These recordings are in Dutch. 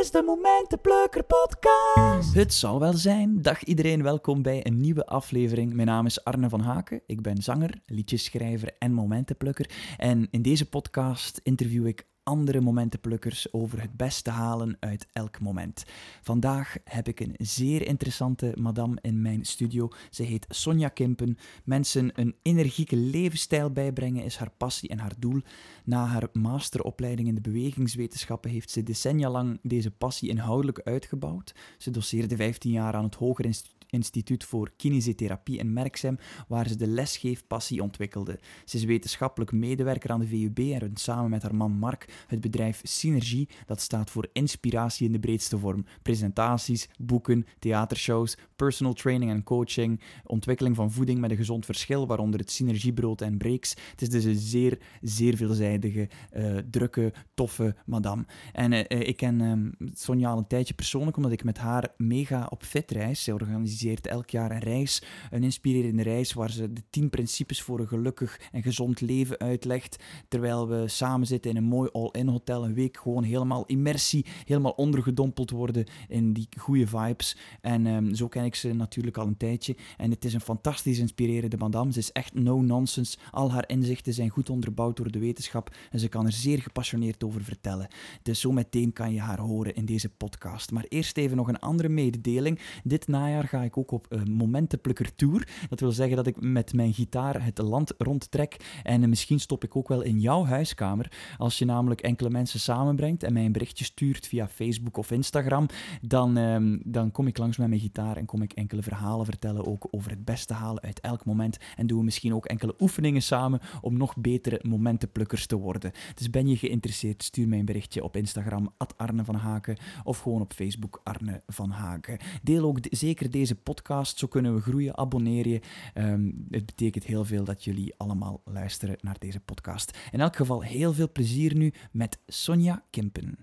is de Momentenplukker podcast. Het zal wel zijn. Dag iedereen, welkom bij een nieuwe aflevering. Mijn naam is Arne van Haken. Ik ben zanger, liedjeschrijver en momentenplukker. En in deze podcast interview ik andere momentenplukkers over het beste halen uit elk moment. Vandaag heb ik een zeer interessante madame in mijn studio. Ze heet Sonja Kimpen. Mensen een energieke levensstijl bijbrengen is haar passie en haar doel. Na haar masteropleiding in de bewegingswetenschappen heeft ze decennia lang deze passie inhoudelijk uitgebouwd. Ze doseerde 15 jaar aan het Hoger Instituut Instituut voor Kinesiotherapie in Merksem, waar ze de lesgeefpassie ontwikkelde. Ze is wetenschappelijk medewerker aan de VUB en runt samen met haar man Mark het bedrijf Synergie, dat staat voor inspiratie in de breedste vorm. Presentaties, boeken, theatershows, personal training en coaching, ontwikkeling van voeding met een gezond verschil, waaronder het synergiebrood en breaks. Het is dus een zeer, zeer veelzijdige, uh, drukke, toffe madame. En uh, ik ken uh, Sonja al een tijdje persoonlijk, omdat ik met haar mega op fitreis. Ze organiseert elk jaar een reis, een inspirerende reis waar ze de 10 principes voor een gelukkig en gezond leven uitlegt, terwijl we samen zitten in een mooi all-in hotel, een week gewoon helemaal immersie, helemaal ondergedompeld worden in die goede vibes. En um, zo ken ik ze natuurlijk al een tijdje. En het is een fantastisch inspirerende madame. Ze is echt no-nonsense. Al haar inzichten zijn goed onderbouwd door de wetenschap en ze kan er zeer gepassioneerd over vertellen. Dus zo meteen kan je haar horen in deze podcast. Maar eerst even nog een andere mededeling. Dit najaar ga ik ook op Momentenplukker Tour. Dat wil zeggen dat ik met mijn gitaar het land rondtrek. En misschien stop ik ook wel in jouw huiskamer. Als je namelijk enkele mensen samenbrengt en mij een berichtje stuurt via Facebook of Instagram, dan, uh, dan kom ik langs met mijn gitaar en kom ik enkele verhalen vertellen ook over het beste halen uit elk moment. En doen we misschien ook enkele oefeningen samen om nog betere momentenplukkers te worden. Dus ben je geïnteresseerd, stuur mij een berichtje op Instagram, Arne van Haken, of gewoon op Facebook, Arne van Haken. Deel ook zeker deze podcast. Zo kunnen we groeien. Abonneer je. Um, het betekent heel veel dat jullie allemaal luisteren naar deze podcast. In elk geval heel veel plezier nu met Sonja Kimpen.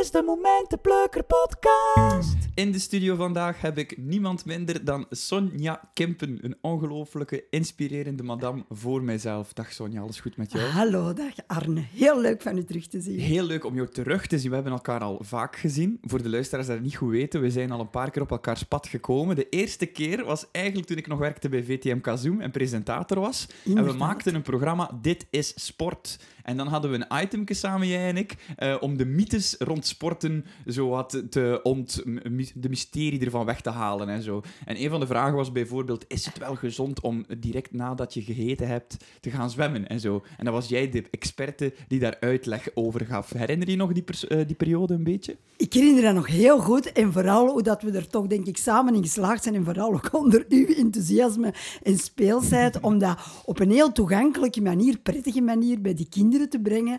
Dit is de Momentenplukker podcast. In de studio vandaag heb ik niemand minder dan Sonja Kimpen. Een ongelooflijke, inspirerende madame voor mijzelf. Dag Sonja, alles goed met jou? Hallo, dag Arne. Heel leuk van u terug te zien. Heel leuk om jou terug te zien. We hebben elkaar al vaak gezien. Voor de luisteraars die dat niet goed weten, we zijn al een paar keer op elkaars pad gekomen. De eerste keer was eigenlijk toen ik nog werkte bij VTM Kazoom en presentator was. En we maakten een programma Dit is Sport. En dan hadden we een itemke samen, jij en ik, uh, om de mythes rond sporten zo wat te ont, de mysterie ervan weg te halen en zo. En een van de vragen was bijvoorbeeld, is het wel gezond om direct nadat je gegeten hebt te gaan zwemmen en zo? En dan was jij de experte die daar uitleg over gaf. Herinner je nog die, uh, die periode een beetje? Ik herinner dat nog heel goed. En vooral hoe dat we er toch, denk ik, samen in geslaagd zijn. En vooral ook onder uw enthousiasme en speelsheid. om dat op een heel toegankelijke manier, prettige manier, bij die kinderen te brengen.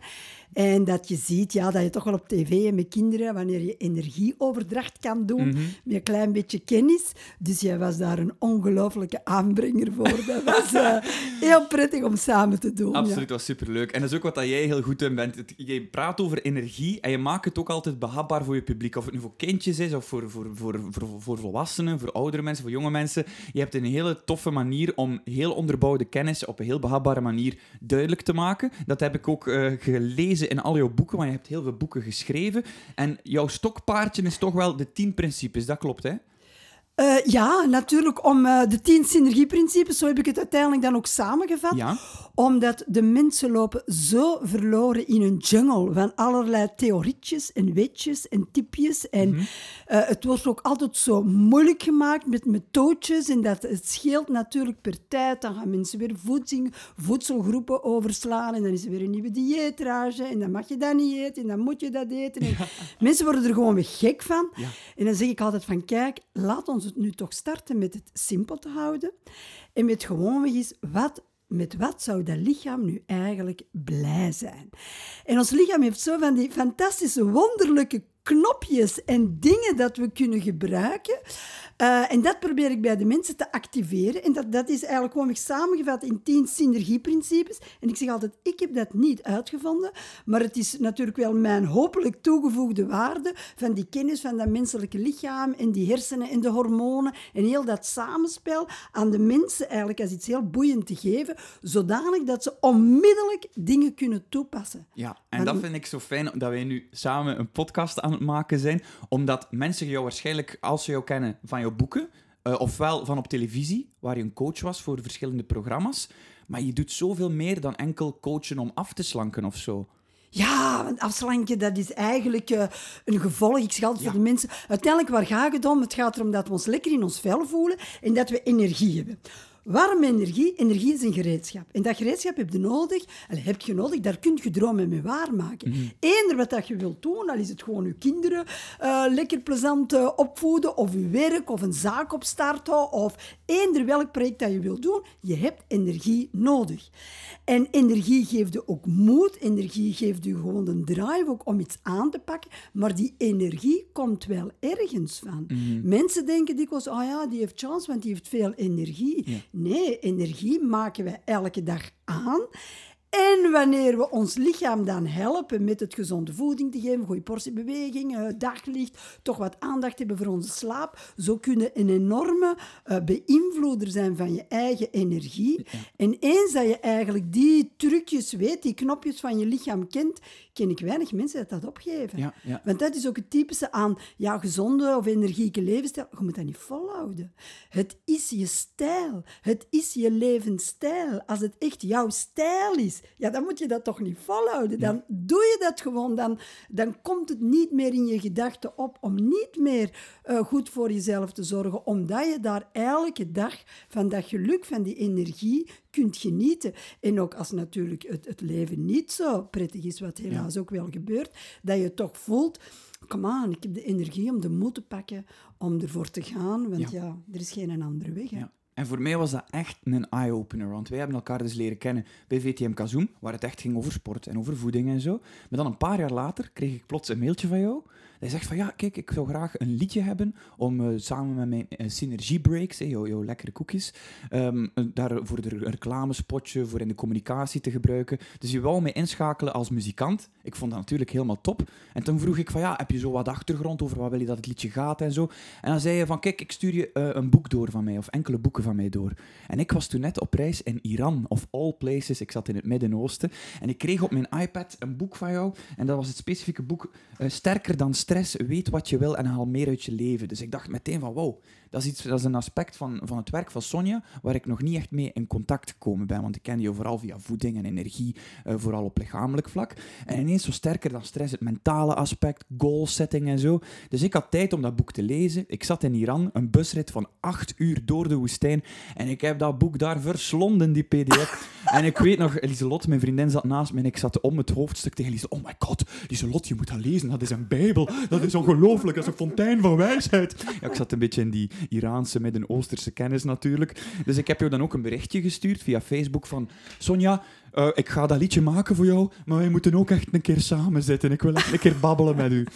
En dat je ziet ja, dat je toch wel op tv en met kinderen, wanneer je energieoverdracht kan doen, mhm. met een klein beetje kennis. Dus jij was daar een ongelooflijke aanbrenger voor. Dat was uh, heel prettig om samen te doen. Absoluut, ja. was superleuk. En dat is ook wat dat jij heel goed in bent. Je praat over energie en je maakt het ook altijd behapbaar voor je publiek. Of het nu voor kindjes is, of voor, voor, voor, voor, voor volwassenen, voor oudere mensen, voor jonge mensen. Je hebt een hele toffe manier om heel onderbouwde kennis op een heel behapbare manier duidelijk te maken. Dat heb ik ook uh, gelezen in al jouw boeken, want je hebt heel veel boeken geschreven. En jouw stokpaardje is toch wel de tien principes, dat klopt, hè? Uh, ja, natuurlijk om uh, de tien synergieprincipes, zo heb ik het uiteindelijk dan ook samengevat. Ja. Omdat de mensen lopen zo verloren in een jungle van allerlei theorietjes en weetjes en tipjes. En mm -hmm. uh, het wordt ook altijd zo moeilijk gemaakt met methodes. En dat, het scheelt natuurlijk per tijd. Dan gaan mensen weer voedsing, voedselgroepen overslaan. En dan is er weer een nieuwe dieetrage. En dan mag je dat niet eten. En dan moet je dat eten. En ja. Mensen worden er gewoon weer gek van. Ja. En dan zeg ik altijd van, kijk, laat ons nu toch starten met het simpel te houden. En met gewoonweg eens, wat, met wat zou dat lichaam nu eigenlijk blij zijn? En ons lichaam heeft zo van die fantastische, wonderlijke knopjes en dingen dat we kunnen gebruiken. Uh, en dat probeer ik bij de mensen te activeren. En dat, dat is eigenlijk gewoon samengevat in tien synergieprincipes. En ik zeg altijd, ik heb dat niet uitgevonden, maar het is natuurlijk wel mijn hopelijk toegevoegde waarde van die kennis van dat menselijke lichaam en die hersenen en de hormonen en heel dat samenspel aan de mensen eigenlijk als iets heel boeiend te geven, zodanig dat ze onmiddellijk dingen kunnen toepassen. Ja, en dat vind ik zo fijn dat wij nu samen een podcast aan aan het maken zijn. Omdat mensen jou waarschijnlijk, als ze jou kennen van jouw boeken, uh, ofwel van op televisie, waar je een coach was voor verschillende programma's. Maar je doet zoveel meer dan enkel coachen om af te slanken of zo. Ja, want afslanken, dat is eigenlijk uh, een gevolg. Ik scheld ja. voor de mensen. Uiteindelijk, waar gaat het om? Het gaat erom dat we ons lekker in ons vel voelen en dat we energie hebben. Warme energie, energie is een gereedschap. En dat gereedschap heb je nodig, heb je nodig, daar kun je dromen mee waarmaken. Mm Eender wat dat je wilt doen, al is het gewoon je kinderen uh, lekker plezant uh, opvoeden, of je werk, of een zaak opstarten, of eender welk project dat je wilt doen, je hebt energie nodig. En energie geeft je ook moed, energie geeft je gewoon een drive ook om iets aan te pakken, maar die energie komt wel ergens van. Mm Mensen denken dikwijls, oh ja, die heeft chance, want die heeft veel energie. Ja. Nee, energie maken wij elke dag aan. En wanneer we ons lichaam dan helpen met het gezonde voeding te geven, goede portie beweging, eh, daglicht, toch wat aandacht hebben voor onze slaap, zo kunnen een enorme uh, beïnvloeder zijn van je eigen energie. En eens dat je eigenlijk die trucjes weet, die knopjes van je lichaam kent, ken ik weinig mensen dat dat opgeven. Ja, ja. Want dat is ook het typische aan ja, gezonde of energieke levensstijl. Je moet dat niet volhouden. Het is je stijl. Het is je levensstijl. Als het echt jouw stijl is, ja, dan moet je dat toch niet volhouden. Dan doe je dat gewoon. Dan, dan komt het niet meer in je gedachten op om niet meer uh, goed voor jezelf te zorgen, omdat je daar elke dag van dat geluk, van die energie kunt genieten. En ook als natuurlijk het, het leven niet zo prettig is, wat helaas ook wel gebeurt, dat je toch voelt, kom aan, ik heb de energie om de moed te pakken, om ervoor te gaan, want ja, er is geen andere weg. Hè. En voor mij was dat echt een eye-opener, want wij hebben elkaar dus leren kennen bij VTM Kazoom, waar het echt ging over sport en over voeding en zo. Maar dan een paar jaar later kreeg ik plots een mailtje van jou hij zegt van ja, kijk, ik zou graag een liedje hebben om uh, samen met mijn uh, Synergie Breaks, hey, jouw, lekkere koekjes, um, daar voor de reclamespotje, voor in de communicatie te gebruiken. Dus je wou mij inschakelen als muzikant. Ik vond dat natuurlijk helemaal top. En toen vroeg ik van ja, heb je zo wat achtergrond over wat wil je dat het liedje gaat en zo. En dan zei je van kijk, ik stuur je uh, een boek door van mij, of enkele boeken van mij door. En ik was toen net op reis in Iran, of all places. Ik zat in het Midden-Oosten. En ik kreeg op mijn iPad een boek van jou. En dat was het specifieke boek Sterker dan stress, weet wat je wil en haal meer uit je leven. Dus ik dacht meteen van, wow, dat is, een aspect van, van het werk van Sonja waar ik nog niet echt mee in contact gekomen ben. Want ik ken je vooral via voeding en energie, uh, vooral op lichamelijk vlak. En ineens zo sterker dan stress, het mentale aspect, goal setting en zo. Dus ik had tijd om dat boek te lezen. Ik zat in Iran, een busrit van acht uur door de woestijn. En ik heb dat boek daar verslonden, die pdf. en ik weet nog, Lieselot, mijn vriendin, zat naast me en ik zat om het hoofdstuk tegen Lieselot. Oh my god, Lieselot, je moet dat lezen. Dat is een bijbel. Dat is ongelooflijk. Dat is een fontein van wijsheid. Ja, ik zat een beetje in die Iraanse, Midden-Oosterse kennis natuurlijk. Dus ik heb jou dan ook een berichtje gestuurd via Facebook van... Sonja, uh, ik ga dat liedje maken voor jou, maar wij moeten ook echt een keer samen zitten. Ik wil echt een keer babbelen met u.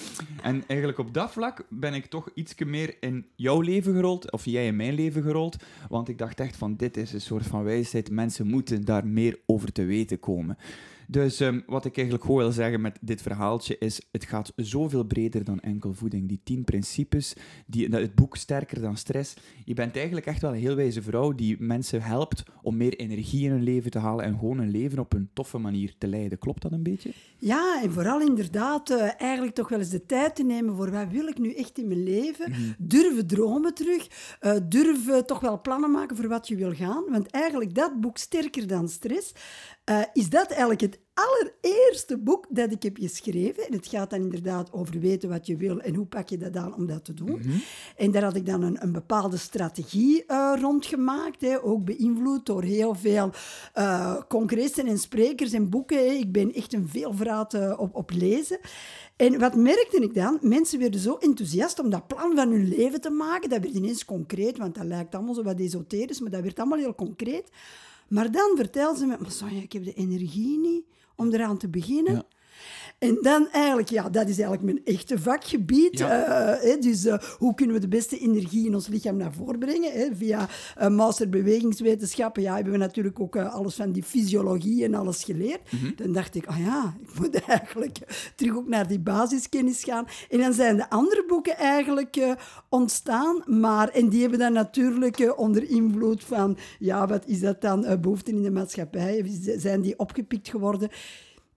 En eigenlijk op dat vlak ben ik toch iets meer in jouw leven gerold, of jij in mijn leven gerold. Want ik dacht echt van, dit is een soort van wijsheid. Mensen moeten daar meer over te weten komen. Dus um, wat ik eigenlijk gewoon wil zeggen met dit verhaaltje is, het gaat zoveel breder dan enkel voeding. Die tien principes, die, het boek Sterker dan Stress. Je bent eigenlijk echt wel een heel wijze vrouw die mensen helpt om meer energie in hun leven te halen en gewoon een leven op een toffe manier te leiden. Klopt dat een beetje? Ja, en vooral inderdaad uh, eigenlijk toch wel eens de tijd te nemen voor wat wil ik nu echt in mijn leven. Mm Durven dromen terug. Uh, durven toch wel plannen maken voor wat je wil gaan. Want eigenlijk dat boek Sterker dan Stress, uh, is dat eigenlijk het allereerste boek dat ik heb geschreven. En het gaat dan inderdaad over weten wat je wil en hoe pak je dat aan om dat te doen. Mhm. En daar had ik dan een, een bepaalde strategie uh, rondgemaakt. Hè, ook beïnvloed door heel veel uh, congressen en sprekers en boeken. Hè. Ik ben echt een veelvraat uh, op, op lezen. En wat merkte ik dan? Mensen werden zo enthousiast om dat plan van hun leven te maken. Dat werd ineens concreet, want dat lijkt allemaal zo wat esoterisch, maar dat werd allemaal heel concreet. Maar dan vertelde ze me, maar Sonja, ik heb de energie niet om eraan te beginnen. En dan eigenlijk, ja, dat is eigenlijk mijn echte vakgebied. Ja. Uh, dus uh, hoe kunnen we de beste energie in ons lichaam naar voren brengen? Hè? Via uh, master bewegingswetenschappen ja, hebben we natuurlijk ook alles van die fysiologie en alles geleerd. Mm -hmm. Dan dacht ik, oh ja, ik moet eigenlijk terug ook naar die basiskennis gaan. En dan zijn de andere boeken eigenlijk ontstaan. Maar, en die hebben dan natuurlijk onder invloed van, ja, wat is dat dan, behoeften in de maatschappij? Zijn die opgepikt geworden?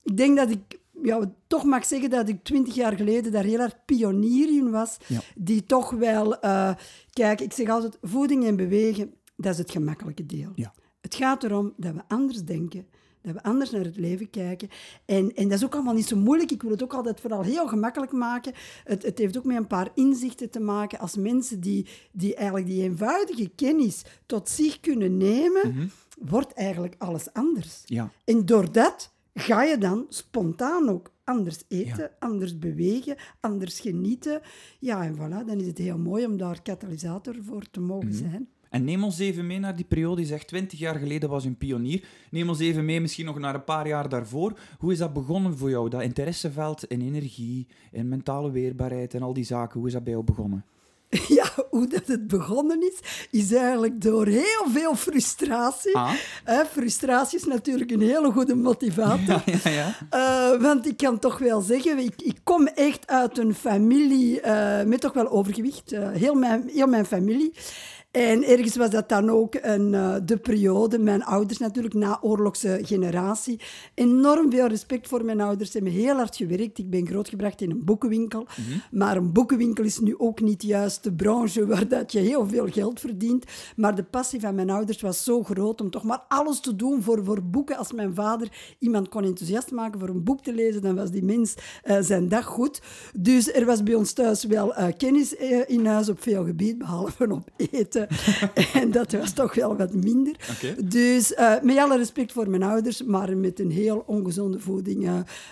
Ik denk dat ik ja, toch mag zeggen dat ik twintig jaar geleden daar heel erg pionier in was. Ja. Die toch wel... eh, kijk, ik zeg altijd, voeding en bewegen, dat is het gemakkelijke deel. Ja. Het gaat erom dat we anders denken, dat we anders naar het leven kijken. En, en dat is ook allemaal niet zo moeilijk. Ik wil het ook altijd vooral heel gemakkelijk maken. Het, het heeft ook met een paar inzichten te maken. Als mensen die, die eigenlijk die eenvoudige kennis tot zich kunnen nemen, wordt eigenlijk alles anders. Ja. En door dat ga je dan spontaan ook anders eten, anders bewegen, anders genieten. Ja, en voilà, dan is het heel mooi om daar katalysator voor te mogen zijn. En neem ons even mee naar die periode. Je zegt 20 jaar geleden was je een pionier. Neem ons even mee, misschien nog naar een paar jaar daarvoor. Hoe is dat begonnen voor jou? Dat interesseveld in energie, in mentale weerbaarheid en al die zaken. Hoe is dat bij jou begonnen? Ja, hoe dat het begonnen is, is eigenlijk door heel veel frustratie. Ah. Hè, frustratie is natuurlijk een hele goede motivator. Ja, ja, ja. Eh, want ik kan toch wel zeggen, ik, ik kom echt uit een familie eh, met toch wel overgewicht. Eh, heel, mijn, heel mijn familie. En ergens was dat dan ook een, eh, de periode, mijn ouders natuurlijk, na-oorlogse generatie. Enorm veel respect voor mijn ouders, ze hebben heel hard gewerkt. Ik ben grootgebracht in een boekenwinkel. Maar een boekenwinkel is nu ook niet juist de branche waar dat je heel veel geld verdient. Maar de passie van mijn ouders was zo groot om toch maar alles te doen voor, voor boeken. Als mijn vader iemand kon enthousiast maken voor een boek te lezen, dan was die mens eh, zijn dag goed. Dus er was bij ons thuis wel eh, kennis in huis op veel gebied, behalve op eten. en dat was toch wel wat minder. Dus eh, met alle respect voor mijn ouders, maar met een heel ongezonde voeding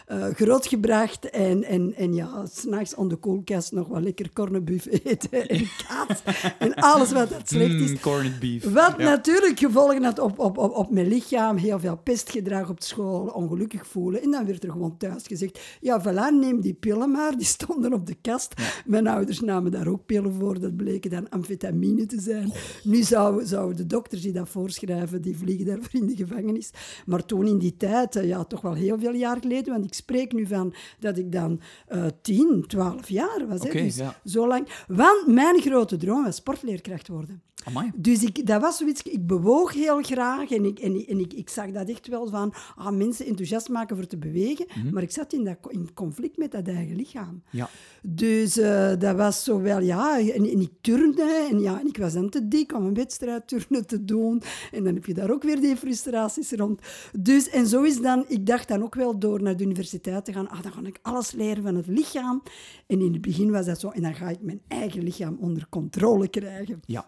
eh, grootgebracht. En, en, en ja, s'nachts aan de koelkast nog wel lekker cornebuf eten en kaas. en alles wat dat slecht is. Mm, corned beef. Wat Ja. natuurlijk gevolgen had op, op, op, op mijn lichaam. Heel veel pestgedrag op school, ongelukkig voelen. En dan werd er gewoon thuis gezegd, ja, voilà, neem die pillen maar. Die stonden op de kast. Mijn ouders namen daar ook pillen voor. Dat bleken dan amfetamine te zijn. Nu zouden zou de dokters die dat voorschrijven, die vliegen daarvoor in de gevangenis. Maar toen in die tijd, eh, ja, toch wel heel veel jaar geleden, want ik spreek nu van dat ik dan eh 10, 12 jaar was. hè. Dus ja. zo lang. Want mijn grote droom was sportleerkracht worden. Amai. Dus ik, dat was zoiets, ik bewoog heel graag en, ik, en, ik- en ik, ik zag dat echt wel van ah, mensen enthousiast maken voor te bewegen. Mhm. Maar ik zat in, dat, in conflict met dat eigen lichaam. Ja. Dus eh, dat was zo wel, ja, en, en ik turde en, ja, en ik was dan te dik om een wedstrijd turnen te doen. En dan heb je daar ook weer die frustraties rond. Dus, en zo is dan, ik dacht dan ook wel door naar de universiteit te gaan, ah, dan ga ik alles leren van het lichaam. En in het begin was dat zo, en dan ga ik mijn eigen lichaam onder controle krijgen. Ja.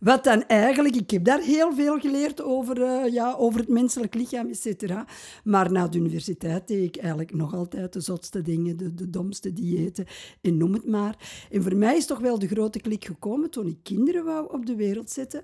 Wat dan eigenlijk, ik heb daar heel veel geleerd over, eh, ja, over het menselijk lichaam, et cetera. Maar na de universiteit deed ik eigenlijk nog altijd de zotste dingen, de, de domste diëten en noem het maar. En voor mij is toch wel de grote klik gekomen toen ik kinderen wou op de wereld zetten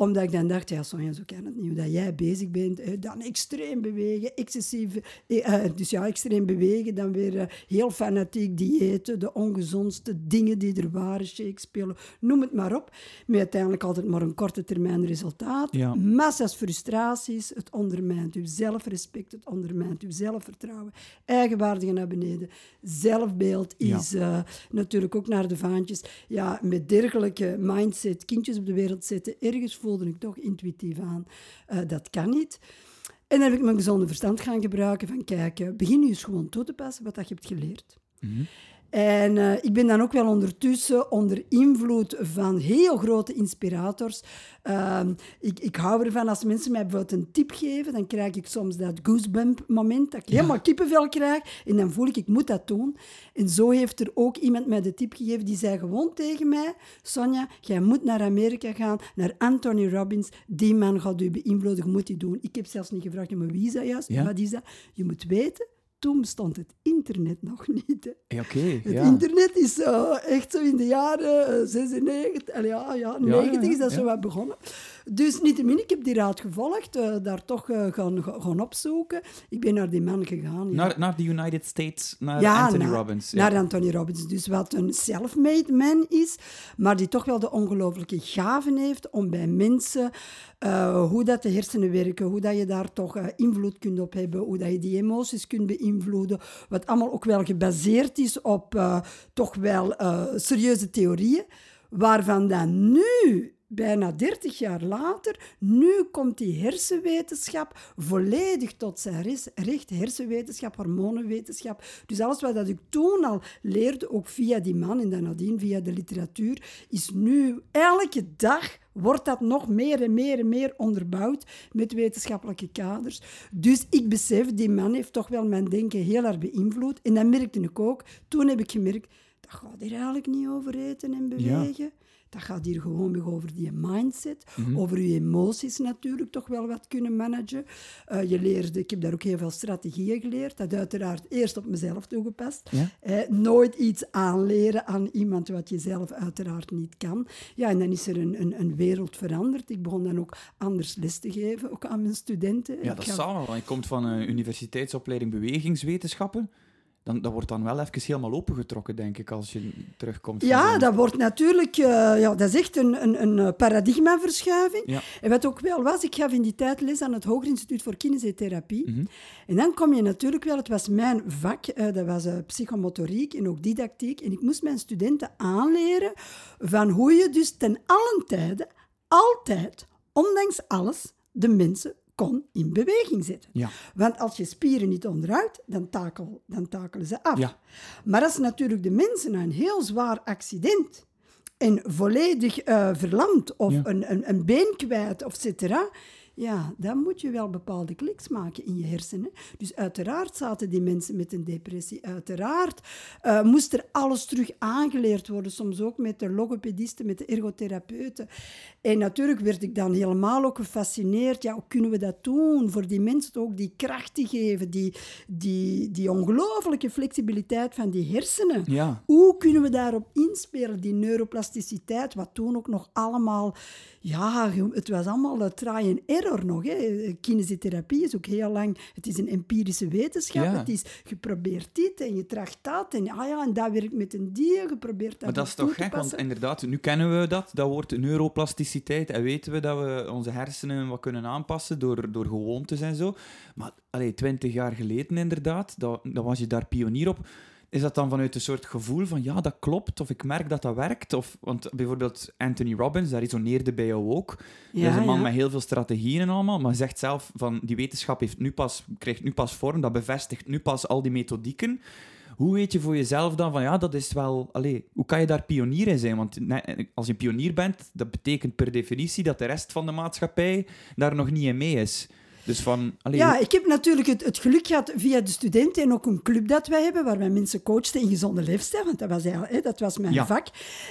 omdat ik dan dacht, ja Sonja, zo kan het niet. Hoe dat jij bezig bent, dan extreem bewegen, excessief... eh, eh, dus ja, extreem bewegen, dan weer eh, heel fanatiek diëten, de ongezondste dingen die er waren, shakes, pillen, noem het maar op. Met uiteindelijk altijd maar een korte termijn resultaat. Ja. Massa's frustraties, het ondermijnt uw zelfrespect, het ondermijnt uw zelfvertrouwen, eigenwaardige naar beneden. Zelfbeeld Ja. is natuurlijk ook naar de vaantjes. Ja, met dergelijke mindset kindjes op de wereld zetten, ergens voelde ik toch intuïtief aan, eh, dat kan niet. En dan heb ik mijn gezonde verstand gaan gebruiken van kijk, eh, begin nu eens gewoon toe te passen wat je hebt geleerd. En eh, ik ben dan ook wel ondertussen onder invloed van heel grote inspirators. Ehm, ik, ik hou ervan als mensen mij bijvoorbeeld een tip geven, dan krijg ik soms dat goosebump moment, dat ik helemaal kippenvel krijg. En dan voel ik, ik moet dat doen. En zo heeft er ook iemand mij de tip gegeven, die zei gewoon tegen mij, Sonja, jij moet naar Amerika gaan, naar Anthony Robbins. Die man gaat u beïnvloeden, je moet die doen. Ik heb zelfs niet gevraagd, ja, maar wie is dat juist? Ja. Wat is dat? Je moet weten, toen bestond het internet nog niet. Oké, Het ja. internet is eh, echt zo in de jaren eh, 96, en ja, ja, 90 ja, is dat zo wat begonnen. Dus niettemin, ik heb die raad gevolgd, eh, daar toch eh, gaan, gaan opzoeken. Ik ben naar die man gegaan. ja. Naar, naar de United States, naar Anthony naar- Robbins. Ja. Naar Anthony Robbins. Dus wat een self-made man is, maar die toch wel de ongelooflijke gaven heeft om bij mensen, eh, hoe dat de hersenen werken, hoe dat je daar toch eh, invloed kunt op hebben, hoe dat je die emoties kunt beïnvloeden, wat allemaal ook wel gebaseerd is op eh, toch wel eh, serieuze theorieën, waarvan dan nu bijna 30 jaar later, nu komt die hersenwetenschap volledig tot zijn recht. Hersenwetenschap, hormonenwetenschap. Dus alles wat ik toen al leerde, ook via die man en dan nadien via de literatuur, is nu elke dag wordt dat nog meer en meer en meer onderbouwd met wetenschappelijke kaders. Dus ik besef, die man heeft toch wel mijn denken heel erg beïnvloed. En dat merkte ik ook. Toen heb ik gemerkt, dat gaat hier eigenlijk niet over eten en bewegen. Dat gaat hier gewoon over die mindset, mhm. over je emoties natuurlijk toch wel wat kunnen managen. Uh, je leerde, ik heb daar ook heel veel strategieën geleerd, dat uiteraard eerst op mezelf toegepast. Eh, nooit iets aanleren aan iemand wat je zelf uiteraard niet kan. Ja, en dan is er een, een, een wereld veranderd. Ik begon dan ook anders les te geven, ook aan mijn studenten. Ja, dat is wel. Je komt van een universiteitsopleiding bewegingswetenschappen dan, dat wordt dan wel even helemaal opengetrokken, denk ik, als je terugkomt. Ja, dat wordt natuurlijk... Uh, ja, dat is echt een, een, een eh, paradigmaverschuiving. Ja. En wat ook wel was, ik gaf in die tijd les aan het Hoger Instituut voor Kinesiotherapie. Mm En dan kom je natuurlijk wel... Het was mijn vak, uh, dat was uh, psychomotoriek en ook didactiek. En ik moest mijn studenten aanleren van hoe je dus ten allen tijde, altijd, ondanks alles, de mensen kon in beweging zetten. Ja. Want als je spieren niet onderhoudt, dan, takel, dan takelen ze af. Ja. Maar als natuurlijk de mensen een heel zwaar accident en volledig uh, verlamd of een, een, een, been kwijt, of cetera, ja, dan moet je wel bepaalde kliks maken in je hersenen. Dus uiteraard zaten die mensen met een depressie. Uiteraard uh, moest er alles terug aangeleerd worden, soms ook met de logopedisten, met de ergotherapeuten. En natuurlijk werd ik dan helemaal ook gefascineerd. Ja, hoe kunnen we dat doen? Voor die mensen ook die kracht te geven, die, die, die ongelooflijke flexibiliteit van die hersenen. Ja. Hoe kunnen we daarop inspelen, die neuroplasticiteit, wat toen ook nog allemaal... Ja, het was allemaal try and error nog. Hè. Kinesiotherapie is ook heel lang... Het is een empirische wetenschap. Het is geprobeerd dit en je tracht dat. En, ah ja, en dat werkt met een dier, geprobeerd dat Maar dat is toch gek, want inderdaad, nu kennen we dat, dat woord neuroplasticiteit en weten we dat we onze hersenen wat kunnen aanpassen door, door gewoontes en zo. Maar twintig jaar geleden inderdaad, dan was je daar pionier op. Is dat dan vanuit een soort gevoel van ja, dat klopt, of ik merk dat dat werkt? Of, want bijvoorbeeld Anthony Robbins, daar resoneerde bij jou ook. Ja, dat is een man met heel veel strategieën en allemaal, maar zegt zelf van die wetenschap heeft nu pas, krijgt nu pas vorm, dat bevestigt nu pas al die methodieken. Hoe weet je voor jezelf dan van ja, dat is wel. Allez, hoe kan je daar pionier in zijn? Want als je pionier bent, dat betekent per definitie dat de rest van de maatschappij daar nog niet in mee is. Dus van, ja, ik heb natuurlijk het, het, geluk gehad via de studenten en ook een club dat wij hebben, waar wij mensen coachten in gezonde leefstijl, want dat was, hè, dat was mijn vak.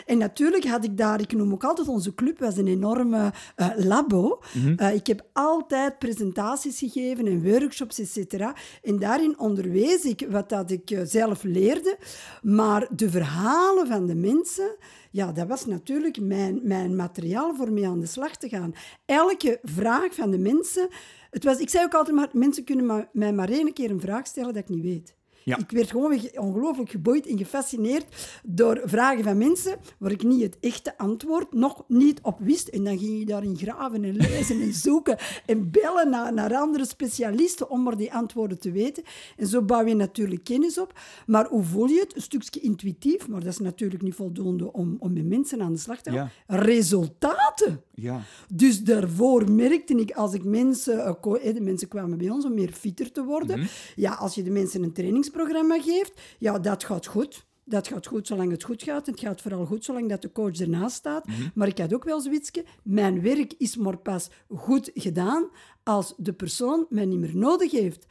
En natuurlijk had ik daar, ik noem ook altijd onze club, was een enorme uh, labo. Mhm. Eh, ik heb altijd presentaties gegeven en workshops, et cetera. En daarin onderwees ik wat dat ik eh, zelf leerde. Maar de verhalen van de mensen ja, dat was natuurlijk mijn, mijn materiaal voor mee aan de slag te gaan. Elke vraag van de mensen het was, ik zei ook altijd maar, mensen kunnen mij maar één keer een vraag stellen dat ik niet weet. Ja. Ik werd gewoon ongelooflijk geboeid en gefascineerd door vragen van mensen waar ik niet het echte antwoord nog niet op wist. En dan ging je daarin graven en lezen en zoeken en bellen naar, naar andere specialisten om maar die antwoorden te weten. En zo bouw je natuurlijk kennis op. Maar hoe voel je het? Een stukje intuïtief, maar dat is natuurlijk niet voldoende om, om met mensen aan de slag te gaan. Resultaten! Ja. Dus daarvoor merkte ik, als ik mensen... Uh, de mensen kwamen bij ons om meer fitter te worden. Mhm. Ja, als je de mensen een trainingsprogramma programma geeft, ja, dat gaat goed. Dat gaat goed zolang het goed gaat. Het gaat vooral goed zolang dat de coach ernaast staat. Mhm. Maar ik had ook wel zoiets. Mijn werk is maar pas goed gedaan als de persoon mij niet meer nodig heeft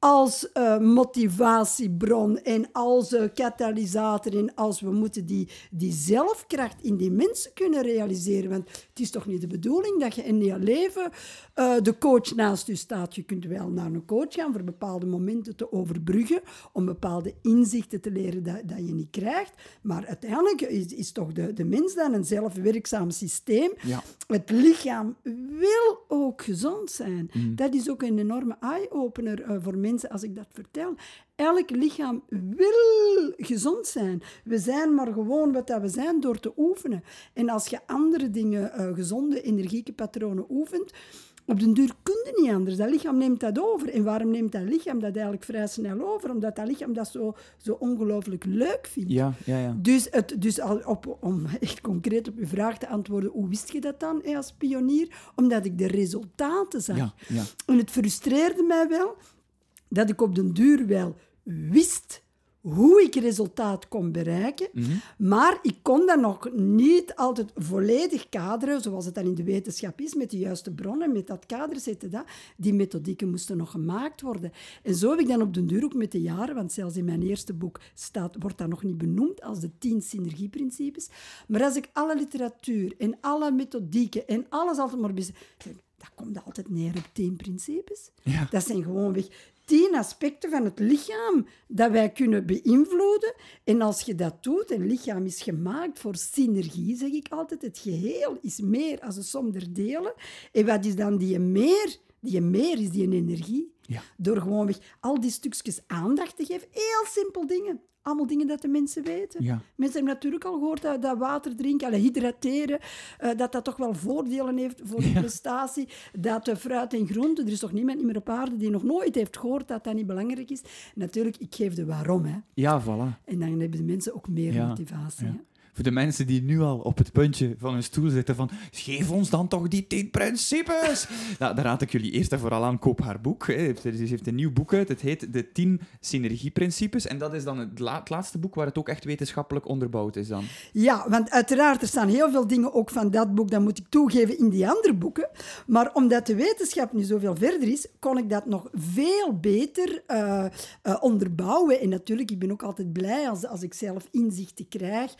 als uh, motivatiebron en als uh, katalysator en als we moeten die, die zelfkracht in die mensen kunnen realiseren. Want het is toch niet de bedoeling dat je in je leven uh, de coach naast je staat. Je kunt wel naar een coach gaan voor bepaalde momenten te overbruggen, om bepaalde inzichten te leren dat, dat je niet krijgt. Maar uiteindelijk is, is toch de, de mens dan een zelfwerkzaam systeem. Ja. Het lichaam wil ook gezond zijn. Mm. Dat is ook een enorme eye-opener voor mensen als ik dat vertel. Elk lichaam wil gezond zijn. We zijn maar gewoon wat dat we zijn door te oefenen. En als je andere dingen, uh, gezonde energieke patronen oefent, op den duur kun je niet anders. Dat lichaam neemt dat over. En waarom neemt dat lichaam dat eigenlijk vrij snel over? Omdat dat lichaam dat zo, zo ongelooflijk leuk vindt. Ja, ja, ja. Dus, het, dus al op, om echt concreet op uw vraag te antwoorden, hoe wist je dat dan hè, als pionier? Omdat ik de resultaten zag. Ja, ja. En het frustreerde mij wel dat ik op den duur wel wist hoe ik resultaat kon bereiken, Mhm. maar ik kon dat nog niet altijd volledig kaderen, zoals het dan in de wetenschap is, met de juiste bronnen, met dat kader zetten. Dat. Die methodieken moesten nog gemaakt worden. En zo heb ik dan op den duur ook met de jaren, want zelfs in mijn eerste boek staat, wordt dat nog niet benoemd als de tien synergieprincipes, maar als ik alle literatuur en alle methodieken en alles altijd maar bezig... Dat komt altijd neer op tien principes. Ja. Dat zijn gewoonweg tien aspecten van het lichaam dat wij kunnen beïnvloeden. En als je dat doet, een lichaam is gemaakt voor synergie, zeg ik altijd. Het geheel is meer als een som der delen. En wat is dan die meer? Die meer is die energie. Ja. Door gewoonweg al die stukjes aandacht te geven. Heel simpel dingen. Allemaal dingen dat de mensen weten. Ja. Mensen hebben natuurlijk al gehoord dat, dat water drinken, alle hydrateren, eh, dat dat toch wel voordelen heeft voor de prestatie. Dat eh, fruit en groenten, er is toch niemand meer op aarde die nog nooit heeft gehoord dat dat niet belangrijk is. Natuurlijk, ik geef de waarom. Hè. Ja, voilà. En dan hebben de mensen ook meer Ja, motivatie. De mensen die nu al op het puntje van hun stoel zitten van geef ons dan toch die tien principes. nou, daar raad ik jullie eerst en vooral aan, koop haar boek. Ze heeft een nieuw boek uit, het heet De 10 Synergieprincipes. En dat is dan het, la- het laatste boek waar het ook echt wetenschappelijk onderbouwd is dan. Ja, want uiteraard, er staan heel veel dingen ook van dat boek, dat moet ik toegeven, in die andere boeken. Maar omdat de wetenschap nu zoveel verder is, kon ik dat nog veel beter eh, eh, onderbouwen. En natuurlijk, ik ben ook altijd blij als, als ik zelf inzichten krijg.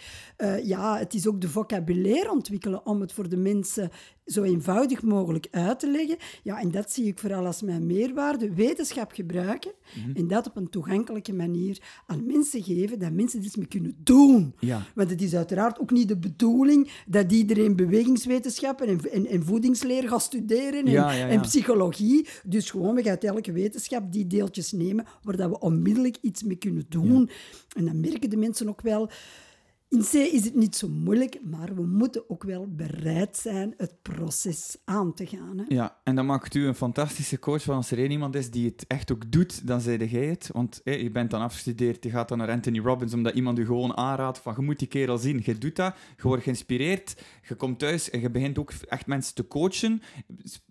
Eh, ja, het is ook de vocabulaire ontwikkelen om het voor de mensen zo eenvoudig mogelijk uit te leggen. Ja, en dat zie ik vooral als mijn meerwaarde. Wetenschap gebruiken en dat op een toegankelijke manier aan mensen geven, dat mensen er iets mee kunnen doen. Ja. Want het is uiteraard ook niet de bedoeling dat iedereen bewegingswetenschappen en, en, en voedingsleer gaat studeren en, Ja, ja, ja. en psychologie. Dus gewoon, we gaan uit elke wetenschap die deeltjes nemen waar dat we onmiddellijk iets mee kunnen doen. En dan merken de mensen ook wel... In C is het niet zo moeilijk, maar we moeten ook wel bereid zijn het proces aan te gaan. Hè? Ja, en dan maakt u een fantastische coach, want als er één iemand is die het echt ook doet, dan zijde jij het. Want hé, je bent dan afgestudeerd, je gaat dan naar Anthony Robbins, omdat iemand u gewoon aanraadt van je moet die kerel zien. Je doet dat, je wordt geïnspireerd, je komt thuis en je begint ook echt mensen te coachen.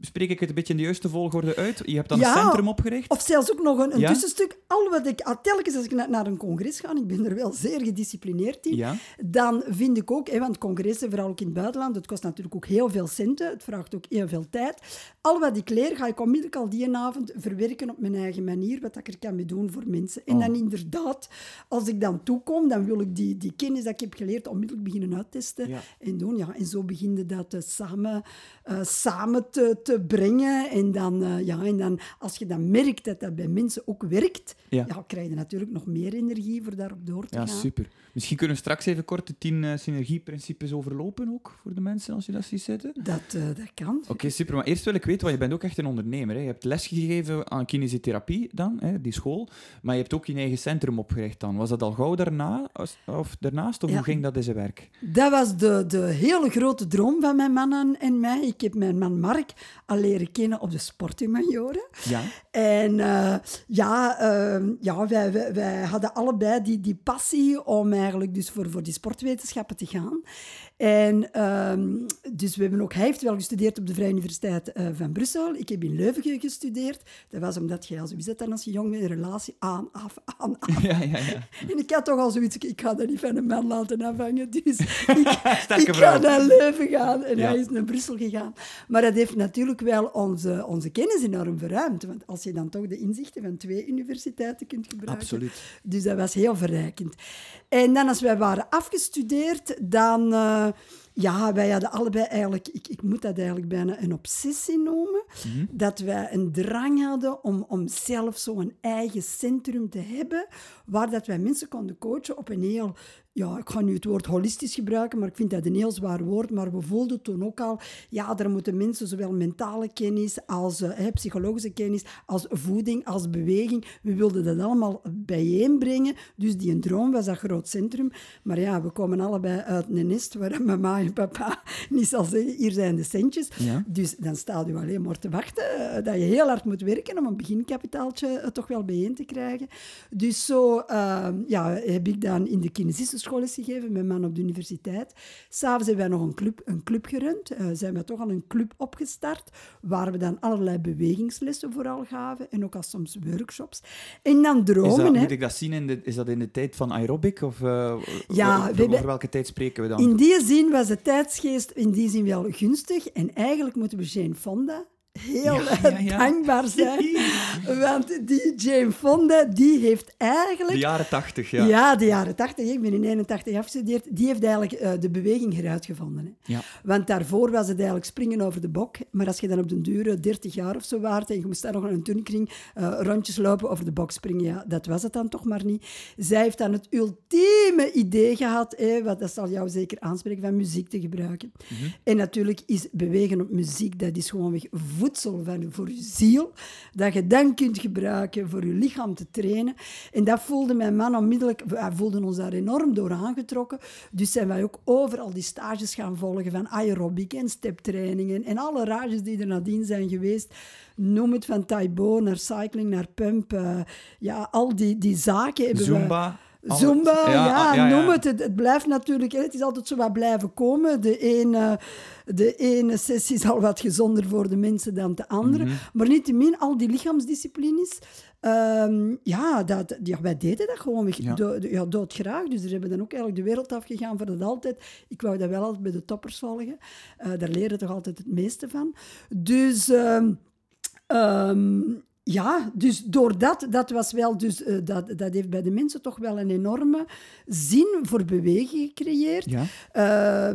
Spreek ik het een beetje in de juiste volgorde uit? Je hebt dan Ja, een centrum opgericht? Of zelfs ook nog een, een Ja? tussenstuk. Al wat ik, telkens als ik na- naar een congres ga, ik ben er wel zeer gedisciplineerd in, Ja. Dan vind ik ook, hè, want congressen, vooral ook in het buitenland, het kost natuurlijk ook heel veel centen, het vraagt ook heel veel tijd. Al wat ik leer, ga ik onmiddellijk al die avond verwerken op mijn eigen manier, wat ik er kan mee doen voor mensen. En Oh. dan inderdaad, als ik dan toekom, dan wil ik die, die kennis dat ik heb geleerd onmiddellijk beginnen uittesten Ja. en doen. Ja, en zo beginde dat eh, samen, eh, samen te, te brengen. En dan, eh, ja, en dan, als je dan merkt dat dat bij mensen ook werkt, Ja. ja. krijg je natuurlijk nog meer energie voor daarop door te Ja, gaan. super. Misschien kunnen we straks even kort de tien eh, synergieprincipes overlopen ook, voor de mensen, als je dat ziet zitten. Dat, eh, dat kan. Oké, super. Maar eerst wil ik weten, want je bent ook echt een ondernemer. Hè? Je hebt lesgegeven aan kinesiotherapie dan, hè, die school. Maar je hebt ook je eigen centrum opgericht dan. Was dat al gauw daarna, of daarnaast, of Ja. hoe ging dat in zijn werk? Dat was de, de hele grote droom van mijn man en- mij. Ik heb mijn man Mark al leren kennen op de sporthumanioren. Ja. En eh, ja, ja wij, wij, wij hadden allebei die, die passie om dus voor, voor die sportwetenschappen te gaan. En ehm, dus we hebben ook, hij heeft wel gestudeerd op de Vrije Universiteit eh, van Brussel. Ik heb in Leuven ge- gestudeerd. Dat was omdat je, als, is dat dan als je jong bent, een relatie aan, af, aan, af. Ja, ja, ja. En ik had toch al zoiets, ik ga dat niet van een man laten afhangen. Dus ik, ik ga naar Leuven gaan en Ja. hij is naar Brussel gegaan. Maar dat heeft natuurlijk wel onze, onze kennis enorm verruimd. Want als je dan toch de inzichten van twee universiteiten kunt gebruiken. Absoluut. Dus dat was heel verrijkend. En dan als wij waren afgestudeerd, dan... eh, ja, wij hadden allebei eigenlijk... Ik, ik moet dat eigenlijk bijna een obsessie noemen. Mhm. Dat wij een drang hadden om, om zelf zo'n eigen centrum te hebben, waar dat wij mensen konden coachen op een heel ja, ik ga nu het woord holistisch gebruiken, maar ik vind dat een heel zwaar woord. Maar we voelden toen ook al, ja, er moeten mensen zowel mentale kennis als uh, psychologische kennis, als voeding, als beweging. We wilden dat allemaal bijeenbrengen. Dus die een droom was dat groot centrum. Maar ja, we komen allebei uit een nest waar mama en papa niet zal zeggen, hier zijn de centjes. Dus dan staat u alleen maar te wachten eh, dat je heel hard moet werken om een beginkapitaaltje toch wel bijeen te krijgen. Dus zo uh, ja, heb ik dan in de kinesistenschol gegeven, mijn man op de universiteit. S'avonds hebben wij nog een club, een club gerund. Uh, zijn we toch al een club opgestart, waar we dan allerlei bewegingslessen vooral gaven en ook al soms workshops. En dan dromen. Is dat, hè. moet ik dat zien in de, is dat in de tijd van aerobic? Of uh, ja, over, over welke tijd spreken we dan? In die zin was de tijdsgeest in die zin wel gunstig. En eigenlijk moeten we Jane Fonda heel ja, ja, ja. dankbaar zijn. Want die Jane Fonda, die heeft eigenlijk... De jaren tachtig, ja. Ja, de jaren tachtig. Ik ben in 81 afgestudeerd. Die heeft eigenlijk uh, de beweging heruitgevonden. Hè. Ja. Want daarvoor was het eigenlijk springen over de bok. Maar als je dan op de duur 30 jaar of zo waart en je moest daar nog een turnkring uh, rondjes lopen over de bok springen, ja, dat was het dan toch maar niet. Zij heeft dan het ultieme idee gehad, hè, wat dat zal jou zeker aanspreken, van muziek te gebruiken. Mm -hmm. En natuurlijk is bewegen op muziek, dat is gewoon weg voedsel van, voor je ziel, dat je dan kunt gebruiken voor je lichaam te trainen. En dat voelde mijn man onmiddellijk, wij voelden ons daar enorm door aangetrokken. Dus zijn wij ook overal die stages gaan volgen van aerobic en steptrainingen en alle rages die er nadien zijn geweest. Noem het van Taibo naar cycling, naar pump. Uh, ja, al die, die zaken hebben Zumba. Zumba, ja, ja, ja, noem het. het. Het blijft natuurlijk, het is altijd zo wat blijven komen. De ene, de ene sessie is al wat gezonder voor de mensen dan de andere. Mhm. Maar niettemin, al die lichaamsdisciplines, um, ja, dat, ja, wij deden dat gewoon Ja. do, ja, doodgraag. Dus er hebben dan ook eigenlijk de wereld afgegaan voor dat altijd. Ik wou dat wel altijd bij de toppers volgen. Uh, daar leren toch altijd het meeste van. Dus... Um, um, ja, dus door dat, dat was wel, dus, uh, dat, dat heeft bij de mensen toch wel een enorme zin voor beweging gecreëerd. Ja.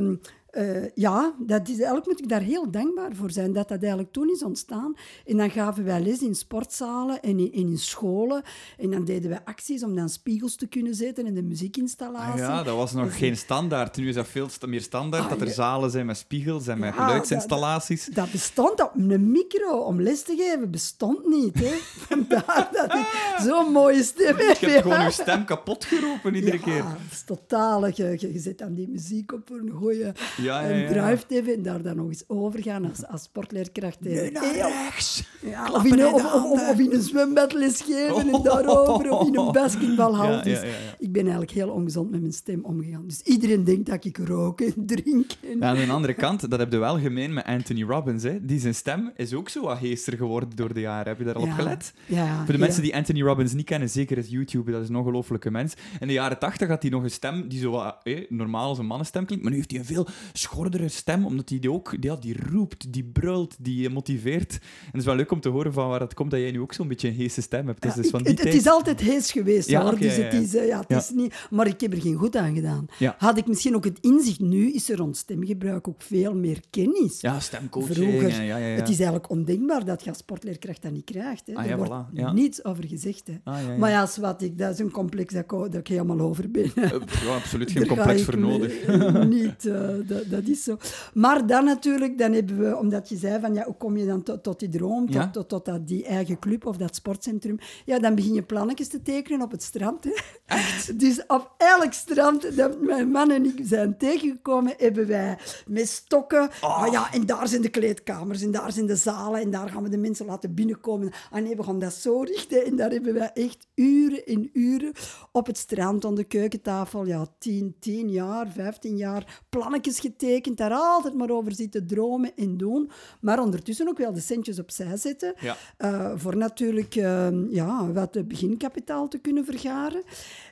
Uh, uh, ja, dat is, eigenlijk moet ik daar heel dankbaar voor zijn dat dat eigenlijk toen is ontstaan. En dan gaven wij les in sportzalen en in, en in scholen. En dan deden wij acties om dan spiegels te kunnen zetten in de muziekinstallatie. Ah, ja, dat was nog Dus- geen standaard. Nu is dat veel meer standaard, Ah, dat er ja. zalen zijn met spiegels en met Ja, geluidsinstallaties. Dat bestond op een micro om les te geven, bestond niet. Hè? Vandaar dat ik zo'n mooie stem heb. Je hebt gewoon je stem kapot geroepen iedere ja, keer. dat is totaal. Je, je, je zet dan die muziek op voor een goeie Ja, ja, een TV en daar dan nog eens overgaan als, als sportleerkracht. Rechts. Ja, of, in of, of, of, in een zwembad lesgeven en daarover, of in een basketbalhal. Dus. Ik ben eigenlijk heel ongezond met mijn stem omgegaan. Dus iedereen denkt dat ik rook en drink. En... Ja, aan de andere kant, dat heb je wel gemeen met Anthony Robbins. Hè. Die zijn stem is ook zo wat geester geworden door de jaren. Heb je daar al op gelet? Ja, Voor de mensen die Anthony Robbins niet kennen, zeker het YouTube, dat is een ongelofelijke mens. In de jaren tachtig had hij nog een stem die zo wat, eh, normaal als een mannenstem klinkt, maar nu heeft hij een veel schordere stem, omdat hij die ook die, ja, die roept, die brult, die motiveert. En het is wel leuk om te horen van waar dat komt, dat jij nu ook zo'n beetje een heese stem hebt. Dus, Ja, dus van die het, het tijd... is altijd hees geweest, Ja, hoor. dus het is, eh, ja, het is niet... Maar ik heb er geen goed aan gedaan. Had ik misschien ook het inzicht... Nu is er rond stemgebruik ook veel meer kennis. Ja, stemcoaching. Vroeger, en ja, ja, ja. Het is eigenlijk ondenkbaar dat je als sportleerkracht dat niet krijgt. Hè. Ah, er wordt voilà, niets over gezegd. Hè. Ah. Maar ja, zwart, ik, dat is een complex dat ik, dat ik helemaal over ben. Eh, ja, absoluut geen Daar complex voor nodig. niet, dat, dat is zo. Maar dan natuurlijk, dan hebben we, omdat je zei van ja, hoe kom je dan tot, tot die droom, tot, Ja. tot, tot dat, die eigen club of dat sportcentrum? Ja, dan begin je plannetjes te tekenen op het strand. Hè. Echt? Dus op elk strand dat mijn man en ik zijn tegengekomen, hebben wij met stokken. Ah ja, en daar zijn de kleedkamers, en daar zijn de zalen, en daar gaan we de mensen laten binnenkomen. Ah nee, we gaan dat zo richten. En daar hebben wij echt uren en uren op het strand, aan de keukentafel, ja, tien, tien jaar, vijftien jaar, plannetjes getekend, daar altijd maar over zitten dromen en doen. Maar ondertussen ook wel de centjes opzij zetten. Ja. Eh, voor natuurlijk eh, ja, wat beginkapitaal te kunnen vergaren.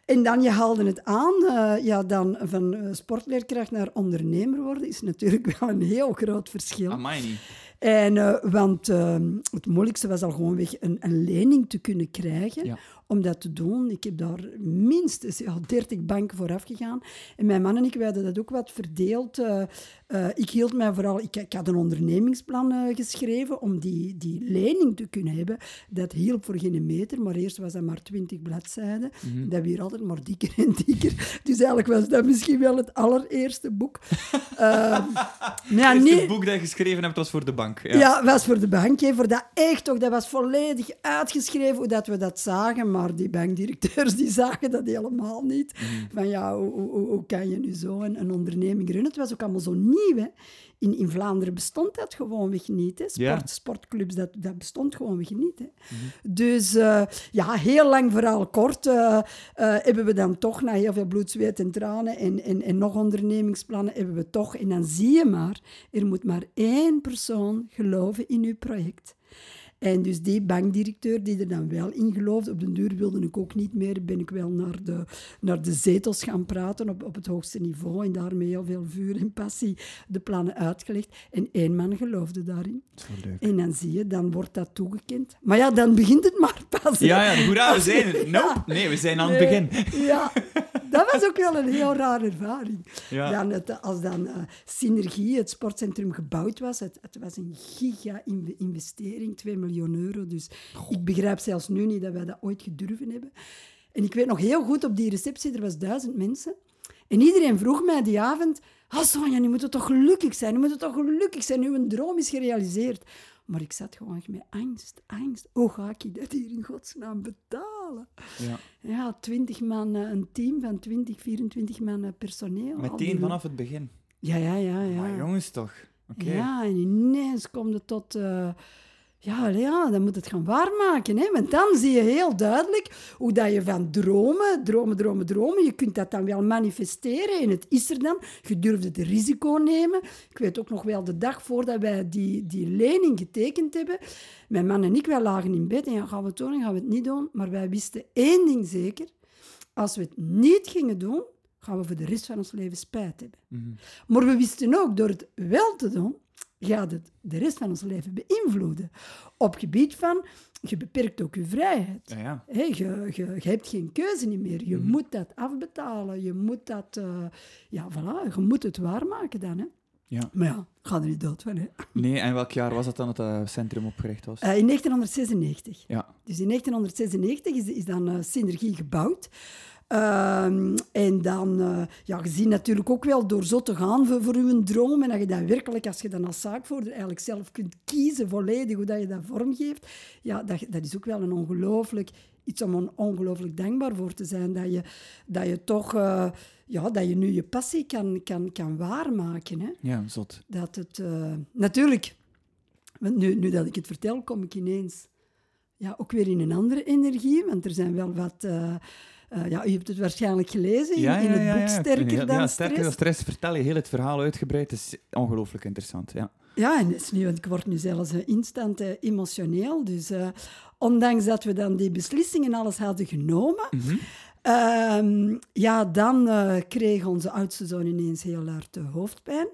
En dan, je haalde het aan, eh, ja, dan van eh, sportleerkracht naar ondernemer worden is natuurlijk wel een heel groot verschil. Amai. En, uh, want uh, het moeilijkste was al gewoon weg een, een lening te kunnen krijgen. Ja om dat te doen. Ik heb daar minstens ja, 30 banken voor afgegaan. En mijn man en ik hadden dat ook wat verdeeld. Uh, uh, ik hield mij vooral... Ik, ik had een ondernemingsplan uh, geschreven om die, die lening te kunnen hebben. Dat hielp voor geen meter, maar eerst was dat maar 20 bladzijden. Mm -hmm. Dat weer altijd maar dikker en dikker. Dus eigenlijk was dat misschien wel het allereerste boek. ja, het eerste boek dat je geschreven hebt was voor de bank. Ja, ja was voor de bank. Hè, voor dat echt toch, dat was volledig uitgeschreven hoe dat we dat zagen. Maar maar die bankdirecteurs die zagen dat helemaal niet. Mm. Van ja, hoe, hoe, hoe, kan je nu zo een, een, onderneming runnen? Het was ook allemaal zo nieuw. Hè? In, in Vlaanderen bestond dat gewoonweg niet. Hè? Sport, Sportclubs, dat, dat bestond gewoonweg niet. Hè? Mm. Dus uh, ja, heel lang verhaal kort uh, uh, hebben we dan toch, na heel veel bloed, zweet en tranen en, en, en nog ondernemingsplannen, hebben we toch, en dan zie je maar, er moet maar één persoon geloven in uw project. En dus die bankdirecteur die er dan wel in geloofde, op de duur wilde ik ook niet meer, ben ik wel naar de, naar de zetels gaan praten op, op het hoogste niveau en daarmee heel veel vuur en passie de plannen uitgelegd. En één man geloofde daarin. leuk. En dan zie je, dan wordt dat toegekend. Maar ja, dan begint het maar pas. Ja, ja, hoera, we zijn het. Nope. Nee, we zijn aan het begin. Ja, dat was ook wel een heel rare ervaring. Ja. Dan het, als dan uh, Synergie, het sportcentrum, gebouwd was, het, het was een giga-investering, 2 miljoen euro. Dus ik begrijp zelfs nu niet dat wij dat ooit gedurven hebben. En ik weet nog heel goed, op die receptie, er was duizend mensen. En iedereen vroeg mij die avond, oh Sonja, nu moet het toch gelukkig zijn, nu moet het toch gelukkig zijn, nu een droom is gerealiseerd. Maar ik zat gewoon met angst, angst. Hoe ga ik dat hier in godsnaam betalen? Ja, ja 20 man, een team van 20, 24 man personeel. Meteen vanaf het begin? Ja, ja, ja. ja. Maar jongens toch? Okay. Ja, en ineens komt het tot... Uh, ja, ja, dan moet het gaan waarmaken. Hè? Want dan zie je heel duidelijk hoe dat je van dromen, dromen, dromen, dromen, je kunt dat dan wel manifesteren en het is er dan. Je durft het risico nemen. Ik weet ook nog wel de dag voordat wij die, die lening getekend hebben. Mijn man en ik, wij lagen in bed en ja, gaan we het doen, gaan we het niet doen. Maar wij wisten één ding zeker. Als we het niet gingen doen, gaan we voor de rest van ons leven spijt hebben. Mhm. Maar we wisten ook, door het wel te doen, gaat het de rest van ons leven beïnvloeden. Op gebied van, je beperkt ook je vrijheid. Ja, ja. je, je, je, hebt geen keuze niet meer. Je mhm. moet dat afbetalen. Je moet dat, uh, ja, voilà, je moet het waarmaken dan. Hè. Ja. Maar ja, ga er niet dood van. Hè. Nee, en welk jaar was dat dan het uh, centrum opgericht was? Uh, in 1996. Ja. Dus in 1996 is, is dan uh, Synergie gebouwd. Um, en dan, uh, ja, je ziet natuurlijk ook wel door zo te gaan voor, voor je droom en dat je dat werkelijk, als je dan als zaakvoerder eigenlijk zelf kunt kiezen volledig hoe dat je dat vormgeeft, ja, dat, dat is ook wel een ongelooflijk, iets om ongelooflijk dankbaar voor te zijn, dat je, dat je toch, uh, ja, dat je nu je passie kan, kan, kan waarmaken. Hè? Ja, zot. Dat het, uh, natuurlijk, nu, nu dat ik het vertel, kom ik ineens ja, ook weer in een andere energie, want er zijn wel wat... Uh, ja, u hebt het waarschijnlijk gelezen in, in het boek Sterker dan Stress. Sterker dan Stress vertel je heel het verhaal uitgebreid. Het is ongelooflijk interessant, ja. Ja, en is nu, ik word nu zelfs uh, instant uh, emotioneel. Dus ondanks dat we dan die beslissingen alles hadden genomen... Mm -hmm. ja, dan kreeg onze oudste zoon ineens heel hard hoofdpijn.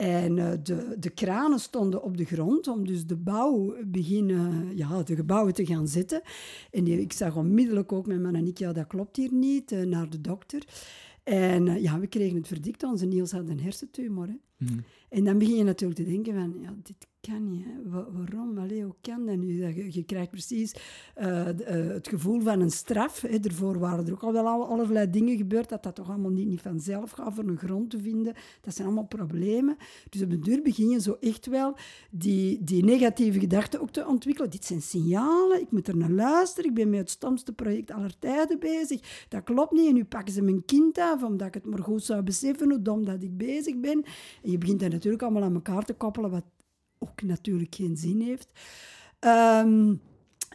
En uh, de, de kranen stonden op de grond om dus de bouw beginnen, ja, de gebouwen te gaan zetten. En die, ik zag onmiddellijk ook met mijn en ik, ja, dat klopt hier niet, uh, naar de dokter. En uh, ja, we kregen het verdikt, onze Niels had een hersentumor. Hè. Mm. En dan begin je natuurlijk te denken van, ja, dit kan niet. waarom? Allee, hoe kan dat nu? Je, je krijgt precies de, uh, het gevoel van een straf. Hè. Daarvoor waren er ook al wel allerlei dingen gebeurd, dat dat toch allemaal niet, niet vanzelf gaat voor een grond te vinden. Dat zijn allemaal problemen. Dus op de duur begin je zo echt wel die, die negatieve gedachten ook te ontwikkelen. Dit zijn signalen, ik moet er naar luisteren, ik ben met het stomste project aller tijden bezig. Dat klopt niet en nu pakken ze mijn kind af, omdat ik het maar goed zou beseffen hoe dom dat ik bezig ben. En je begint dat natuurlijk allemaal aan elkaar te koppelen, wat ook natuurlijk geen zin heeft. Um,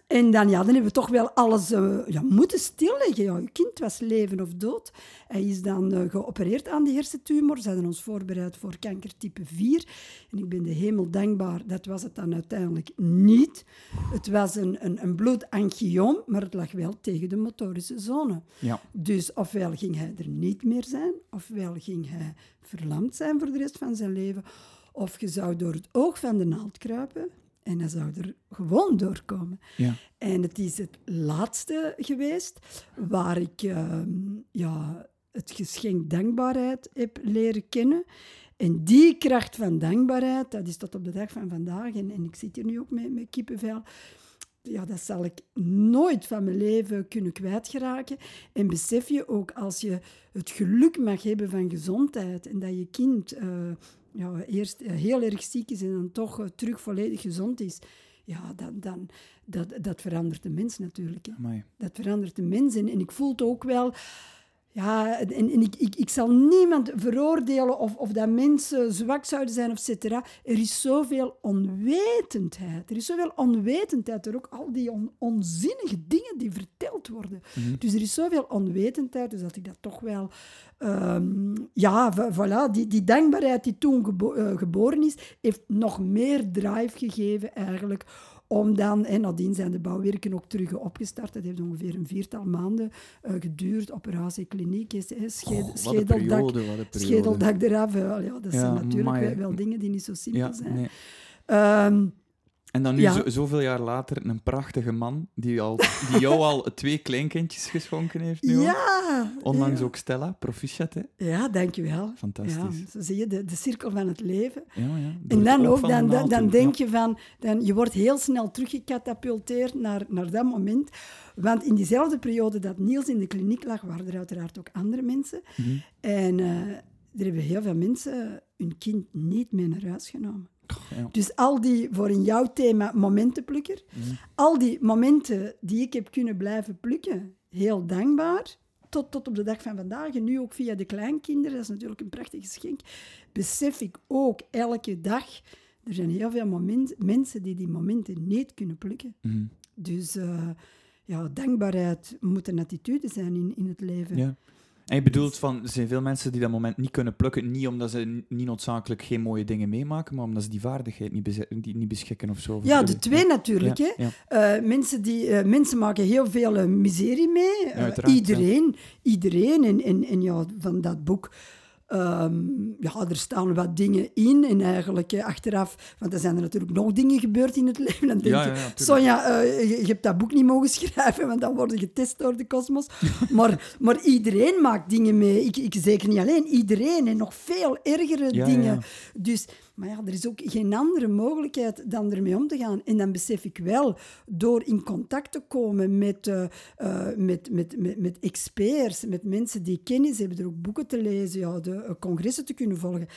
en dan, ja, dan hebben we toch wel alles uh, ja, moeten stilleggen. Ja, je kind was leven of dood. Hij is dan uh, geopereerd aan die hersentumor. Ze hadden ons voorbereid voor kanker type 4. En ik ben de hemel dankbaar, dat was het dan uiteindelijk niet. Het was een, een, een bloedangioom, maar het lag wel tegen de motorische zone. Ja. Dus ofwel ging hij er niet meer zijn, ofwel ging hij verlamd zijn voor de rest van zijn leven of je zou door het oog van de naald kruipen en hij zou er gewoon doorkomen. Ja. En het is het laatste geweest waar ik ehm, ja, het geschenk dankbaarheid heb leren kennen. En die kracht van dankbaarheid, dat is tot op de dag van vandaag, en, en ik zit hier nu ook met, met kippenvel, ja, dat zal ik nooit van mijn leven kunnen kwijtgeraken. En besef je ook als je het geluk mag hebben van gezondheid en dat je kind eh, ja, eerst heel erg ziek is en dan toch eh, terug volledig gezond is, ja, dan, dan, dat, dat verandert de mens natuurlijk. Hè. Dat verandert de mens. En, en ik voel het ook wel... Ja, en, en ik, ik, ik zal niemand veroordelen of, of dat mensen zwak zouden zijn, of cetera. Er is zoveel onwetendheid. Er is zoveel onwetendheid door ook al die on- onzinnige dingen die verteld worden. Dus er is zoveel onwetendheid, dus dat ik dat toch wel... ehm, ja, vo- voilà, die, die dankbaarheid die toen gebo- eh, geboren is, heeft nog meer drive gegeven eigenlijk om dan, en nadien zijn de bouwwerken ook terug opgestart. Dat heeft ongeveer een viertal maanden eh, geduurd. Operatie kliniek is Oh, schedeldak, periode, schedeldak eraf. ja, dat Ja, zijn natuurlijk wel, wel dingen die niet zo simpel Ja, zijn. nee. Ehm, En dan nu, Ja. zo, zoveel jaar later, een prachtige man die, al, die jou al twee kleinkindjes geschonken heeft nu ja, Onlangs ja. ook Stella, proficiat, hè? Ja, dankjewel. Fantastisch. Ja, zo zie je de, de cirkel van het leven. Ja, ja. Door En dan ook, dan, dan, denk je van, dan, je wordt heel snel teruggecatapulteerd naar, naar dat moment. Want in diezelfde periode dat Niels in de kliniek lag, waren er uiteraard ook andere mensen. Mhm. En eh, er hebben heel veel mensen hun kind niet mee naar huis genomen. Ja. Dus al die, voor in jouw thema, momentenplukker, Mhm. al die momenten die ik heb kunnen blijven plukken, heel dankbaar, tot, tot op de dag van vandaag. En nu ook via de kleinkinderen, dat is natuurlijk een prachtig geschenk, besef ik ook elke dag, er zijn heel veel moment, mensen die die momenten niet kunnen plukken. Mhm. Dus eh, ja, dankbaarheid moet een attitude zijn in, in het leven. Ja. En je bedoelt van, er zijn veel mensen die dat moment niet kunnen plukken, niet omdat ze niet noodzakelijk geen mooie dingen meemaken, maar omdat ze die vaardigheid niet, die niet beschikken of zo. Ja, de twee natuurlijk. Ja, hè. ja. Eh, mensen, die, eh, mensen maken heel veel eh, miserie mee. Iedereen. Iedereen. En, en, en ja, van dat boek... ehm, ja, er staan wat dingen in. En eigenlijk eh, achteraf... Want er zijn er natuurlijk nog dingen gebeurd in het leven. Dan denk Ja, je, ja. Sonja, eh, je, je hebt dat boek niet mogen schrijven, want dan worden getest door de kosmos. maar, maar iedereen maakt dingen mee. Ik, ik zeker niet alleen. Iedereen. En nog veel ergere Ja, dingen. Dus, maar ja, er is ook geen andere mogelijkheid dan ermee om te gaan. En dan besef ik wel, door in contact te komen met, eh, eh, met, met, met, experts, met mensen die kennis hebben, er ook boeken te lezen, ja, de eh, congressen te kunnen volgen,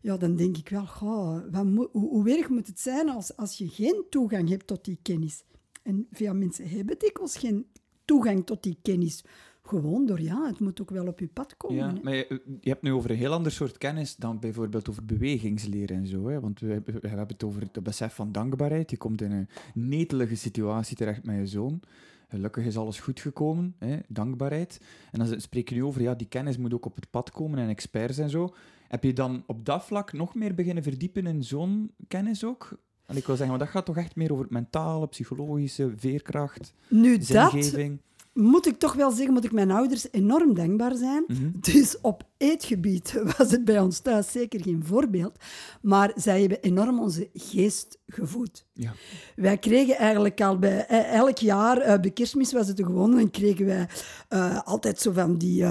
ja, dan denk ik wel, goh, wat hoe, hoe moet het zijn als, als je geen toegang hebt tot die kennis? En veel mensen hebben dikwijls geen toegang tot die kennis. Gewoon door, ja, het moet ook wel op je pad komen. Ja, hè. maar je, je hebt nu over een heel ander soort kennis dan bijvoorbeeld over bewegingsleren en zo. Hè? Want we, hebben- we hebben het over het besef van dankbaarheid. Je komt in een netelige situatie terecht met je zoon. Gelukkig is alles goed gekomen, hè? dankbaarheid. En dan spreek je nu over, ja, die kennis moet ook op het pad komen en experts en zo. Heb je dan op dat vlak nog meer beginnen verdiepen in zo'n kennis ook? En ik wil zeggen, maar dat gaat toch echt meer over het mentale, psychologische, veerkracht, Nu, dat zingeving. Moet ik toch wel zeggen, moet ik mijn ouders enorm dankbaar zijn. Mhm. Dus op eetgebied was het bij ons thuis zeker geen voorbeeld. Maar zij hebben enorm onze geest gevoed. Ja. Wij kregen eigenlijk al bij eh, elk jaar, eh, bij kerstmis was het gewoon, dan kregen wij eh, altijd zo van die,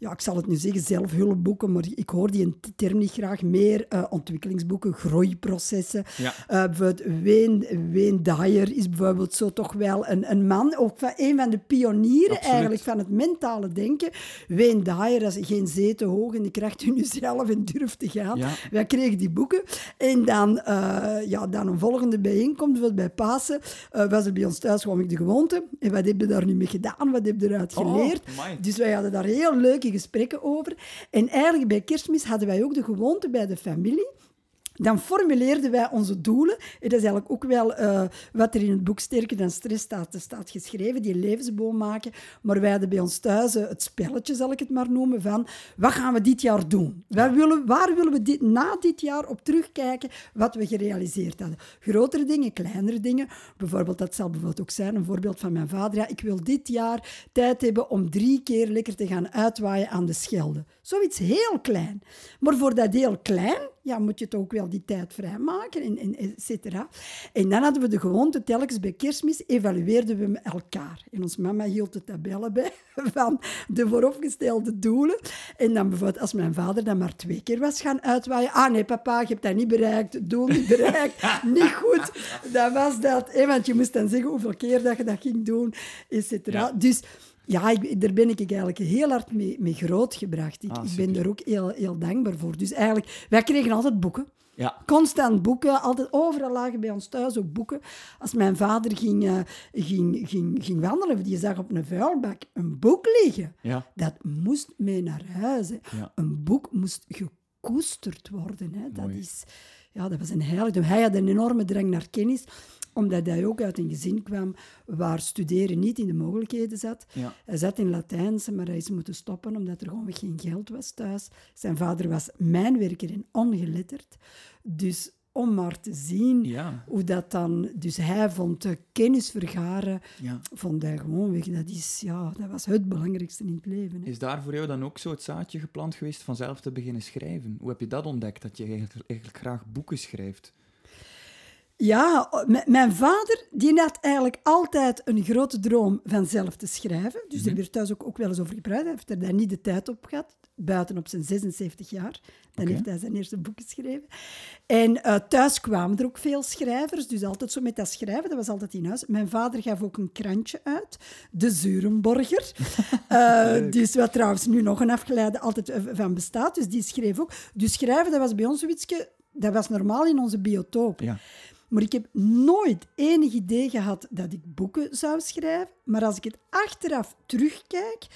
ja, ik zal het nu zeggen, zelfhulpboeken, maar ik hoor die een term niet graag meer, eh, ontwikkelingsboeken, groeiprocessen. Ja. Bijvoorbeeld Wayne, Wayne Dyer is bijvoorbeeld zo toch wel een, een man, ook van, een van de pionieren Absoluut. eigenlijk van het mentale denken. Wayne Dyer, dat is geen zee te hoog in de kracht in jezelf en durf te gaan. Ja. Wij kregen die boeken. En dan, eh, ja, dan een volgende bijeenkomst, bij Pasen, eh, was er bij ons thuis gewoon de gewoonte. En wat heb je daar nu mee gedaan? Wat heb je eruit Oh, geleerd? dus wij hadden daar heel leuke gesprekken over. En eigenlijk bij kerstmis hadden wij ook de gewoonte bij de familie dan formuleerden wij onze doelen. En dat is eigenlijk ook wel eh, wat er in het boek Sterker dan Stress staat, staat geschreven, die levensboom maken. Maar wij hadden bij ons thuis eh, het spelletje, zal ik het maar noemen, van wat gaan we dit jaar doen? Waar willen, waar willen we dit, na dit jaar op terugkijken wat we gerealiseerd hadden? Grotere dingen, kleinere dingen. Bijvoorbeeld, dat zal bijvoorbeeld ook zijn, een voorbeeld van mijn vader. Ja, ik wil dit jaar tijd hebben om drie keer lekker te gaan uitwaaien aan de Schelde. Zoiets heel klein. Maar voor dat heel klein ja, moet je toch ook wel die tijd vrijmaken, en, en et cetera. En dan hadden we de gewoonte, telkens bij kerstmis evalueerden we elkaar. En onze mama hield de tabellen bij van de vooropgestelde doelen. En dan bijvoorbeeld, als mijn vader dan maar twee keer was gaan uitwaaien. Ah nee, papa, je hebt dat niet bereikt, het doel niet bereikt, niet goed. Dan was dat, hè, want je moest dan zeggen hoeveel keer dat je dat ging doen, et cetera. Dus ja, ik, daar ben ik eigenlijk heel hard mee, mee grootgebracht. Ik, Ah, ik ben er ook heel, heel dankbaar voor. Dus eigenlijk, wij kregen altijd boeken. Ja. Constant boeken, altijd overal lagen bij ons thuis ook boeken. Als mijn vader ging, eh, ging, ging, ging wandelen, of die zag op een vuilbak een boek liggen. Ja. Dat moest mee naar huis. Ja. Een boek moest gekoesterd worden. Hè. Dat, Mooi. is, ja, dat was een heiligdom. Hij had een enorme drang naar kennis, omdat hij ook uit een gezin kwam waar studeren niet in de mogelijkheden zat. Ja. Hij zat in Latijnse, maar hij is moeten stoppen omdat er gewoon geen geld was thuis. Zijn vader was mijnwerker en ongeletterd. Dus om maar te zien Ja. hoe dat dan... Dus hij vond de kennis vergaren, Ja. vond hij gewoon weg. Dat, is, ja, dat was het belangrijkste in het leven. hè. Is daar voor jou dan ook zo het zaadje geplant geweest van zelf te beginnen schrijven? Hoe heb je dat ontdekt, dat je eigenlijk, eigenlijk graag boeken schrijft? Ja, mijn vader die had eigenlijk altijd een grote droom van zelf te schrijven. Dus er werd thuis ook, ook wel eens over gepraat. Hij heeft er daar niet de tijd op gehad, buiten op zijn 76 jaar. Dan heeft hij zijn eerste boek geschreven. En eh, thuis kwamen er ook veel schrijvers, dus altijd zo met dat schrijven, dat was altijd in huis. Mijn vader gaf ook een krantje uit, De Zurenborger. Eh, dus wat trouwens nu nog een afgeleide altijd eh, van bestaat, dus die schreef ook. Dus schrijven, dat was bij ons zoiets, dat was normaal in onze biotoop. Ja. Maar ik heb nooit enig idee gehad dat ik boeken zou schrijven. Maar als ik het achteraf terugkijk,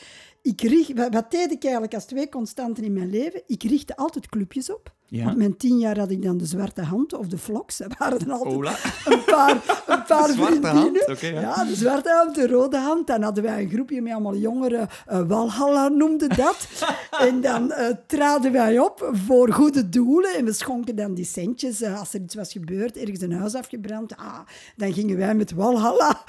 ik richt, wat, deed ik eigenlijk als twee constanten in mijn leven? Ik richtte altijd clubjes op. Ja. Op mijn tien jaar had ik dan de zwarte hand of de vloks. Dat waren altijd Ola. een paar, een paar De zwarte hand, ja. ja. de zwarte hand, de rode hand. Dan hadden wij een groepje met allemaal jongeren. eh Walhalla noemde dat. en dan eh, traden wij op voor goede doelen. En we schonken dan die centjes. eh, als er iets was gebeurd, ergens een huis afgebrand. Ah, dan gingen wij met Walhalla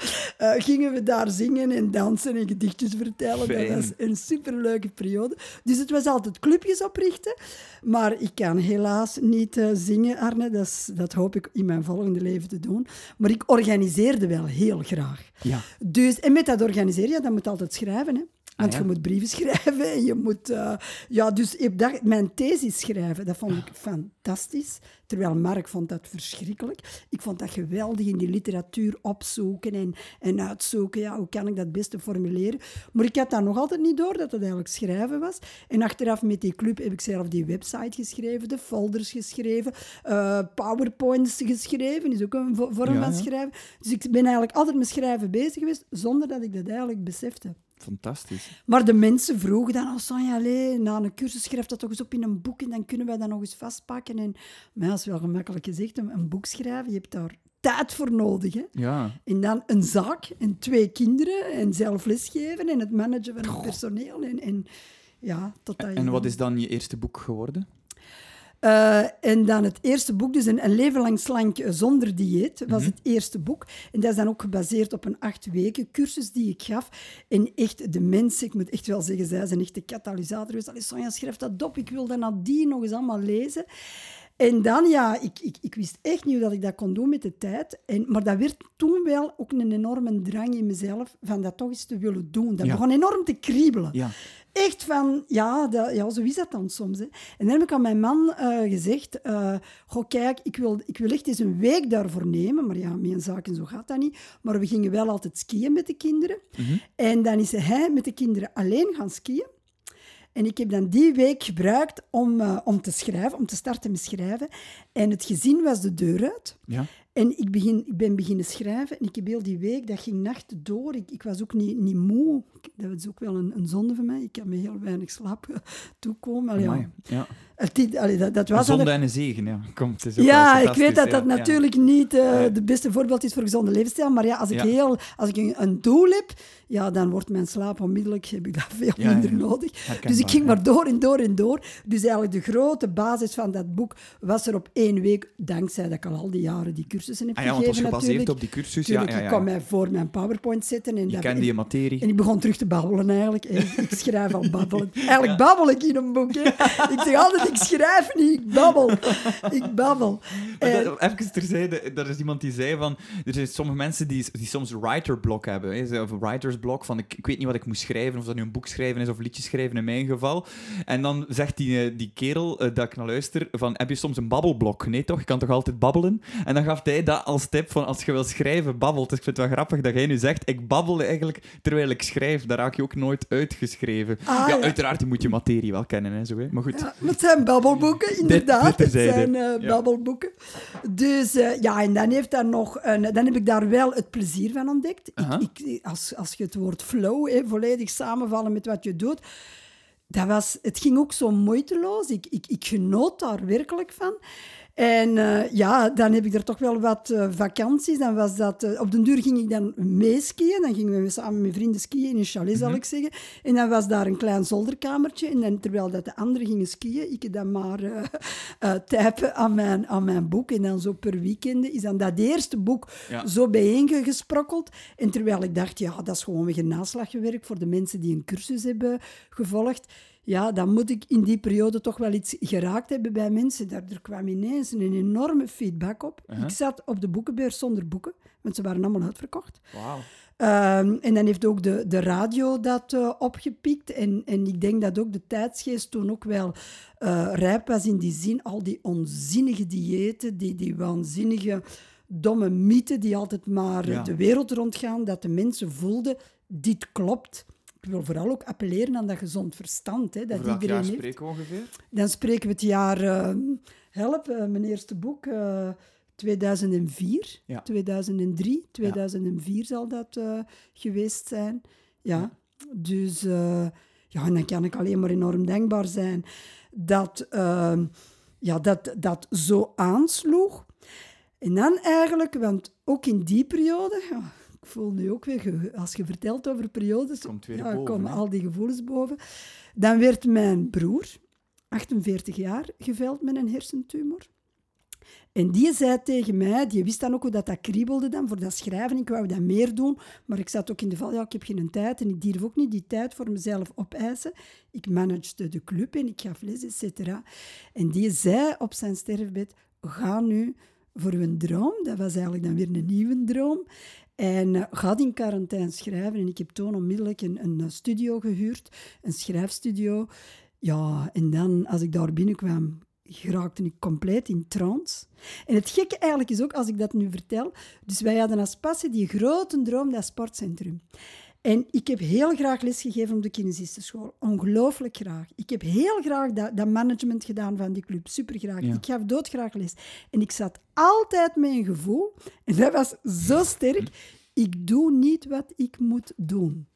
gingen we daar zingen en dansen en gedichtjes vertellen. Fijn. Dat was een superleuke periode. Dus het was altijd clubjes oprichten. Maar ik kan helaas niet eh, zingen, Arne. Dat, is, dat hoop ik in mijn volgende leven te doen. Maar ik organiseerde wel heel graag. Ja. Dus, en met dat organiseren, ja, dan moet altijd schrijven. Hè? Want Ah, ja. je moet brieven schrijven en je moet... eh, ja, dus ik dat, mijn thesis schrijven, dat vond ik fantastisch. Terwijl Mark vond dat verschrikkelijk. Ik vond dat geweldig in die literatuur opzoeken en, en uitzoeken. Ja, hoe kan ik dat beste formuleren? Maar ik had dat nog altijd niet door, dat het eigenlijk schrijven was. En achteraf met die club heb ik zelf die website geschreven, de folders geschreven, eh, powerpoints geschreven, is ook een vo- vorm Ja, van schrijven. Dus ik ben eigenlijk altijd met schrijven bezig geweest, zonder dat ik dat eigenlijk besefte. Fantastisch. Maar de mensen vroegen dan, oh Sonja, na een cursus schrijf dat toch eens op in een boek en dan kunnen wij dat nog eens vastpakken. En, maar dat is wel gemakkelijk gezegd, een, boek schrijven, je hebt daar tijd voor nodig. Hè? Ja. En dan een zaak en twee kinderen en zelf lesgeven en het managen van het personeel. En, en, ja, je En wat is dan je eerste boek geworden? Eh, en dan het eerste boek, dus een, een leven lang slank zonder dieet, was Mhm. het eerste boek. En dat is dan ook gebaseerd op een acht weken cursus die ik gaf. En echt, de mensen, ik moet echt wel zeggen, zij zijn echt de katalysator geweest. Allee, Sonja, schrijf dat op, ik wil dat nadien nog eens allemaal lezen. En dan, ja, ik, ik, ik wist echt niet hoe dat ik dat kon doen met de tijd. En, maar dat werd toen wel ook een enorme drang in mezelf van dat toch eens te willen doen. Dat Ja. begon enorm te kriebelen. Ja. Echt van, ja, dat, ja, zo is dat dan soms. Hè. En dan heb ik aan mijn man eh, gezegd, eh, goh, kijk, ik wil, ik wil echt eens een week daarvoor nemen. Maar ja, met een zaak en zo gaat dat niet. Maar we gingen wel altijd skiën met de kinderen. En dan is hij met de kinderen alleen gaan skiën. En ik heb dan die week gebruikt om, eh, om te schrijven, om te starten met schrijven. En het gezin was de deur uit. Ja. En ik, begin, ik ben beginnen schrijven en ik heb heel die week, dat ging nachten door. Ik, ik was ook niet, niet moe. Dat is ook wel een, een zonde van mij. Ik had me heel weinig slaap eh, toekomen. Allee, Amai. ja. Het, allee, dat, dat Een was zonde en een zegen, ja. Het is ja, ik weet dat dat ja. Ja. natuurlijk niet eh Nee. de beste voorbeeld is voor gezonde levensstijl. Maar ja, als ik, heel, als ik een, een doel heb, ja, dan wordt mijn slaap onmiddellijk, heb ik dat veel Ja, minder ja. nodig. Dus ik ging ja. maar door en door en door. Dus eigenlijk de grote basis van dat boek was er op één week, dankzij dat ik al al die jaren die cursus cursussen heb Ah ja, want gegeven het was gebaseerd natuurlijk. op die cursus. Ja, Tuurlijk, ja, ja. ik kwam mij voor mijn PowerPoint zetten. En Je kende je materie. En ik begon terug te babbelen eigenlijk. En ik schrijf al babbelen. Eigenlijk babbel ik in een boek. Hè. Ik zeg altijd, ik schrijf niet, ik babbel. Ik babbel. En- dat- even terzijde, er is iemand die zei van... Er zijn sommige mensen die, die soms writerblock hebben. Hè, of een writersblok van ik, ik weet niet wat ik moet schrijven, of dat nu een boek schrijven is of liedjes schrijven in mijn geval. En dan zegt die, eh, die kerel eh, dat ik naar luister van heb je soms een babbelblok? Nee toch? Je kan toch altijd babbelen? En dan gaf hij dat als tip van als je wil schrijven, babbel. Dus ik vind het wel grappig dat jij nu zegt ik babbel eigenlijk terwijl ik schrijf. Daar raak je ook nooit uitgeschreven. Ah, ja, ja. uiteraard moet je materie wel kennen. Hè, zo, hè. Maar goed. Ja, het zijn babbelboeken, inderdaad. dit het zijn eh, babbelboeken. Dus ja, en dan, heeft dat nog een, dan heb ik daar wel het plezier van ontdekt. Ik, ik, als, als je het woord flow hè, volledig samenvallen met wat je doet, dat was, het ging ook zo moeiteloos. Ik, ik, ik genoot daar werkelijk van. En eh, ja, dan heb ik er toch wel wat eh, vakanties. Dan was dat, eh, op den duur ging ik dan meeskiën. Dan gingen we samen met vrienden skiën in een chalet, zal ik zeggen. En dan was daar een klein zolderkamertje. En dan, terwijl dat de anderen gingen skiën, ik dan maar typen aan mijn, aan mijn boek. En dan zo per weekend is dan dat eerste boek Ja. zo bijeengesprokkeld. En terwijl ik dacht, ja, dat is gewoon weer een naslagwerk voor de mensen die een cursus hebben gevolgd. Ja, dan moet ik in die periode toch wel iets geraakt hebben bij mensen. Daar, er kwam ineens een enorme feedback op. Uh-huh. Ik zat op de boekenbeurs zonder boeken, want ze waren allemaal uitverkocht. Ehm, en dan heeft ook de, de radio dat eh, opgepikt. En, en ik denk dat ook de tijdsgeest toen ook wel eh, rijp was in die zin. Al die onzinnige diëten, die, die waanzinnige domme mythen die altijd maar Ja. de wereld rondgaan, dat de mensen voelden, dit klopt. Ik wil vooral ook appelleren aan dat gezond verstand. Hè, dat Over welk iedereen jaar heeft. spreken we ongeveer? Dan spreken we het jaar... eh, help, eh, mijn eerste boek, eh, 2004, Ja. 2003, 2004 zal dat eh, geweest zijn. Ja, Ja. dus... eh, ja, en dan kan ik alleen maar enorm dankbaar zijn dat eh, ja, dat, dat zo aansloeg. En dan eigenlijk, want ook in die periode... ja, ik voel nu ook weer, als je vertelt over periodes, ja, boven, komen al die gevoelens boven. Dan werd mijn broer, 48 jaar, geveld met een hersentumor. En die zei tegen mij, die wist dan ook hoe dat, dat kriebelde dan voor dat schrijven. Ik wou dat meer doen, maar ik zat ook in de val, ja, ik heb geen tijd en ik durf ook niet die tijd voor mezelf opeisen. Ik managede de club en ik gaf les, et cetera. En die zei op zijn sterfbed, ga nu voor een droom. Dat was eigenlijk dan weer een nieuwe droom. En eh, ga in quarantaine schrijven. En ik heb toen onmiddellijk een, een eh, studio gehuurd, een schrijfstudio. Ja, en dan, als ik daar binnenkwam, geraakte ik compleet in trance. En het gekke eigenlijk is ook, als ik dat nu vertel... Dus wij hadden als passie die grote droom, dat sportcentrum. En ik heb heel graag lesgegeven op de kinesistenschool. Ongelooflijk graag. Ik heb heel graag dat, dat management gedaan van die club. Supergraag. Ja. Ik gaf doodgraag les. En ik zat altijd met een gevoel, en dat was zo sterk, ik doe niet wat ik moet doen.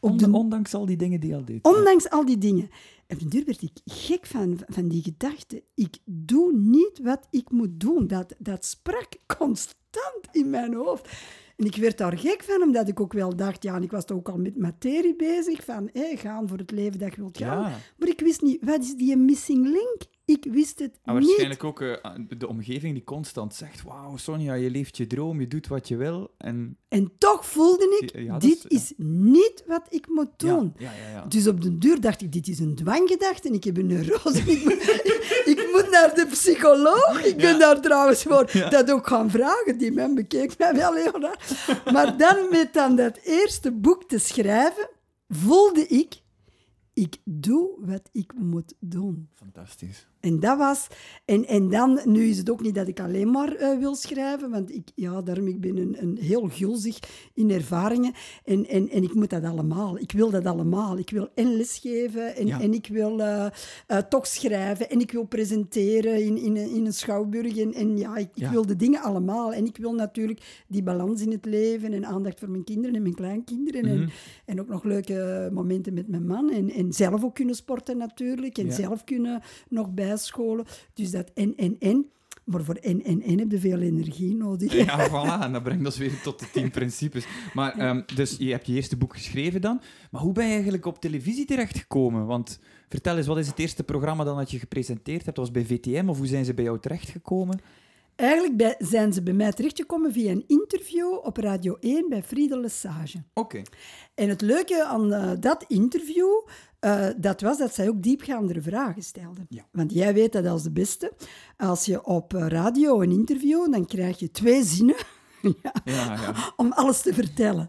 De, Ondanks al die dingen die je al deed. ondanks al die dingen. En op duur werd ik gek van, van die gedachte. Ik doe niet wat ik moet doen. Dat, dat sprak constant in mijn hoofd. En ik werd daar gek van, omdat ik ook wel dacht... Ja, en ik was toch ook al met materie bezig. Van, hé, gaan voor het leven dat je wilt gaan. Ja. Maar ik wist niet, wat is die missing link? Ik wist het En niet. waarschijnlijk ook eh, de omgeving die constant zegt: Wauw, Sonja, je leeft je droom, je doet wat je wil. En En toch voelde ik, Ja, dit is- is niet wat ik moet doen. Ja. Dus op den duur dacht ik, dit is een dwanggedachte en ik heb een neurose. Ik moet, ik moet naar de psycholoog. Ik ben daar trouwens voor dat ook gaan vragen. Die man bekeek mij wel heel raar. Maar dan met dan dat eerste boek te schrijven, voelde ik, ik doe wat ik moet doen. Fantastisch. En dat was... En, en dan, nu is het ook niet dat ik alleen maar eh, wil schrijven, want ik, ja, daarom, ik ben een, een heel gulzig in ervaringen. En, en, en ik moet dat allemaal. Ik wil dat allemaal. Ik wil en lesgeven en, Ja. en ik wil eh, eh, toch schrijven en ik wil presenteren in, in, een- in een schouwburg. En, en ja, ik, ik Ja. wil de dingen allemaal. En ik wil natuurlijk die balans in het leven en aandacht voor mijn kinderen en mijn kleinkinderen. Mhm. En, en ook nog leuke momenten met mijn man. En, en zelf ook kunnen sporten natuurlijk. En Ja. zelf kunnen nog bijscholen. Dus dat en, en, en. Maar voor en, en, en heb je veel energie nodig. Ja, voilà. En dat brengt ons weer tot de tien principes. Maar, ehm, dus je hebt je eerste boek geschreven dan. Maar hoe ben je eigenlijk op televisie terechtgekomen? Want vertel eens, wat is het eerste programma dan dat je gepresenteerd hebt? Dat was bij VTM of hoe zijn ze bij jou terechtgekomen? Eigenlijk bij, zijn ze bij mij terechtgekomen via een interview op Radio 1 bij Friede Lesage. Oké. En het leuke aan eh, dat interview, eh, dat was dat zij ook diepgaandere vragen stelden. Ja. Want jij weet dat als de beste. Als je op eh, radio een interview, dan krijg je twee zinnen ja, Ja, ja. om alles te vertellen.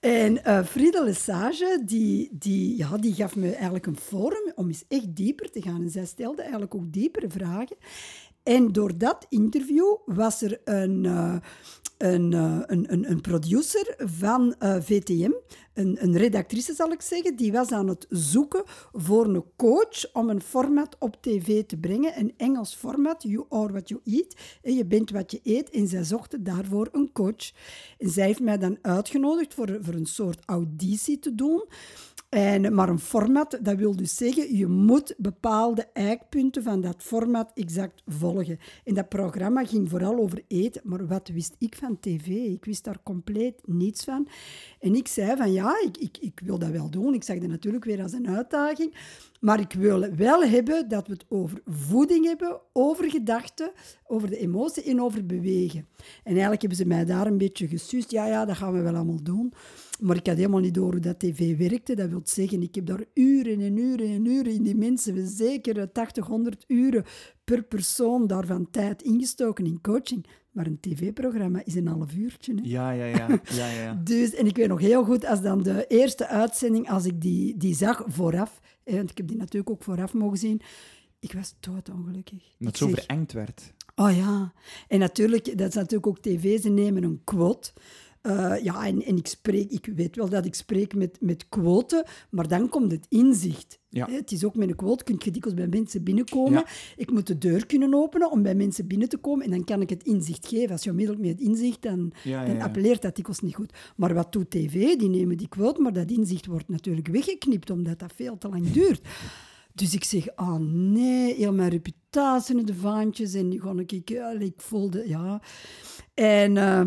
En eh Friede Lesage, die, die, ja, die gaf me eigenlijk een forum om eens echt dieper te gaan. En zij stelde eigenlijk ook diepere vragen. En door dat interview was er een, eh, een, eh, een, een, een producer van eh, VTM, een, een redactrice zal ik zeggen, die was aan het zoeken voor een coach om een format op tv te brengen, een Engels format, You Are What You Eat, en je bent wat je eet, en zij zochten daarvoor een coach. En zij heeft mij dan uitgenodigd voor, voor een soort auditie te doen. En, maar een format, dat wil dus zeggen, je moet bepaalde eikpunten van dat format exact volgen. En dat programma ging vooral over eten, maar wat wist ik van tv? Ik wist daar compleet niets van. En ik zei van ja, ik, ik, ik wil dat wel doen. Ik zag dat natuurlijk weer als een uitdaging. Maar ik wil wel hebben dat we het over voeding hebben, over gedachten, over de emotie en over bewegen. En eigenlijk hebben ze mij daar een beetje gestuurd. Ja, ja, dat gaan we wel allemaal doen. Maar ik had helemaal niet door hoe dat tv werkte. Dat wil zeggen, ik heb daar uren en uren en uren in die mensen, zeker 80, 100 uren per persoon daarvan tijd ingestoken in coaching. Maar een tv-programma is een half uurtje. Hè? Ja, ja, ja. ja, ja. Dus, en ik weet nog heel goed, als dan de eerste uitzending, als ik die, die zag vooraf, hè, want ik heb die natuurlijk ook vooraf mogen zien, ik was doodongelukkig. Dat zo zeg, verengd werd. Oh ja, en natuurlijk, dat is natuurlijk ook tv, ze nemen een quote. Eh, ja, en, en ik spreek, ik weet wel dat ik spreek met, met quoten, maar dan komt het inzicht. Ja. Het is ook met een quote, kun je dikwijls bij mensen binnenkomen. Ja. Ik moet de deur kunnen openen om bij mensen binnen te komen en dan kan ik het inzicht geven. Als je onmiddellijk met het inzicht, dan, Ja, dan appelleert dat dikwijls niet goed. Maar wat doet tv? Die nemen die quote, maar dat inzicht wordt natuurlijk weggeknipt, omdat dat veel te lang duurt. Dus ik zeg, oh nee, heel mijn reputatie in de vaantjes. En nu ga ik, ja, ik voelde, ja. En, eh,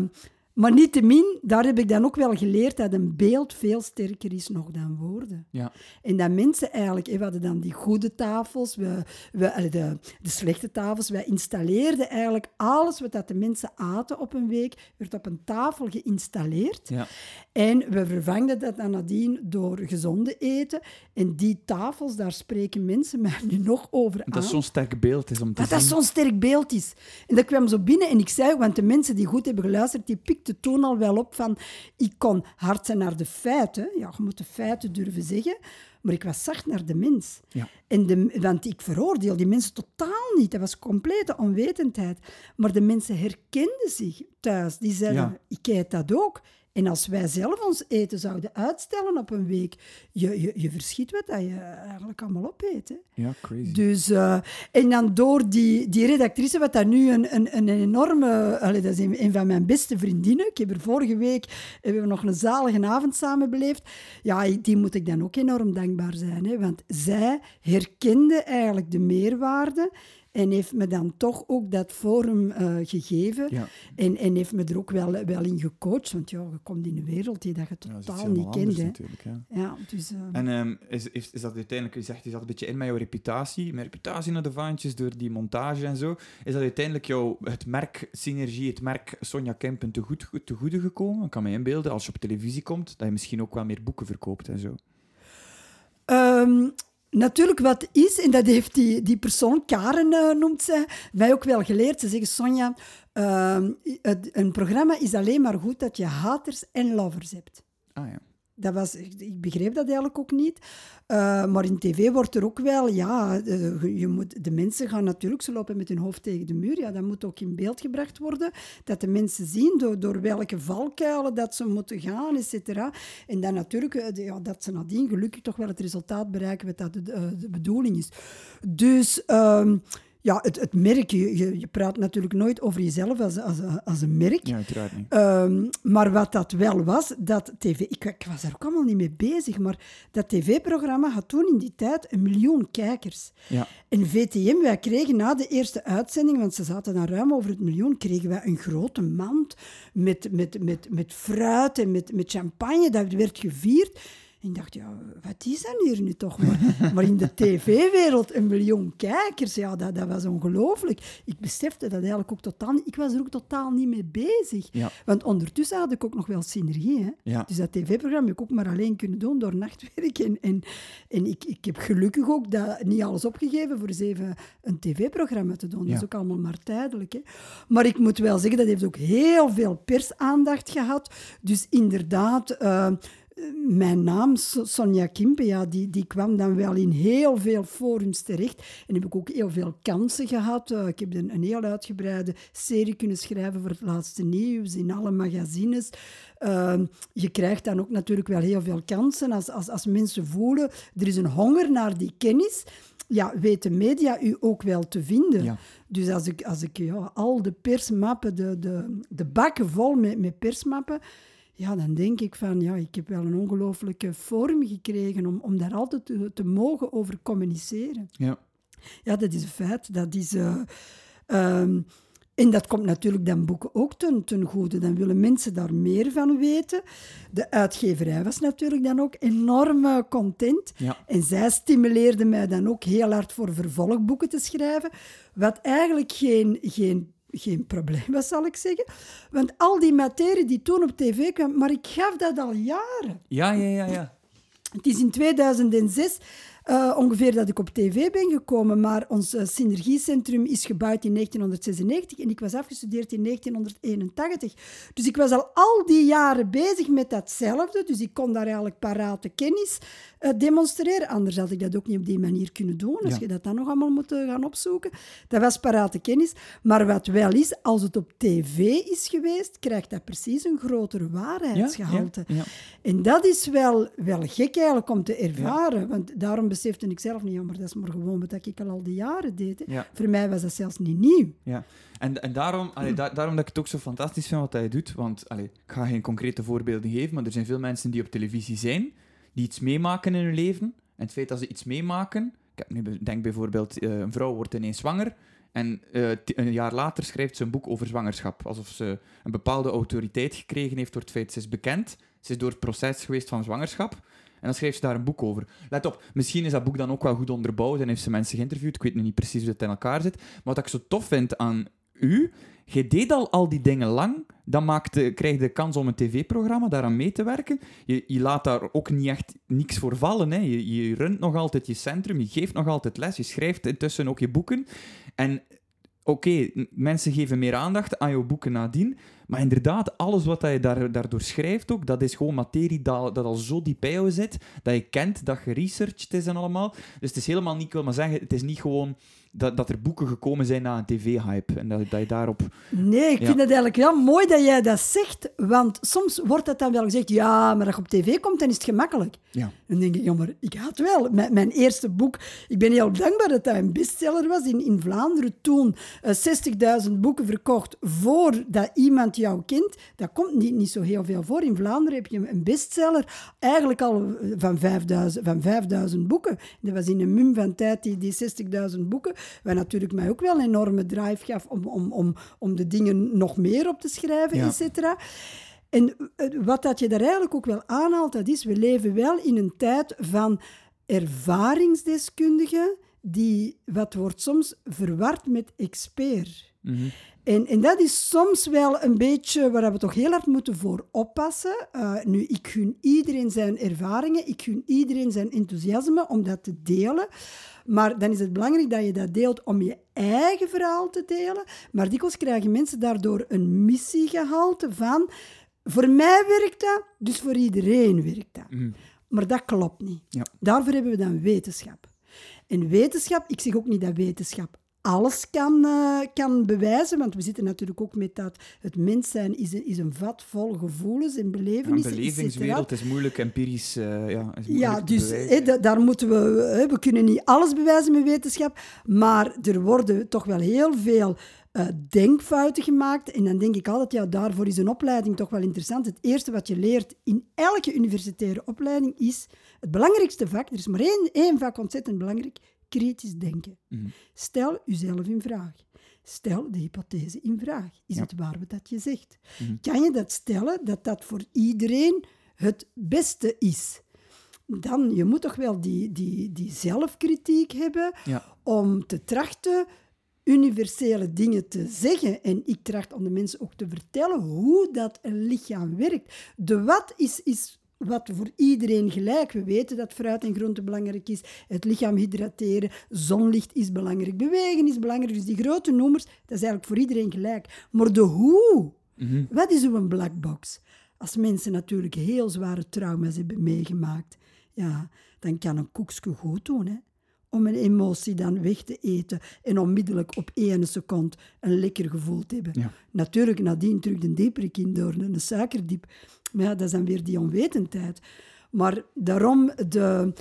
maar niettemin, daar heb ik dan ook wel geleerd dat een beeld veel sterker is nog dan woorden. Ja. En dat mensen eigenlijk, we hadden dan die goede tafels, we, we, de, de slechte tafels, wij installeerden eigenlijk alles wat dat de mensen aten op een week, werd op een tafel geïnstalleerd. Ja. En we vervangden dat dan nadien door gezonde eten. En die tafels, daar spreken mensen mij nu nog over aan. Dat is zo'n sterk beeld is om te Dat dat zien. zo'n sterk beeld is. En dat kwam zo binnen en ik zei, want de mensen die goed hebben geluisterd, die pikten toen al wel op van, ik kon hard zijn naar de feiten. Ja, je moet de feiten durven zeggen. Maar ik was zacht naar de mens. Ja. En de, want ik veroordeel die mensen totaal niet. Dat was complete onwetendheid. Maar de mensen herkenden zich thuis. Die zeiden, Ja. ik eet dat ook. En als wij zelf ons eten zouden uitstellen op een week, je, je, je verschiet wat dat je eigenlijk allemaal opeet. Hè. Ja, crazy. Dus, eh, en dan door die, die redactrice, wat dat nu een, een, een enorme... allee, dat is een, een van mijn beste vriendinnen. Ik heb er vorige week hebben we nog een zalige avond samen beleefd. Ja, die moet ik dan ook enorm dankbaar zijn. Hè, want zij herkende eigenlijk de meerwaarde en heeft me dan toch ook dat forum eh, gegeven. Ja. En, en heeft me er ook wel, wel in gecoacht. Want ja, je komt in een wereld die dat je totaal niet kent. Hè. natuurlijk. Ja. Ja, dus... eh, En ehm, is, is, is dat uiteindelijk, je zegt, is dat een beetje in met jouw reputatie, met reputatie naar de vaantjes, door die montage en zo, is dat uiteindelijk jou, het merk Synergie, het merk Sonja Kempen te, goed, te goede gekomen? Ik kan me inbeelden, als je op televisie komt, dat je misschien ook wel meer boeken verkoopt en zo. Ehm, natuurlijk wat is, en dat heeft die, die persoon, Karen eh, noemt ze, mij ook wel geleerd. Ze zeggen, Sonja, het- een programma is alleen maar goed dat je haters en lovers hebt. Ah ja. Dat was, ik begreep dat eigenlijk ook niet. Eh, maar in tv wordt er ook wel, ja, eh, je moet, de mensen gaan natuurlijk, ze lopen met hun hoofd tegen de muur. Ja, dat moet ook in beeld gebracht worden. Dat de mensen zien door, door welke valkuilen dat ze moeten gaan, et cetera. En dan natuurlijk, eh, ja, dat ze nadien gelukkig toch wel het resultaat bereiken wat dat de, de bedoeling is. Dus... ehm, ja, het, het merk, je, je, je praat natuurlijk nooit over jezelf als, als, als een merk. Ja, uiteraard niet. Ehm, maar wat dat wel was, dat tv... Ik, ik was daar ook allemaal niet mee bezig, maar dat tv-programma had toen in die tijd een miljoen kijkers. Ja. En VTM, wij kregen na de eerste uitzending, want ze zaten dan ruim over het miljoen, kregen wij een grote mand met, met, met, met fruit en met, met champagne. Dat werd gevierd. En ik dacht, ja, wat is dat hier nu toch? Maar, maar in de tv-wereld een miljoen kijkers, ja, dat, dat was ongelooflijk. Ik besefte dat eigenlijk ook totaal niet. Ik was er ook totaal niet mee bezig. Ja. Want ondertussen had ik ook nog wel synergie. Hè? Ja. Dus dat tv-programma heb ik ook maar alleen kunnen doen door nachtwerk. En, en, en ik, ik heb gelukkig ook dat, niet alles opgegeven voor eens even een tv-programma te doen. Dat is ook allemaal maar tijdelijk. Hè? Maar ik moet wel zeggen, dat heeft ook heel veel persaandacht gehad. Dus inderdaad... eh, mijn naam, So- Sonja Kimpe, ja, die, die kwam dan wel in heel veel forums terecht. En heb ik ook heel veel kansen gehad. Eh, ik heb een, een heel uitgebreide serie kunnen schrijven voor het laatste nieuws, in alle magazines. Ehm, je krijgt dan ook natuurlijk wel heel veel kansen als, als, als mensen voelen, er is een honger naar die kennis. Ja, weten media u ook wel te vinden. Ja. Dus als ik, als ik ja, al de persmappen, de, de, de bakken vol met, met persmappen, ja, dan denk ik van, ja, ik heb wel een ongelooflijke vorm gekregen om, om daar altijd te, te mogen over communiceren. Ja. Ja, dat is een feit. Dat is... eh, ehm, en dat komt natuurlijk dan boeken ook ten, ten goede. Dan willen mensen daar meer van weten. De uitgeverij was natuurlijk dan ook enorm eh, content. Ja. En zij stimuleerde mij dan ook heel hard voor vervolgboeken te schrijven. Wat eigenlijk geen, geen, geen probleem was, zal ik zeggen. Want al die materie die toen op tv kwam, maar ik gaf dat al jaren. Ja, ja, ja, ja. Het is in 2006 eh, ongeveer dat ik op tv ben gekomen, maar ons eh, synergiecentrum is gebouwd in 1996 en ik was afgestudeerd in 1981. Dus ik was al al die jaren bezig met datzelfde, dus ik kon daar eigenlijk parate kennis eh, demonstreren. Anders had ik dat ook niet op die manier kunnen doen, als Ja. je dat dan nog allemaal moet gaan opzoeken. Dat was parate kennis. Maar wat wel is, als het op tv is geweest, krijgt dat precies een groter waarheidsgehalte. Ja, ja. En dat is wel, wel gek eigenlijk om te ervaren. Want daarom besefte ik zelf niet, ja, maar dat is maar gewoon wat ik al al die jaren deed. Ja. Voor mij was dat zelfs niet nieuw. Ja, en, en daarom, allee, da- daarom dat ik het ook zo fantastisch vind wat hij doet. Want allee, ik ga geen concrete voorbeelden geven, maar er zijn veel mensen die op televisie zijn, die iets meemaken in hun leven. En het feit dat ze iets meemaken... Ik heb nu denk bijvoorbeeld, eh, een vrouw wordt ineens zwanger. En eh, een jaar later schrijft ze een boek over zwangerschap. Alsof ze een bepaalde autoriteit gekregen heeft door het feit ze is bekend. Ze is door het proces geweest van zwangerschap. En dan schrijft ze daar een boek over. Let op, misschien is dat boek dan ook wel goed onderbouwd en heeft ze mensen geïnterviewd. Ik weet nu niet precies hoe het in elkaar zit. Maar wat ik zo tof vind aan u, je deed al al die dingen lang, dan krijg je de kans om een tv-programma daaraan mee te werken. Je, laat daar ook niet echt niks voor vallen. Hè. Je, je runt nog altijd je centrum, je geeft nog altijd les, je schrijft intussen ook je boeken. En oké, mensen geven meer aandacht aan jouw boeken nadien. Maar inderdaad, alles wat je daar, daardoor schrijft ook, dat is gewoon materie dat, dat al zo diep bij jou zit, dat je kent, dat geresearched is en allemaal. Dus het is helemaal niet, ik wil maar zeggen, het is niet gewoon dat, dat er boeken gekomen zijn na een tv-hype. En dat, dat je daarop... Nee, ik Ja. vind het eigenlijk wel mooi dat jij dat zegt. Want soms wordt het dan wel gezegd, ja, maar als je op tv komt, dan is het gemakkelijk. Ja. Dan denk ik, ja, maar ik had wel. Mijn, mijn eerste boek, ik ben heel dankbaar dat dat een bestseller was in, in Vlaanderen toen. eh, 60.000 boeken verkocht voordat iemand jou kent. Dat komt niet, niet zo heel veel voor. In Vlaanderen heb je een bestseller eigenlijk al van 5000, van 5000 boeken. Dat was in een mum van tijd, die, die 60.000 boeken. Wat natuurlijk mij ook wel een enorme drive gaf om, om, om, om de dingen nog meer op te schrijven, Ja. et cetera. En eh, wat dat je daar eigenlijk ook wel aanhaalt, dat is, we leven wel in een tijd van ervaringsdeskundigen die, wat wordt soms verward met expert. Mhm. En, en dat is soms wel een beetje waar we toch heel hard moeten voor oppassen. Eh, nu, ik gun iedereen zijn ervaringen, ik gun iedereen zijn enthousiasme om dat te delen. Maar dan is het belangrijk dat je dat deelt om je eigen verhaal te delen. Maar dikwijls krijgen mensen daardoor een missiegehalte van... Voor mij werkt dat, dus voor iedereen werkt dat. Mhm. Maar dat klopt niet. Ja. Daarvoor hebben we dan wetenschap. En wetenschap, ik zeg ook niet dat wetenschap alles kan, eh, kan bewijzen, want we zitten natuurlijk ook met dat het mens zijn is een, is een vat vol gevoelens en Ja, een belevenissen. et belevingswereld cetera. is moeilijk empirisch... eh, ja, is moeilijk Ja, te dus da- daar moeten we... we kunnen niet alles bewijzen met wetenschap, maar er worden toch wel heel veel eh, denkfouten gemaakt. En dan denk ik altijd, ja, daarvoor is een opleiding toch wel interessant. Het eerste wat je leert in elke universitaire opleiding is het belangrijkste vak. Er is maar één, één vak ontzettend belangrijk, kritisch denken. Mhm. Stel uzelf in vraag. Stel de hypothese in vraag. Is Ja. het waar wat dat je zegt? Mhm. Kan je dat stellen dat dat voor iedereen het beste is? dan je moet toch wel die, die, die zelfkritiek hebben Ja. om te trachten universele dingen te zeggen. En ik tracht om de mensen ook te vertellen hoe dat een lichaam werkt. De wat is, is wat voor iedereen gelijk. We weten dat fruit en groente belangrijk is. Het lichaam hydrateren, zonlicht is belangrijk, bewegen is belangrijk. Dus die grote noemers, dat is eigenlijk voor iedereen gelijk. Maar de hoe, Mhm. wat is uw black box? Als mensen natuurlijk heel zware trauma's hebben meegemaakt, ja, dan kan een koekje goed doen, hè? Om een emotie dan weg te eten en onmiddellijk op één seconde een lekker gevoel te hebben. Ja. Natuurlijk nadien terug de dieperik in door, een suikerdiep. Maar ja, dat is dan weer die onwetendheid. Maar daarom, de,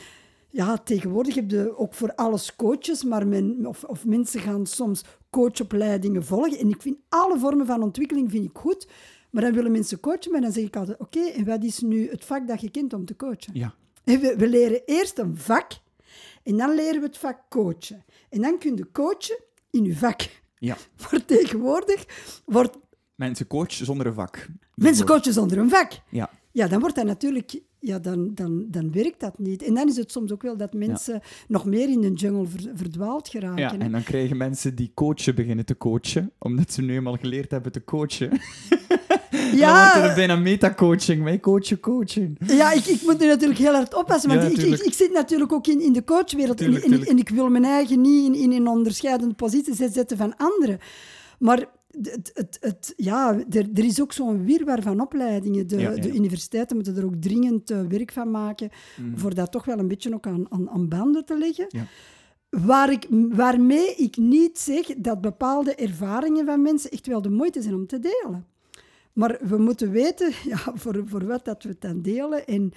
ja, tegenwoordig heb je ook voor alles coaches, maar men, of, of mensen gaan soms coachopleidingen volgen. En ik vind alle vormen van ontwikkeling vind ik goed. Maar dan willen mensen coachen, maar dan zeg ik altijd, oké, en wat is nu het vak dat je kent om te coachen? Ja. En We, we leren eerst een vak en dan leren we het vak coachen. En dan kun je coachen in je vak. Ja. Maar tegenwoordig wordt Mensen coach zonder een vak. mensen coachen zonder een vak. Ja. Ja, dan wordt dat natuurlijk... Ja, dan, dan, dan werkt dat niet. En dan is het soms ook wel dat mensen nog meer in de jungle ver- verdwaald geraken. Ja, en dan krijgen mensen die coachen beginnen te coachen, omdat ze nu eenmaal geleerd hebben te coachen. Ja. Dan wordt er bijna metacoaching. Wij coachen coachen. Ja, ik, ik moet nu natuurlijk heel hard oppassen, want Ja, ik, ik, zit natuurlijk ook in, in de coachwereld en, Tuurlijk, en, ik- tuurlijk. en ik wil mijn eigen niet in, in een onderscheidende positie zetten van anderen. Maar het, het, het, ja, er, er is ook zo'n wirwar van opleidingen. De, Ja, ja. de universiteiten moeten er ook dringend eh, werk van maken, voor dat toch wel een beetje ook aan, aan, aan banden te leggen. Ja. Waar ik, waarmee ik niet zeg dat bepaalde ervaringen van mensen echt wel de moeite zijn om te delen. Maar we moeten weten ja, voor, voor wat dat we het dan delen. En,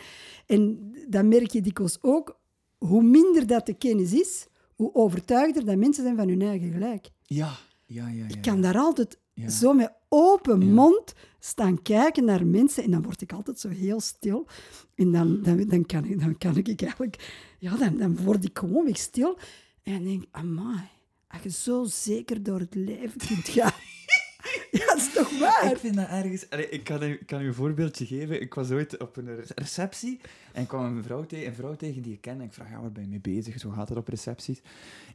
en dan merk je dikwijls ook, hoe minder dat de kennis is, hoe overtuigder dat mensen zijn van hun eigen gelijk. Ja, ja, ja. ja. Ik kan daar altijd Ja. zo met open mond staan kijken naar mensen en dan word ik altijd zo heel stil. En dan, dan, dan, kan, ik, dan kan ik eigenlijk... Ja, dan, dan word ik gewoon weer stil. En dan denk amai, als je zo zeker door het leven kunt gaan... ja, dat is toch waar? Ik vind dat ergens... Ik kan, u- kan u een voorbeeldje geven. Ik was ooit op een re- receptie en kwam een vrouw, tegen, een vrouw tegen die ik ken. En ik vraag, ja, waar ben je mee bezig? Zo gaat het op recepties.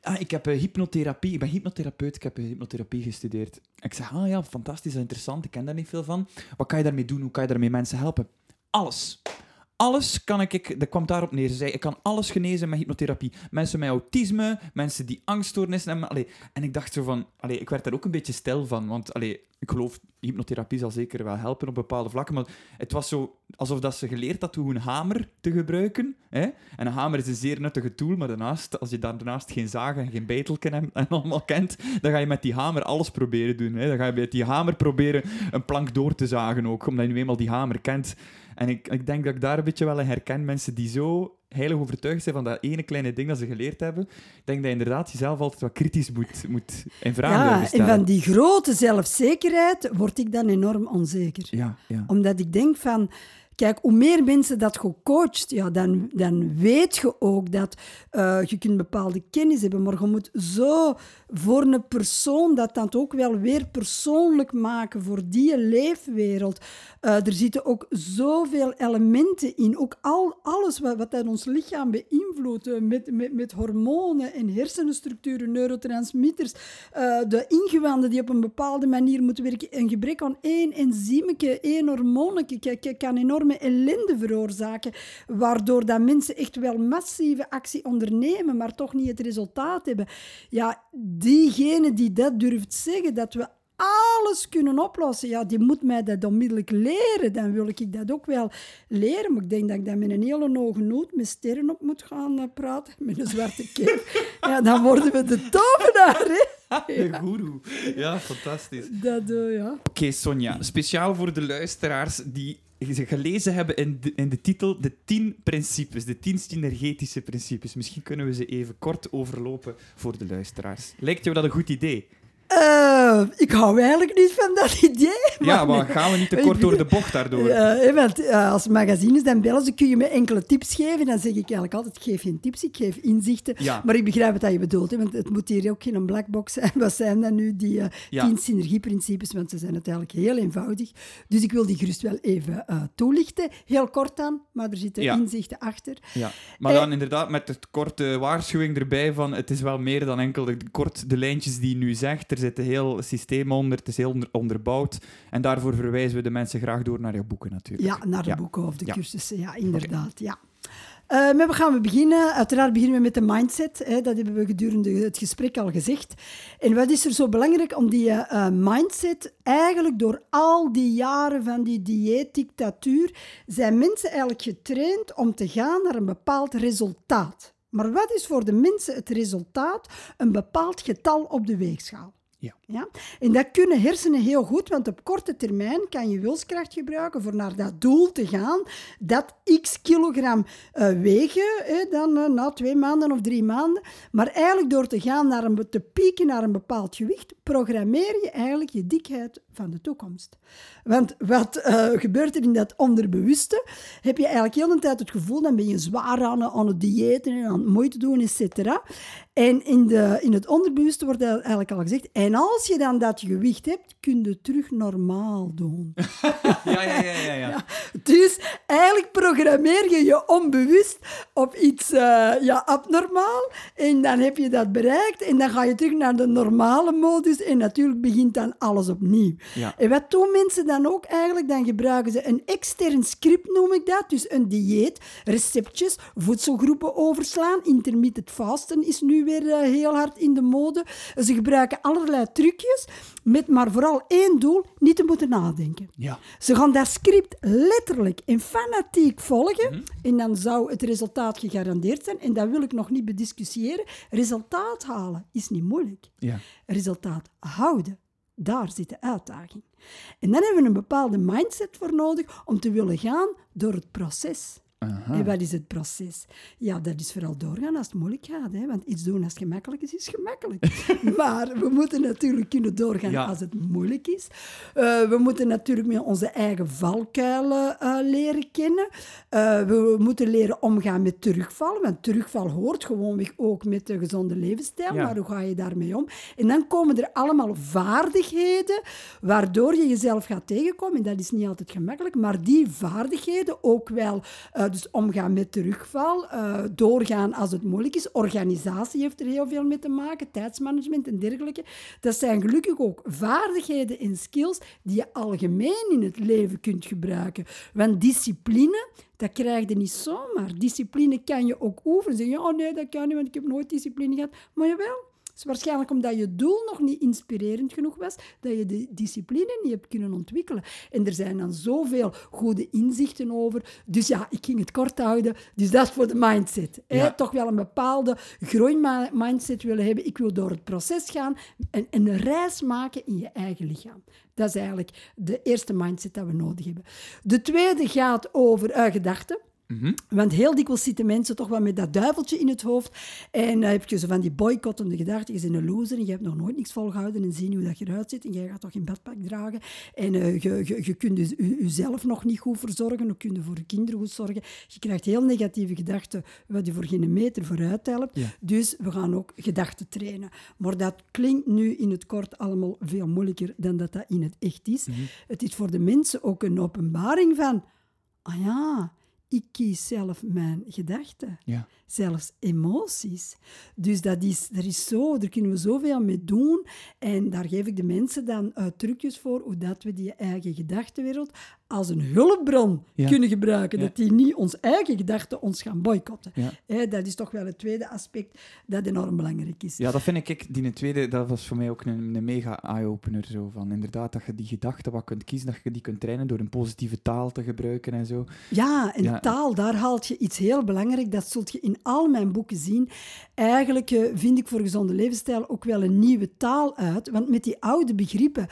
Ah, ik heb eh, hypnotherapie. Ik ben hypnotherapeut. Ik heb eh, hypnotherapie gestudeerd. Ik zeg, ah ja, fantastisch, interessant. Ik ken daar niet veel van. Wat kan je daarmee doen? Hoe kan je daarmee mensen helpen? Alles. Alles kan ik, ik, dat kwam daarop neer. Ze zei, ik kan alles genezen met hypnotherapie. Mensen met autisme, mensen die angststoornissen hebben. Allee, en ik dacht zo van, allee, ik werd daar ook een beetje stil van. Want allee, ik geloof, hypnotherapie zal zeker wel helpen op bepaalde vlakken. Maar het was zo alsof dat ze geleerd had hoe een hamer te gebruiken. Hè? En een hamer is een zeer nuttige tool, maar daarnaast, als je daar daarnaast geen zaag en geen beitelken hebt en allemaal kent, dan ga je met die hamer alles proberen doen. Hè? Dan ga je met die hamer proberen een plank door te zagen ook, omdat je nu eenmaal die hamer kent. En ik, ik denk dat ik daar een beetje wel in herken. Mensen die zo heilig overtuigd zijn van dat ene kleine ding dat ze geleerd hebben. Ik denk dat je inderdaad jezelf altijd wat kritisch moet, moet in vraag Ja, durven en stellen. van die grote zelfzekerheid word ik dan enorm onzeker. Ja, ja. Omdat ik denk van, kijk, hoe meer mensen dat je coacht, ja, dan, dan weet je ook dat eh, je kunt bepaalde kennis hebben, maar je moet zo voor een persoon dat dan ook wel weer persoonlijk maken voor die leefwereld. Eh, er zitten ook zoveel elementen in, ook al, alles wat, wat ons lichaam beïnvloedt, eh, met, met, met hormonen en hersenstructuren, neurotransmitters, de ingewanden die op een bepaalde manier moeten werken. Een gebrek aan één enzymeke, één hormoneke ka- ka- kan enorme ellende veroorzaken, waardoor dat mensen echt wel massieve actie ondernemen, maar toch niet het resultaat hebben. Ja, diegene die dat durft zeggen, dat we alles kunnen oplossen, ja, die moet mij dat onmiddellijk leren. Dan wil ik dat ook wel leren. Maar ik denk dat ik dat met een hele hoge noot met sterren op moet gaan eh, praten, met een zwarte cape. ja, dan worden we de tovenaar, hè. De goeroe. Ja, fantastisch. Dat, eh, ja. Oké, Sonja. Speciaal voor de luisteraars die gelezen hebben in de, in de titel de 10 principes, de 10 synergetische principes. Misschien kunnen we ze even kort overlopen voor de luisteraars. Lijkt jou dat een goed idee? Eh, ik hou eigenlijk niet van dat idee. Ja, maar gaan we niet te kort door de bocht daardoor? Eh, want eh, als magazines dan bellen ze, kun je me enkele tips geven. Dan zeg ik eigenlijk altijd, ik geef geen tips, ik geef inzichten. Ja. Maar ik begrijp wat je bedoelt, hè, want het moet hier ook geen blackbox zijn. Wat zijn dan nu die Ja. tien synergieprincipes? Want ze zijn uiteindelijk heel eenvoudig. Dus ik wil die gerust wel even toelichten. Heel kort aan, maar er zitten Ja. inzichten achter. Ja, maar dan inderdaad met het korte waarschuwing erbij van het is wel meer dan enkel de, kort de lijntjes die je nu zegt. Er zit een heel systeem onder, het is heel onder- onderbouwd. En daarvoor verwijzen we de mensen graag door naar je boeken natuurlijk. Ja, naar de Ja. boeken of de Ja. cursussen, ja, inderdaad. Ja. Eh, met wat gaan we beginnen? Uiteraard beginnen we met de mindset. Hè. Dat hebben we gedurende het gesprek al gezegd. En wat is er zo belangrijk om die eh, mindset, eigenlijk door al die jaren van die dieetdictatuur, zijn mensen eigenlijk getraind om te gaan naar een bepaald resultaat. Maar wat is voor de mensen het resultaat? Een bepaald getal op de weegschaal. Ja. En dat kunnen hersenen heel goed, want op korte termijn kan je wilskracht gebruiken voor naar dat doel te gaan, dat x kilogram eh, wegen, dan eh, na twee maanden of drie maanden. Maar eigenlijk door te gaan naar een, te pieken naar een bepaald gewicht, programmeer je eigenlijk je dikheid van de toekomst. Want wat eh, gebeurt er in dat onderbewuste? Heb je eigenlijk heel de tijd het gevoel, dan ben je zwaar aan, het- aan het diëten en aan het moeite doen, et cetera. En in, de, in het onderbewuste wordt eigenlijk al gezegd, en als je dan dat gewicht hebt, kun je het terug normaal doen. ja, ja, ja. ja, ja. Dus eigenlijk programmeer je je onbewust op iets eh, ja, abnormaal. En dan heb je dat bereikt. En dan ga je terug naar de normale modus. En natuurlijk begint dan alles opnieuw. Ja. En wat doen mensen dan ook eigenlijk? Dan gebruiken ze een extern script, noem ik dat. Dus een dieet, receptjes, voedselgroepen overslaan. Intermittent fasten is nu weer eh, heel hard in de mode. Ze gebruiken allerlei trucjes. Met maar vooral één doel, niet te moeten nadenken. ja. Ze gaan dat script letterlijk en fanatiek volgen. Mhm. En dan zou het resultaat gegarandeerd zijn. En dat wil ik nog niet bediscussiëren. Resultaat halen is niet moeilijk. ja. Resultaat houden, daar zit de uitdaging. En dan hebben we een bepaalde mindset voor nodig om te willen gaan door het proces. Aha. En wat is het proces? Ja, dat is vooral doorgaan als het moeilijk gaat. Hè? Want iets doen als het gemakkelijk is, is gemakkelijk. maar we moeten natuurlijk kunnen doorgaan Ja. als het moeilijk is. Eh, we moeten natuurlijk met onze eigen valkuilen eh, leren kennen. Eh, we moeten leren omgaan met terugval. Want terugval hoort gewoonweg ook met de gezonde levensstijl. Ja. Maar hoe ga je daarmee om? En dan komen er allemaal vaardigheden waardoor je jezelf gaat tegenkomen. En dat is niet altijd gemakkelijk. Maar die vaardigheden ook wel... dus omgaan met terugval, eh, doorgaan als het moeilijk is. Organisatie heeft er heel veel mee te maken, tijdsmanagement en dergelijke. Dat zijn gelukkig ook vaardigheden en skills die je algemeen in het leven kunt gebruiken. Want discipline, dat krijg je niet zomaar. Discipline kan je ook oefenen. Zeg je, oh nee, dat kan niet, want ik heb nooit discipline gehad. Maar jawel, is waarschijnlijk omdat je doel nog niet inspirerend genoeg was, dat je de discipline niet hebt kunnen ontwikkelen. En er zijn dan zoveel goede inzichten over. Dus ja, ik ging het kort houden. Dus dat is voor de mindset. hè. Toch wel een bepaalde groeimindset willen hebben. Ik wil door het proces gaan en een reis maken in je eigen lichaam. Dat is eigenlijk de eerste mindset dat we nodig hebben. De tweede gaat over eh, gedachten. Mhm. Want heel dikwijls zitten mensen toch wel met dat duiveltje in het hoofd. En dan heb je zo van die boycottende gedachten. Je bent een loser en je hebt nog nooit niks volgehouden. En zien hoe dat je eruit ziet. En jij gaat toch geen badpak dragen. En eh, je, je, je kunt dus je- jezelf nog niet goed verzorgen. Je voor je kinderen goed zorgen? Je krijgt heel negatieve gedachten, wat je voor geen meter vooruit helpt. Ja. Dus we gaan ook gedachten trainen. Maar dat klinkt nu in het kort allemaal veel moeilijker dan dat dat in het echt is. Het is voor de mensen ook een openbaring van... Ah ja, ik kies zelf mijn gedachten. Ja. Zelfs emoties. Dus dat is, dat is zo, daar kunnen we zoveel mee doen. En daar geef ik de mensen dan uh, trucjes voor, hoe dat we die eigen gedachtenwereld als een hulpbron Ja. kunnen gebruiken. Ja. Dat die niet ons eigen gedachten ons gaan boycotten. Ja. Dat is toch wel het tweede aspect dat enorm belangrijk is. Ja, dat vind ik, die tweede, dat was voor mij ook een, een mega eye-opener. Zo van inderdaad, dat je die gedachten wat kunt kiezen, dat je die kunt trainen door een positieve taal te gebruiken en zo. Ja, en taal, daar haalt je iets heel belangrijk. Dat zult je in al mijn boeken zien. Eigenlijk eh, vind ik voor gezonde levensstijl ook wel een nieuwe taal uit. Want met die oude begrippen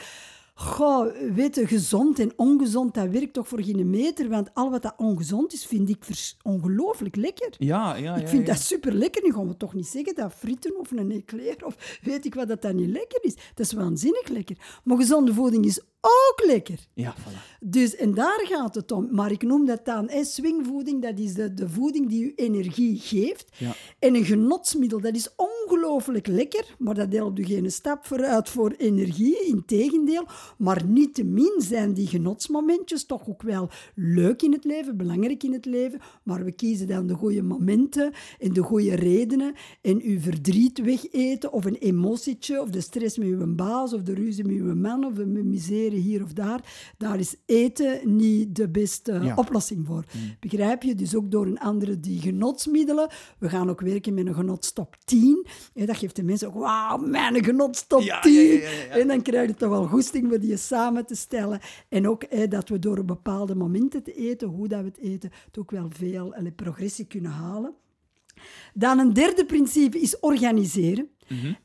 Goh, weet je, gezond en ongezond, dat werkt toch voor geen meter. Want al wat dat ongezond is, vind ik ongelooflijk lekker. Ja, ja, ik ja, vind ja. dat super lekker. Nu gaan we toch niet zeggen dat frieten of een eclair of weet ik wat dat dan niet lekker is. Dat is waanzinnig lekker. Maar gezonde voeding is ook lekker. Ja, voilà. Dus, en daar gaat het om. Maar ik noem dat dan hè, swingvoeding. Dat is de, de voeding die je energie geeft. Ja. En een genotsmiddel, dat is ongelooflijk lekker. Maar dat helpt u geen stap vooruit voor energie. Integendeel. Maar niettemin zijn die genotsmomentjes toch ook wel leuk in het leven, belangrijk in het leven. Maar we kiezen dan de goede momenten en de goede redenen. En uw verdriet wegeten of een emotietje of de stress met uw baas of de ruzie met uw man of de miserie hier of daar. Daar is eten niet de beste Ja. oplossing voor. Begrijp je? Dus ook door een andere die genotsmiddelen. We gaan ook werken met een genotstop 10. En dat geeft de mensen ook, wauw, mijn genotstop Ja, 10. ja, ja, ja, ja. En dan krijg je toch wel goesting om die samen te stellen. En ook hè, dat we door bepaalde momenten te eten, hoe dat we het eten, toch ook wel veel progressie kunnen halen. Dan een derde principe is organiseren.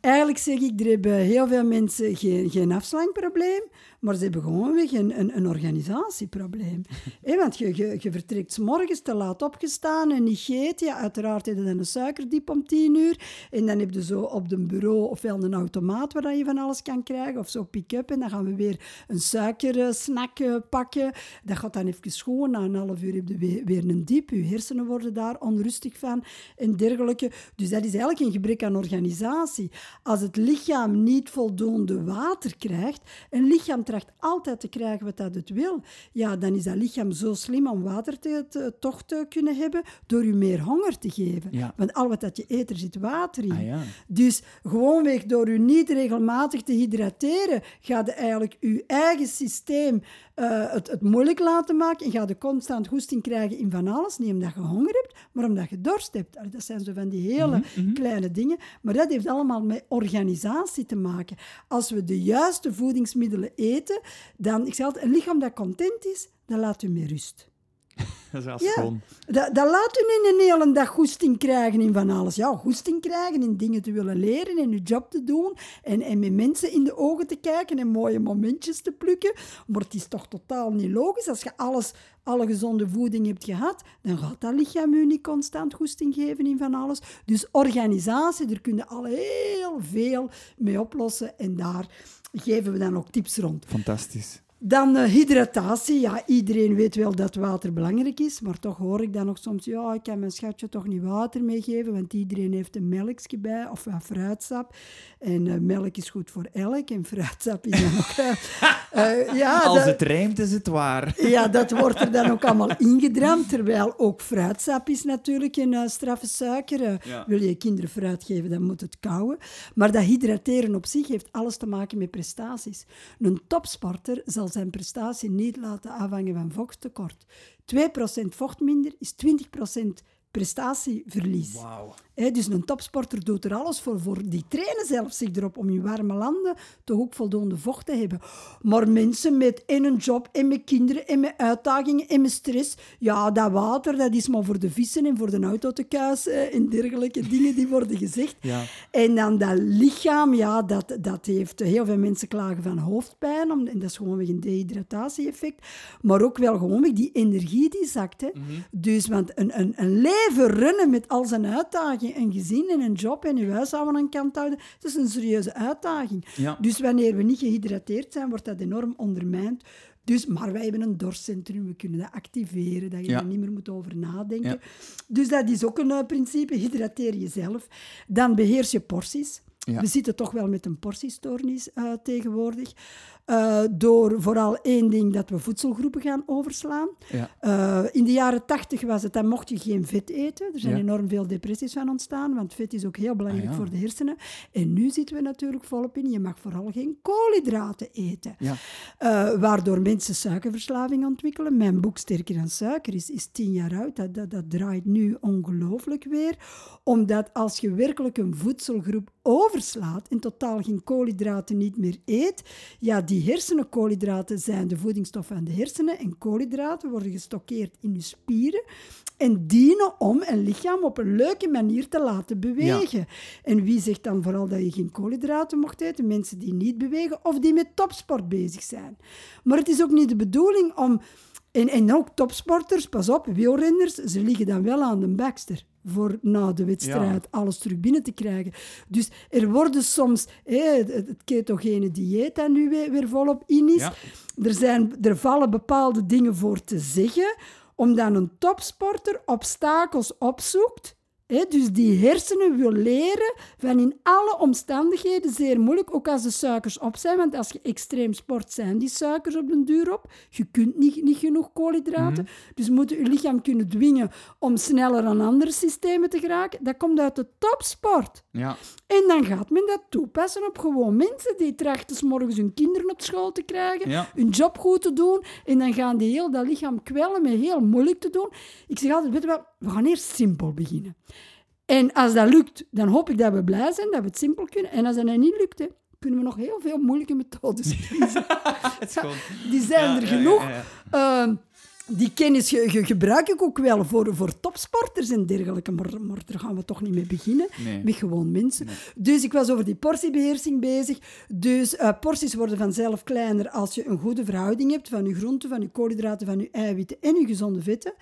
Eigenlijk zeg ik, er hebben heel veel mensen geen, geen afslankprobleem, maar ze hebben gewoonweg een, een, een organisatieprobleem. Want je, je, je vertrekt 's morgens te laat opgestaan en niet gegeten. Ja, uiteraard heb je dan een suikerdiep om tien uur. En dan heb je zo op de bureau ofwel een automaat waar je van alles kan krijgen, of zo pick-up. En dan gaan we weer een suikersnack eh, pakken. Dat gaat dan even schoon. Na een half uur heb je weer, weer een diep. Je hersenen worden daar onrustig van en dergelijke. Dus dat is eigenlijk een gebrek aan organisatie. Als het lichaam niet voldoende water krijgt, een lichaam tracht altijd te krijgen wat dat het wil, ja, dan is dat lichaam zo slim om water te, te- toch te kunnen hebben door je meer honger te geven. Ja. Want al wat dat je eet, er zit water in. Ah, ja. Dus gewoonweg door u niet regelmatig te hydrateren, gaat eigenlijk je eigen systeem eh, het, het moeilijk laten maken en gaat je constant goesting krijgen in van alles. Niet omdat je honger hebt, maar omdat je dorst hebt. Allee, Dat zijn zo van die hele kleine dingen. Maar dat heeft allemaal met organisatie te maken. Als we de juiste voedingsmiddelen eten, dan, ik zeg altijd, een lichaam dat content is, dan laat u meer rust. Dat is Ja. Dat, dat laat u niet een hele dag goesting krijgen in van alles. Ja, goesting krijgen in dingen te willen leren en uw job te doen en, en met mensen in de ogen te kijken en mooie momentjes te plukken. Maar het is toch totaal niet logisch. Als je alles, alle gezonde voeding hebt gehad, dan gaat dat lichaam u niet constant goesting geven in van alles. Dus organisatie, daar kun je al heel veel mee oplossen en daar geven we dan ook tips rond. Fantastisch. Dan eh, hydratatie. Ja, iedereen weet wel dat water belangrijk is, maar toch hoor ik dan nog soms, ja, ik kan mijn schatje toch niet water meegeven, want iedereen heeft een melkje bij, of ja, fruitsap. En eh, melk is goed voor elk, en fruitsap is dan ook... eh, ja, Als dat- het rijmt, is het waar. ja, dat wordt er dan ook allemaal ingedramd. Terwijl ook fruitsap is natuurlijk een straffe suiker. Ja. Wil je kinderen fruit geven, dan moet het kouwen. Maar dat hydrateren op zich heeft alles te maken met prestaties. Een topsporter zal zijn prestatie niet laten afhangen van vochttekort. 2% vocht minder is 20% prestatieverlies. Dus een topsporter doet er alles voor. voor. Die trainen zelfs zich erop om in warme landen toch ook voldoende vocht te hebben. Maar mensen met en een job en met kinderen en met uitdagingen en met stress, ja, dat water dat is maar voor de vissen en voor de auto te kuisen en dergelijke dingen die worden gezegd. Ja. En dan dat lichaam, ja, dat, dat heeft heel veel mensen klagen van hoofdpijn, om, en dat is gewoon een dehydratatie-effect. Maar ook wel gewoon die energie die zakt. Hè. Dus, want een, een, een leven runnen met al zijn uitdagingen, een gezin en een job en je huishouden aan kant houden, dat is een serieuze uitdaging. Ja. Dus wanneer we niet gehydrateerd zijn, wordt dat enorm ondermijnd. Dus, maar wij hebben een dorstcentrum, we kunnen dat activeren, dat je Ja. er niet meer moet over nadenken. Ja. Dus dat is ook een eh, principe, hydrateer jezelf. Dan beheers je porties. Ja. We zitten toch wel met een portiestoornis eh, tegenwoordig. Eh, door vooral één ding, dat we voedselgroepen gaan overslaan. Ja. Eh, in de jaren tachtig was het, dan mocht je geen vet eten. Er zijn Ja. enorm veel depressies van ontstaan, want vet is ook heel belangrijk Ah, ja. voor de hersenen. En nu zitten we natuurlijk volop in, je mag vooral geen koolhydraten eten. Ja. Eh, waardoor mensen suikerverslaving ontwikkelen. Mijn boek Sterker dan Suiker is, is tien jaar oud. Dat, dat, dat draait nu ongelooflijk weer. Omdat als je werkelijk een voedselgroep overslaat en totaal geen koolhydraten niet meer eet, ja, die hersenen, koolhydraten zijn de voedingsstoffen van de hersenen en koolhydraten worden gestockeerd in je spieren en dienen om een lichaam op een leuke manier te laten bewegen. En wie zegt dan vooral dat je geen koolhydraten mocht eten? Mensen die niet bewegen of die met topsport bezig zijn. Maar het is ook niet de bedoeling om... En, en ook topsporters, pas op, wielrenners, ze liggen dan wel aan de bakster voor na de wedstrijd alles terug binnen te krijgen. Dus er worden soms het, het ketogene dieet dat nu weer, weer volop in is. Er, zijn, er vallen bepaalde dingen voor te zeggen, omdat een topsporter obstakels opzoekt dus die hersenen wil leren van in alle omstandigheden zeer moeilijk, ook als de suikers op zijn. Want als je extreem sport, zijn die suikers op den duur op. Je kunt niet, niet genoeg koolhydraten. Mm Dus moet je lichaam kunnen dwingen om sneller aan andere systemen te geraken. Dat komt uit de topsport. Ja. En dan gaat men dat toepassen op gewoon mensen die trachten s morgens hun kinderen op school te krijgen, hun job goed te doen. En dan gaan die heel dat lichaam kwellen met heel moeilijk te doen. Ik zeg altijd, weet je wat, we gaan eerst simpel beginnen. En als dat lukt, dan hoop ik dat we blij zijn, dat we het simpel kunnen. En als dat niet lukt, hè, kunnen we nog heel veel moeilijke methodes kiezen. Die zijn er genoeg. Ehm, die kennis gebruik ik ook wel voor, voor topsporters en dergelijke, maar, maar daar gaan we toch niet mee beginnen, met gewoon mensen. Dus ik was over die portiebeheersing bezig. Dus uh, porties worden vanzelf kleiner als je een goede verhouding hebt van je groenten, van je koolhydraten, van je eiwitten en je gezonde vetten.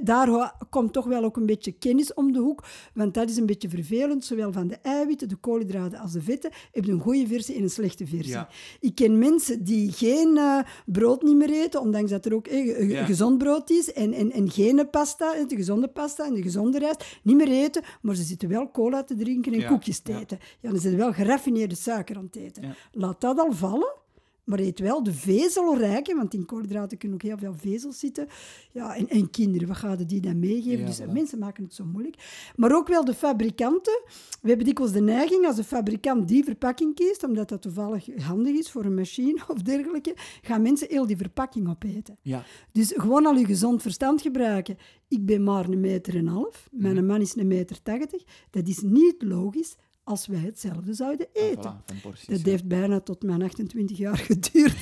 daar komt toch wel ook een beetje kennis om de hoek, want dat is een beetje vervelend, zowel van de eiwitten, de koolhydraten als de vetten. Je een goede versie en een slechte versie. Ik ken mensen die geen uh, brood niet meer eten, ondanks dat er ook uh, gezond brood is en, en, en geen pasta, de gezonde pasta en de gezonde rijst, niet meer eten, maar ze zitten wel cola te drinken en koekjes te eten. Ja. dan zitten wel geraffineerde suiker aan het eten. Laat dat al vallen maar eet wel de vezelrijke, want in koolhydraten kunnen ook heel veel vezels zitten. Ja, en, en kinderen, wat gaan die dan meegeven? dus mensen maken het zo moeilijk. Maar ook wel de fabrikanten. We hebben dikwijls de neiging, als de fabrikant die verpakking kiest, omdat dat toevallig handig is voor een machine of dergelijke, gaan mensen heel die verpakking opeten. Ja. Dus gewoon al je gezond verstand gebruiken. Ik ben maar een meter en een half, mijn mhm. man is een meter tachtig. Dat is niet logisch als wij hetzelfde zouden ah, eten. dat heeft bijna tot mijn 28 jaar geduurd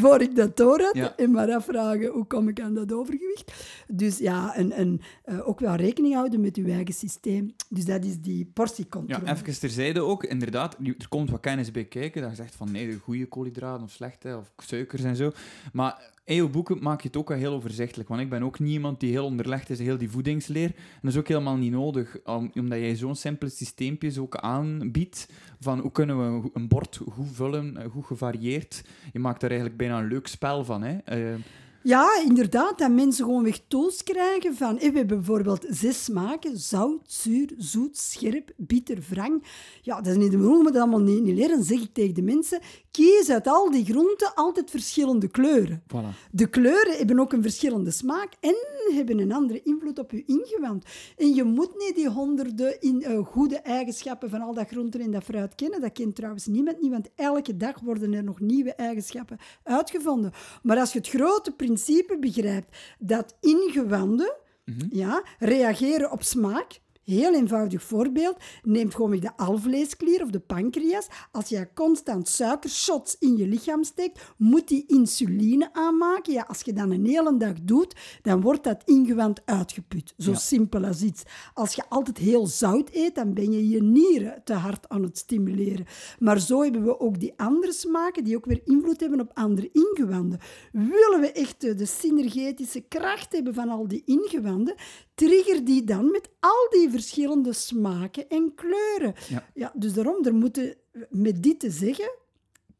voor, ik dat door had. En maar afvragen, hoe kom ik aan dat overgewicht? Dus ja, en, en uh, ook wel rekening houden met uw eigen systeem. Dus dat is die portiecontrole. Ja, even terzijde ook, inderdaad, er komt wat kennis bij kijken. Dat je zegt van, nee, de goede koolhydraten of slechte, of suikers en zo. Maar in je boeken maak je het ook wel heel overzichtelijk. Want ik ben ook niet iemand die heel onderlegd is, heel die voedingsleer. En dat is ook helemaal niet nodig, omdat jij zo'n simpele systeempjes ook aanbiedt. Van hoe kunnen we een bord goed vullen, eh, goed gevarieerd. Je maakt er eigenlijk bijna een leuk spel van. Hè? Uh, ja, inderdaad. Dat mensen gewoon weg tools krijgen van... we hebben bijvoorbeeld zes smaken. Zout, zuur, zoet, scherp, bitter, wrang. Ja, dat is niet de bedoeling, dat allemaal niet, niet leren. Zeg ik tegen de mensen... Kies uit al die groenten altijd verschillende kleuren. Voilà. De kleuren hebben ook een verschillende smaak en hebben een andere invloed op je ingewand. En je moet niet die honderden in, uh, goede eigenschappen van al dat groenten en dat fruit kennen. Dat kent trouwens niemand niet, want elke dag worden er nog nieuwe eigenschappen uitgevonden. Maar als je het grote principe principe begrijpt dat ingewanden mhm. ja, reageren op smaak Heel eenvoudig voorbeeld. Neem gewoon de alvleesklier of de pancreas. Als je constant suikershots in je lichaam steekt, moet die insuline aanmaken. Ja, als je dat een hele dag doet, dan wordt dat ingewand uitgeput. Zo simpel als iets. Als je altijd heel zout eet, dan ben je je nieren te hard aan het stimuleren. Maar zo hebben we ook die andere smaken die ook weer invloed hebben op andere ingewanden. Willen we echt de synergetische kracht hebben van al die ingewanden, trigger die dan met al die verschillende smaken en kleuren. Ja. dus daarom, er moeten, met dit te zeggen,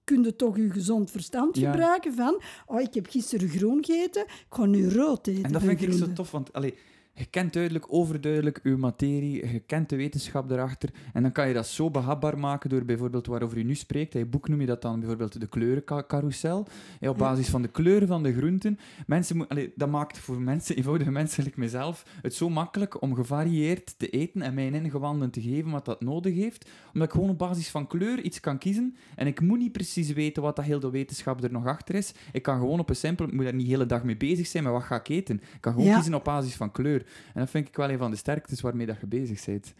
kun je toch je gezond verstand gebruiken van oh, ik heb gisteren groen gegeten, ik ga nu rood eten. En dat vind ik zo tof, want... Allee, je kent duidelijk, overduidelijk uw materie, je kent de wetenschap erachter. En dan kan je dat zo behapbaar maken door bijvoorbeeld waarover u nu spreekt. In je boek noem je dat dan bijvoorbeeld de kleurencarousel. op basis van de kleuren van de groenten. Mensen dat maakt voor mensen, eenvoudige mensen like mezelf het zo makkelijk om gevarieerd te eten en mijn ingewanden te geven wat dat nodig heeft. Omdat ik gewoon op basis van kleur iets kan kiezen. En ik moet niet precies weten wat dat heel de wetenschap er nog achter is. Ik kan gewoon op een simpel, ik moet daar niet de hele dag mee bezig zijn, maar wat ga ik eten? Ik kan gewoon kiezen op basis van kleur. En dat vind ik wel een van de sterktes waarmee dat je bezig bent.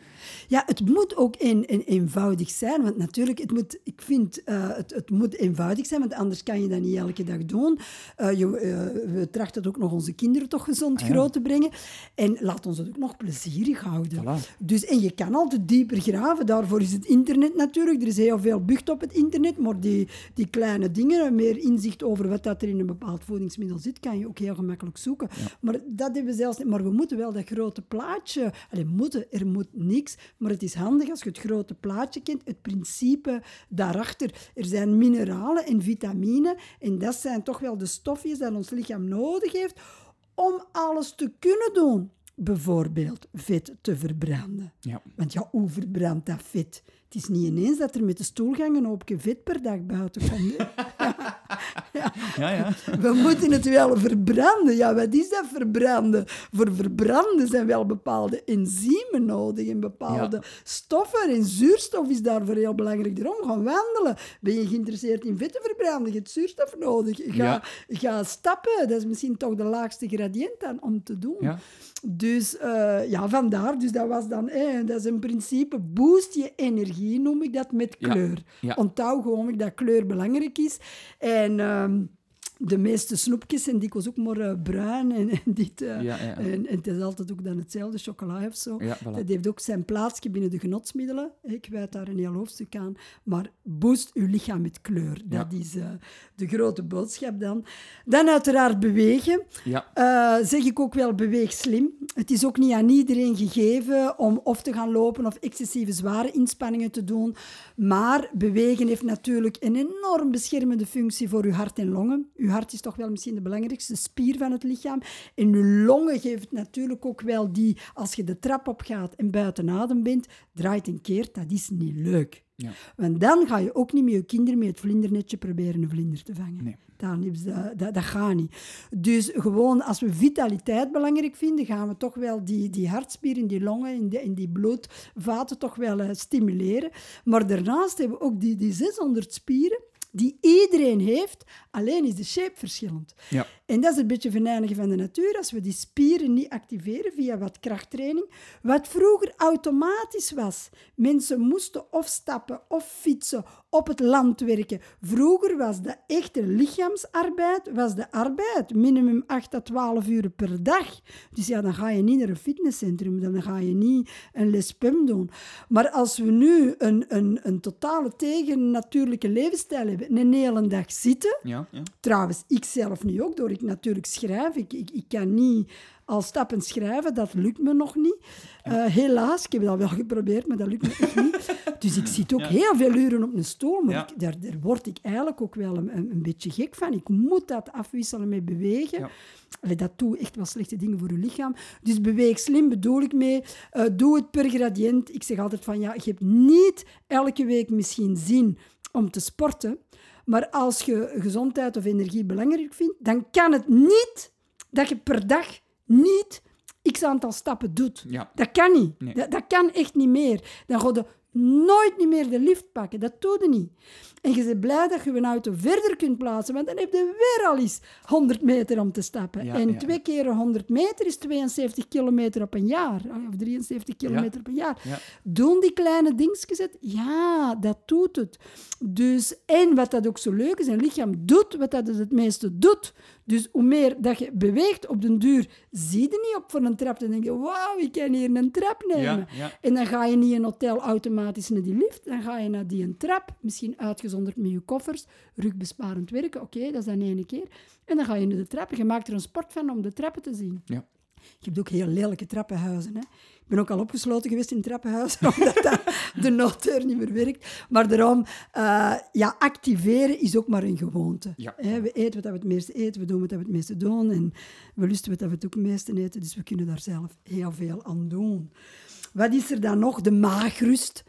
Ja, het moet ook een, een, eenvoudig zijn. Want natuurlijk, het moet, ik vind, uh, het, het moet eenvoudig zijn, want anders kan je dat niet elke dag doen. Uh, je, uh, we trachten ook nog onze kinderen toch gezond ah, ja. groot te brengen. En laat ons het ook nog plezierig houden. Voilà. Dus, en je kan altijd dieper graven. Daarvoor is het internet natuurlijk. Er is heel veel bucht op het internet. Maar die, die kleine dingen, meer inzicht over wat dat er in een bepaald voedingsmiddel zit, kan je ook heel gemakkelijk zoeken. Ja. Maar dat hebben we zelfs niet. Maar we moeten wel dat grote plaatje... Moeten, er moet niks. Maar het is handig als je het grote plaatje kent, het principe daarachter. Er zijn mineralen en vitamine. En dat zijn toch wel de stofjes dat ons lichaam nodig heeft om alles te kunnen doen. Bijvoorbeeld vet te verbranden. Ja. Want ja, hoe verbrandt dat vet? Het is niet ineens dat er met de stoelgang een hoopje vet per dag buiten komt. ja. Ja, ja. We moeten het wel verbranden. Ja, wat is dat verbranden? Voor verbranden zijn wel bepaalde enzymen nodig en bepaalde stoffen. En zuurstof is daarvoor heel belangrijk. Daarom gaan wandelen. Ben je geïnteresseerd in vetten verbranden? Je hebt zuurstof nodig. Ga, ga stappen. Dat is misschien toch de laagste gradient om te doen. Dus eh, ja, vandaar. Dus dat was dan, eh, dat is een principe. Boost je energie, noem ik dat, met kleur. Onthoud gewoon dat kleur belangrijk is. En ehm, de meeste snoepjes zijn dikwijls ook maar eh, bruin en, en dit. eh, Ja, ja. En, en het is altijd ook dan hetzelfde, chocola of zo. Voilà. Dat heeft ook zijn plaatsje binnen de genotsmiddelen. Ik wijd daar een heel hoofdstuk aan. Maar boost uw lichaam met kleur. Dat is eh, de grote boodschap dan. Dan uiteraard bewegen. Ja. Eh, zeg ik ook wel, beweeg slim. Het is ook niet aan iedereen gegeven om of te gaan lopen of excessieve zware inspanningen te doen. Maar bewegen heeft natuurlijk een enorm beschermende functie voor uw hart en longen. Uw hart is toch wel misschien de belangrijkste spier van het lichaam. En uw longen geeft natuurlijk ook wel die, als je de trap op gaat en buiten adem bent, draait en keert, dat is niet leuk. Ja. Want dan ga je ook niet met je kinderen met het vlindernetje proberen een vlinder te vangen. Nee. Dan dat, dat, dat gaat niet. Dus gewoon, als we vitaliteit belangrijk vinden, gaan we toch wel die, die hartspieren, die longen en die, en die bloedvaten toch wel eh, stimuleren. Maar daarnaast hebben we ook die, die 600 spieren die iedereen heeft, alleen is de shape verschillend. Ja. En dat is een beetje verneinigen van de natuur. Als we die spieren niet activeren via wat krachttraining, wat vroeger automatisch was. Mensen moesten of stappen of fietsen, op het land werken. Vroeger was de echte lichaamsarbeid was de arbeid. Minimum 8 à 12 uur per dag. Dus ja, dan ga je niet naar een fitnesscentrum, dan ga je niet een les PEM doen. Maar als we nu een, een, een totale tegennatuurlijke levensstijl hebben, een hele dag zitten, Ja, ja. Trouwens, ik zelf nu ook, door ik natuurlijk schrijf. Ik, ik, ik kan niet al stappen schrijven, dat lukt me nog niet. Eh, helaas, ik heb dat wel geprobeerd, maar dat lukt me echt niet. Dus ik zit ook Ja. heel veel uren op een stoel, maar ik, daar, daar word ik eigenlijk ook wel een, een, beetje gek van. Ik moet dat afwisselen met bewegen. Allee, dat doet echt wel slechte dingen voor je lichaam. Dus beweeg slim bedoel ik mee. Eh, doe het per gradient. Ik zeg altijd van ja, je hebt niet elke week misschien zin om te sporten. Maar als je gezondheid of energie belangrijk vindt, dan kan het niet dat je per dag niet x aantal stappen doet. Ja. Dat kan niet. Nee. Dat, dat kan echt niet meer. Dan ga je nooit niet meer de lift pakken. Dat doe je niet. En je bent blij dat je een auto verder kunt plaatsen, want dan heb je weer al eens 100 meter om te stappen. Ja, en ja. twee keer 100 meter is 72 kilometer op een jaar. Of 73 kilometer op een jaar. Ja. Doen die kleine dingetjes het? Ja, dat doet het. Dus, en wat dat ook zo leuk is, een lichaam doet wat dat het het meeste doet. Dus hoe meer dat je beweegt op den duur, zie je niet op voor een trap. Dan denk je, wauw, ik kan hier een trap nemen. Ja, ja. En dan ga je niet in een hotel automatisch naar die lift. Dan ga je naar die een trap, misschien uitgezonderd met je koffers, rugbesparend werken. Oké, dat is dan ene keer. En dan ga je naar de trappen. Je maakt er een sport van om de trappen te zien. Ja. Je hebt ook heel lelijke trappenhuizen. Hè? Ik ben ook al opgesloten geweest in trappenhuizen, omdat dat de nooddeur niet meer werkt. Maar daarom, eh, ja, activeren is ook maar een gewoonte. Ja. Hè, we eten wat we het meeste eten, we doen wat we het meeste doen en we lusten wat we het ook het meeste eten. Dus we kunnen daar zelf heel veel aan doen. Wat is er dan nog? De maagrust.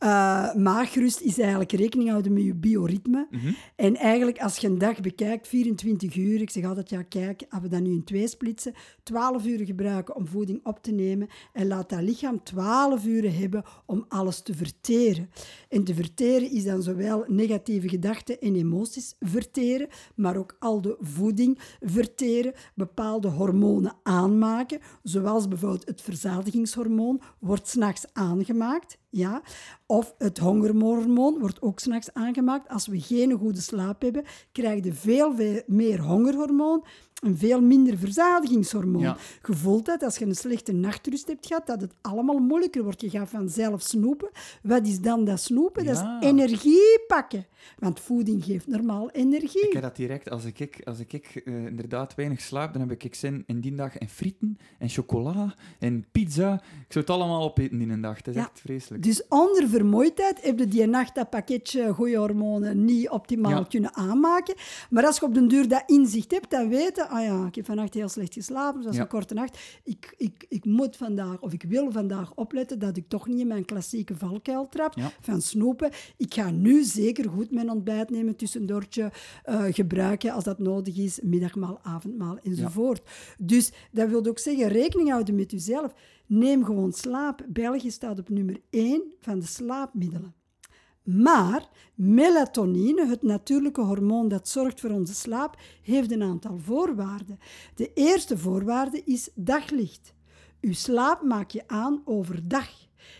Uh, maagrust is eigenlijk rekening houden met je bioritme. Mhm. En eigenlijk, als je een dag bekijkt, 24 uur, ik zeg altijd, ja, kijk, als we dat nu in twee splitsen, 12 uur gebruiken om voeding op te nemen en laat dat lichaam 12 uur hebben om alles te verteren. En te verteren is dan zowel negatieve gedachten en emoties verteren, maar ook al de voeding verteren, bepaalde hormonen aanmaken, zoals bijvoorbeeld het verzadigingshormoon wordt s'nachts aangemaakt. Ja? Of het hongerhormoon wordt ook s'nachts aangemaakt. Als we geen goede slaap hebben, krijg je veel meer hongerhormoon en veel minder verzadigingshormoon. Ja. Je voelt dat als je een slechte nachtrust hebt gehad, dat het allemaal moeilijker wordt. Je gaat vanzelf snoepen. Wat is dan dat snoepen? Dat is energie pakken. Want voeding geeft normaal energie. Ik heb dat direct, als ik, als ik eh, inderdaad weinig slaap, dan heb ik zin in die dag in frieten en chocola en pizza. Ik zou het allemaal opeten in een dag. Dat is Ja. echt vreselijk. Dus onder vermoeidheid heb je die nacht dat pakketje goede hormonen niet optimaal kunnen aanmaken. Maar als je op den duur dat inzicht hebt, dan weten, ah ja, ik heb vannacht heel slecht geslapen, het was Ja. een korte nacht. Ik, ik, ik moet vandaag, of ik wil vandaag opletten dat ik toch niet in mijn klassieke valkuil trap Ja. van snoepen. Ik ga nu zeker goed mijn ontbijt nemen, tussendoortje eh, gebruiken als dat nodig is, middagmaal, avondmaal enzovoort. Dus dat wil ook zeggen, rekening houden met jezelf. Neem gewoon slaap. België staat op nummer 1 van de slaapmiddelen. Maar melatonine, het natuurlijke hormoon dat zorgt voor onze slaap, heeft een aantal voorwaarden. De eerste voorwaarde is daglicht. Uw slaap maak je aan overdag.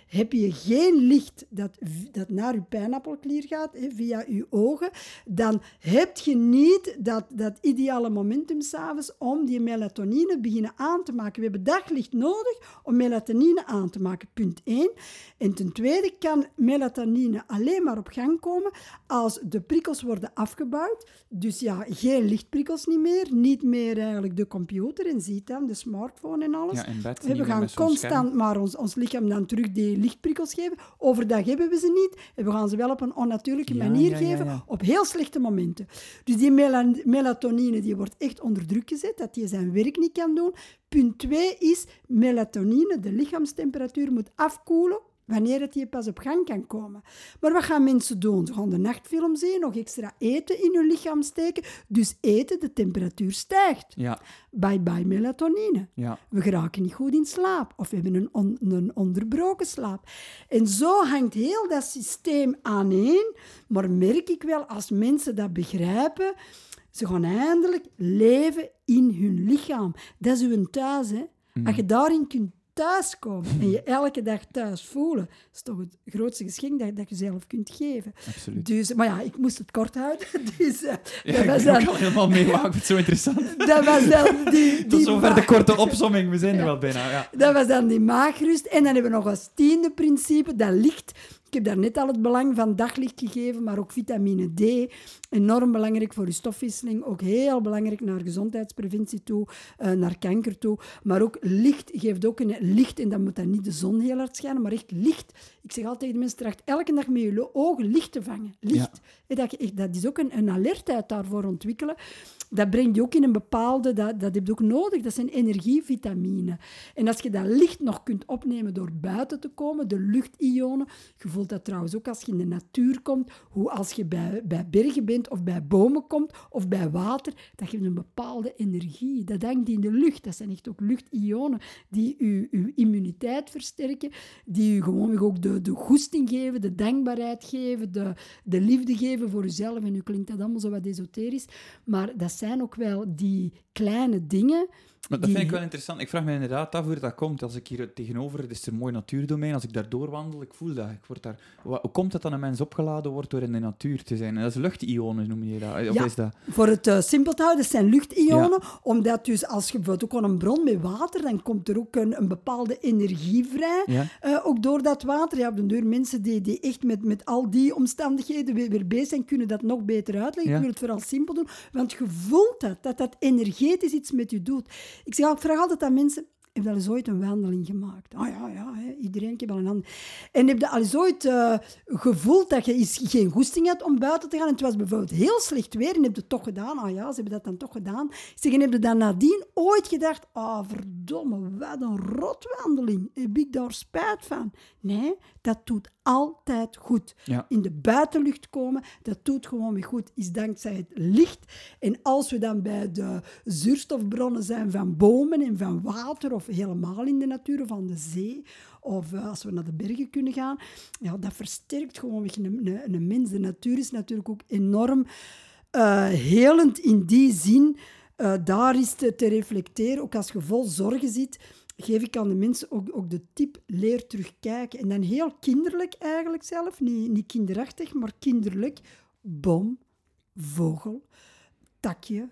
Heb je geen licht dat, dat naar uw pijnappelklier gaat, hè, via uw ogen, dan heb je niet dat, dat ideale momentum s'avonds om die melatonine beginnen aan te maken. We hebben daglicht nodig om melatonine aan te maken, punt 1. En ten tweede kan melatonine alleen maar op gang komen als de prikkels worden afgebouwd. Dus ja, geen lichtprikkels niet meer, niet meer eigenlijk de computer en ziet dan de smartphone en alles. Ja, in bed. We gaan constant maar ons, ons lichaam dan terug die lichtprikkels geven. Overdag hebben we ze niet. En we gaan ze wel op een onnatuurlijke Ja, manier ja, geven, ja. op heel slechte momenten. Dus die mela- melatonine die wordt echt onder druk gezet, dat die zijn werk niet kan doen. Punt 2 is, melatonine, de lichaamstemperatuur, moet afkoelen wanneer het hier pas op gang kan komen. Maar wat gaan mensen doen? Ze gaan de nachtfilm zien, nog extra eten in hun lichaam steken. Dus eten, de temperatuur stijgt. Ja, Bye bye melatonine. ja. We geraken niet goed in slaap of we hebben een, on- een onderbroken slaap. En zo hangt heel dat systeem aaneen. Maar merk ik wel, als mensen dat begrijpen, ze gaan eindelijk leven in hun lichaam. Dat is hun thuis. Hè? Als je daarin kunt thuiskomen en je elke dag thuis voelen, is toch het grootste geschenk dat, dat je zelf kunt geven. Absoluut. Dus, maar ja, ik moest het kort houden. Dus, eh, Ja, dat ik was ben dan, al helemaal mee, maar ik vind het zo interessant. dat was dan die, Tot die zover de korte opsomming. We zijn er wel bijna. Ja. Dat was dan die maagrust. En dan hebben we nog als tiende principe, dat licht. Heb daar net al het belang van daglicht gegeven, maar ook vitamine D. Enorm belangrijk voor je stofwisseling. Ook heel belangrijk naar gezondheidspreventie toe, eh, naar kanker toe. Maar ook licht geeft ook een licht. En dan moet dan niet de zon heel hard schijnen, maar echt licht. Ik zeg altijd tegen mensen, tracht elke dag met je ogen licht te vangen. Licht. Dat, dat is ook een, een alertheid daarvoor ontwikkelen. Dat brengt je ook in een bepaalde, dat, dat heb je ook nodig, dat zijn energievitamine. En als je dat licht nog kunt opnemen door buiten te komen, de luchtionen, je voelt dat trouwens ook als je in de natuur komt, hoe als je bij, bij bergen bent of bij bomen komt of bij water, dat geeft een bepaalde energie. Dat hangt in de lucht. Dat zijn echt ook luchtionen die je, uw immuniteit versterken, die je gewoon ook de, de goesting geven, de dankbaarheid geven, de, de liefde geven voor jezelf. En nu klinkt dat allemaal zo wat esoterisch, maar dat zijn ook wel die kleine dingen. Maar dat vind ik wel interessant. Ik vraag me inderdaad af hoe dat komt. Als ik hier tegenover, het is een mooi natuurdomein, als ik daar doorwandel, ik voel dat. Ik word daar, hoe komt het dat een mens opgeladen wordt door in de natuur te zijn? En dat is luchtionen, noem je dat? Of Ja. is dat? Voor het eh, simpel te houden, dat zijn luchtionen. Omdat dus als je bijvoorbeeld ook aan een bron met water, dan komt er ook een, een bepaalde energie vrij. Ja? Eh, ook door dat water. Ja, op de deur mensen die, die echt met, met al die omstandigheden weer, weer bezig zijn, kunnen dat nog beter uitleggen. Ik wil het vooral simpel doen, want je voelt dat, dat dat energetisch iets met je doet. Ik, zeg, ik vraag altijd aan mensen, heb je al eens ooit een wandeling gemaakt? Ah ja, ja, iedereen, heb al een ander. En heb je al eens ooit eh, gevoeld dat je geen goesting had om buiten te gaan? En het was bijvoorbeeld heel slecht weer en heb je het toch gedaan? Ah ja, ze hebben dat dan toch gedaan. Ik zeg, en heb je dan nadien ooit gedacht, ah verdomme, wat een rotwandeling. Heb ik daar spijt van? Nee, dat doet altijd goed. Ja. In de buitenlucht komen, dat doet gewoon weer goed, is dankzij het licht. En als we dan bij de zuurstofbronnen zijn van bomen en van water, of helemaal in de natuur of aan de zee, of eh, als we naar de bergen kunnen gaan, ja, dat versterkt gewoon weer een, een, een mens. De natuur is natuurlijk ook enorm eh, helend in die zin. Eh, daar is te, te reflecteren, ook als je vol zorgen zit, geef ik aan de mensen ook, ook de tip, leer terugkijken. En dan heel kinderlijk eigenlijk zelf, niet, niet kinderachtig, maar kinderlijk. Boom, vogel, takje,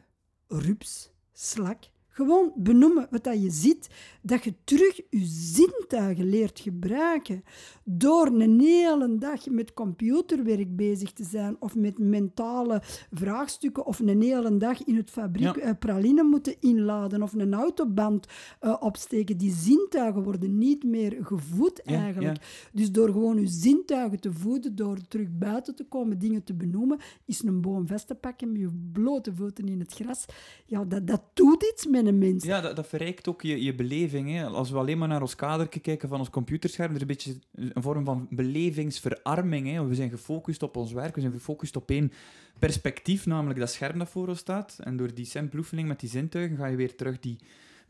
rups, slak. Gewoon benoemen wat dat je ziet, dat je terug je zintuigen leert gebruiken. Door een hele dag met computerwerk bezig te zijn of met mentale vraagstukken of een hele dag in het fabriek Ja. eh, praline moeten inladen of een autoband eh, opsteken. Die zintuigen worden niet meer gevoed Ja, eigenlijk. Dus door gewoon je zintuigen te voeden, door terug buiten te komen, dingen te benoemen, is een boom vast te pakken met je blote voeten in het gras. Ja, dat, dat doet iets met Ja, dat, dat verrijkt ook je, je beleving. Hè. Als we alleen maar naar ons kadertje kijken van ons computerscherm, er is een beetje een vorm van belevingsverarming. Hè. We zijn gefocust op ons werk, we zijn gefocust op één perspectief, namelijk dat scherm dat voor ons staat. En door die simpele met die zintuigen ga je weer terug die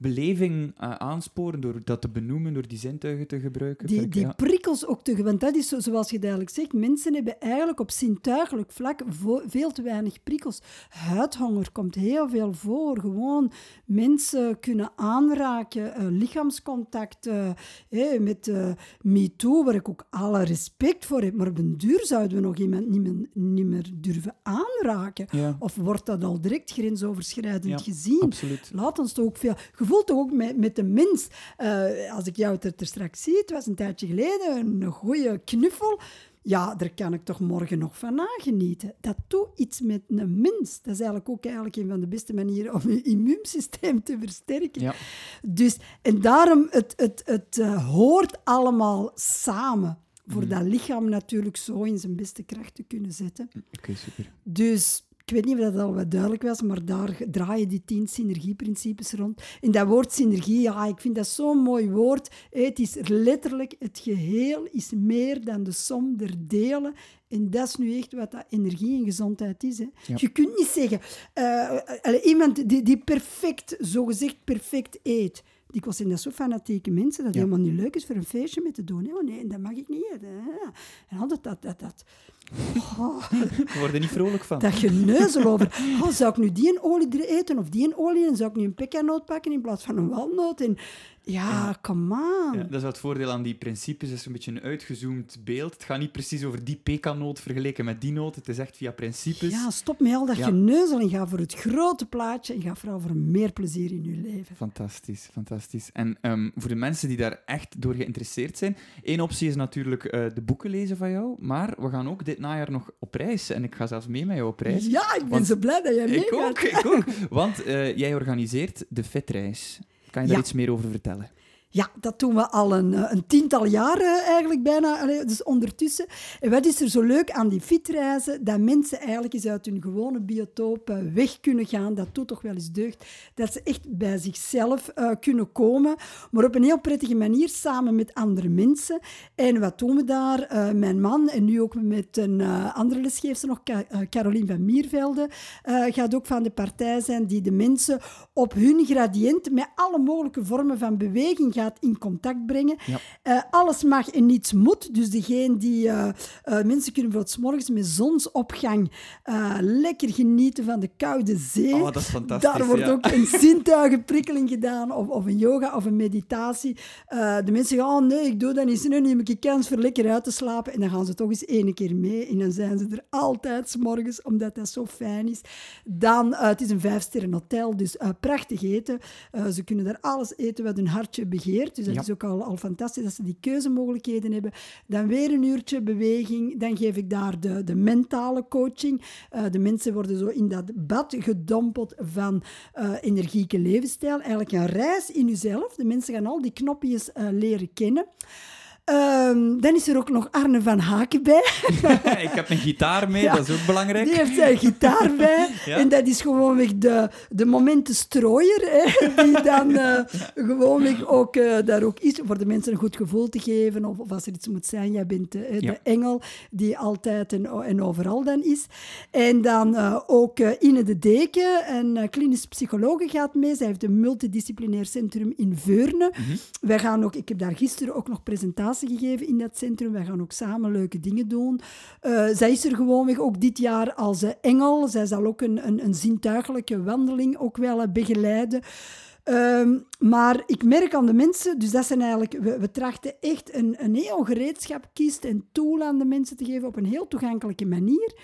beleving eh, aansporen, door dat te benoemen, door die zintuigen te gebruiken. Die, ja. prikkels ook te... Want dat is zo, zoals je duidelijk zegt, mensen hebben eigenlijk op zintuigelijk vlak veel te weinig prikkels. Huidhonger komt heel veel voor. Gewoon mensen kunnen aanraken, eh, lichaamscontact. eh, hé, met MeToo, waar ik ook alle respect voor heb. Maar op een duur zouden we nog iemand niet meer, niet meer durven aanraken. Ja, Of wordt dat al direct grensoverschrijdend Ja, gezien? absoluut. Laat ons toch ook veel... voelt toch ook met, met de mens... eh, als ik jou er, er straks zie, het was een tijdje geleden, een goede knuffel. Ja, daar kan ik toch morgen nog van nagenieten. Dat doet iets met een mens. Dat is eigenlijk ook eigenlijk een van de beste manieren om je immuunsysteem te versterken. Ja. Dus, en daarom, het, het, het eh, hoort allemaal samen. Voor dat lichaam natuurlijk zo in zijn beste kracht te kunnen zetten. Oké, super. Dus ik weet niet of dat al wat duidelijk was, maar daar draaien die tien synergieprincipes rond. En dat woord synergie, ja, ik vind dat zo'n mooi woord. Het is letterlijk, het geheel is meer dan de som der delen. En dat is nu echt wat dat energie en gezondheid is. Hè. Ja. Je kunt niet zeggen, eh, allee, iemand die, die perfect, zogezegd perfect eet. Dikwijls zijn dat zo fanatieke mensen dat het Ja. helemaal niet leuk is voor een feestje mee te doen. hè. Oh nee, dat mag ik niet hè. En altijd dat, dat, dat. Oh, We worden niet vrolijk van. dat geneuzel over. Oh, zou ik nu die een olie eten of die een olie? En zou ik nu een pekanoot pakken in plaats van een walnoot? En ja, come on. Ja, dat is wel het voordeel aan die principes. Het is een beetje een uitgezoomd beeld. Het gaat niet precies over die pekanoot vergeleken met die noot. Het is echt via principes. Ja, stop met al dat Ja. geneuzel en ga voor het grote plaatje en ga vooral voor meer plezier in je leven. Fantastisch, fantastisch. En ehm, voor de mensen die daar echt door geïnteresseerd zijn, één optie is natuurlijk eh, de boeken lezen van jou, maar we gaan ook dit najaar nog op reis. En ik ga zelfs mee met jou op reis. Ja, ik ben zo blij dat jij ik meegaat. ook, ik ook. Want eh, jij organiseert de Fitreis. Kan je daar Ja. iets meer over vertellen? Ja, dat doen we al een, eh, een tiental jaar eh, eigenlijk bijna, dus ondertussen. En wat is er zo leuk aan die fietsreizen? Dat mensen eigenlijk eens uit hun gewone biotoop eh, weg kunnen gaan. Dat doet toch wel eens deugd. Dat ze echt bij zichzelf eh, kunnen komen, maar op een heel prettige manier samen met andere mensen. En wat doen we daar? Eh, mijn man en nu ook met een eh, andere lesgeefster nog, eh, Caroline van Miervelde, eh, gaat ook van de partij zijn die de mensen op hun gradiënt met alle mogelijke vormen van beweging gaat in contact brengen. Ja. Eh, alles mag en niets moet. Dus degene die... eh, eh, mensen kunnen bijvoorbeeld 's morgens met zonsopgang lekker genieten van de koude zee. Oh, dat is fantastisch. Daar wordt ja. ook een zintuigenprikkeling gedaan, of, of een yoga of een meditatie. De mensen zeggen, oh nee, ik doe dat niet. Nu neem ik een kans voor lekker uit te slapen. En dan gaan ze toch eens één keer mee. En dan zijn ze er altijd 's morgens, omdat dat zo fijn is. Dan, het is een vijfsterren hotel, dus prachtig eten. Ze kunnen daar alles eten wat hun hartje begeert. Dus dat Ja. is ook al, al fantastisch dat ze die keuzemogelijkheden hebben. Dan weer een uurtje beweging. Dan geef ik daar de, de mentale coaching. Eh, de mensen worden zo in dat bad gedompeld van eh, energieke levensstijl. Eigenlijk een reis in jezelf. De mensen gaan al die knopjes eh, leren kennen. Ehm, dan is er ook nog Arne van Haken bij. ik heb een gitaar mee, dat is ook belangrijk. Die heeft zijn gitaar bij. En dat is gewoonweg de, de momentenstrooier. Hè, die dan uh, gewoonweg ook uh, daar ook is, voor de mensen een goed gevoel te geven. Of, of als er iets moet zijn, jij bent uh, de engel die altijd en, en overal dan is. En dan ook Ine de Deken, een klinisch psycholoog gaat mee. Zij heeft een multidisciplinair centrum in Veurne. Mm -hmm. Wij gaan ook, ik heb daar gisteren ook nog presentatie gegeven in dat centrum. Wij gaan ook samen leuke dingen doen. Uh, zij is er gewoonweg ook dit jaar als uh, engel. Zij zal ook een, een, een zintuigelijke wandeling ook wel uh, begeleiden. Um, maar ik merk aan de mensen, dus dat zijn eigenlijk, we, we trachten echt een, een heel gereedschap kiezen en tool aan de mensen te geven op een heel toegankelijke manier.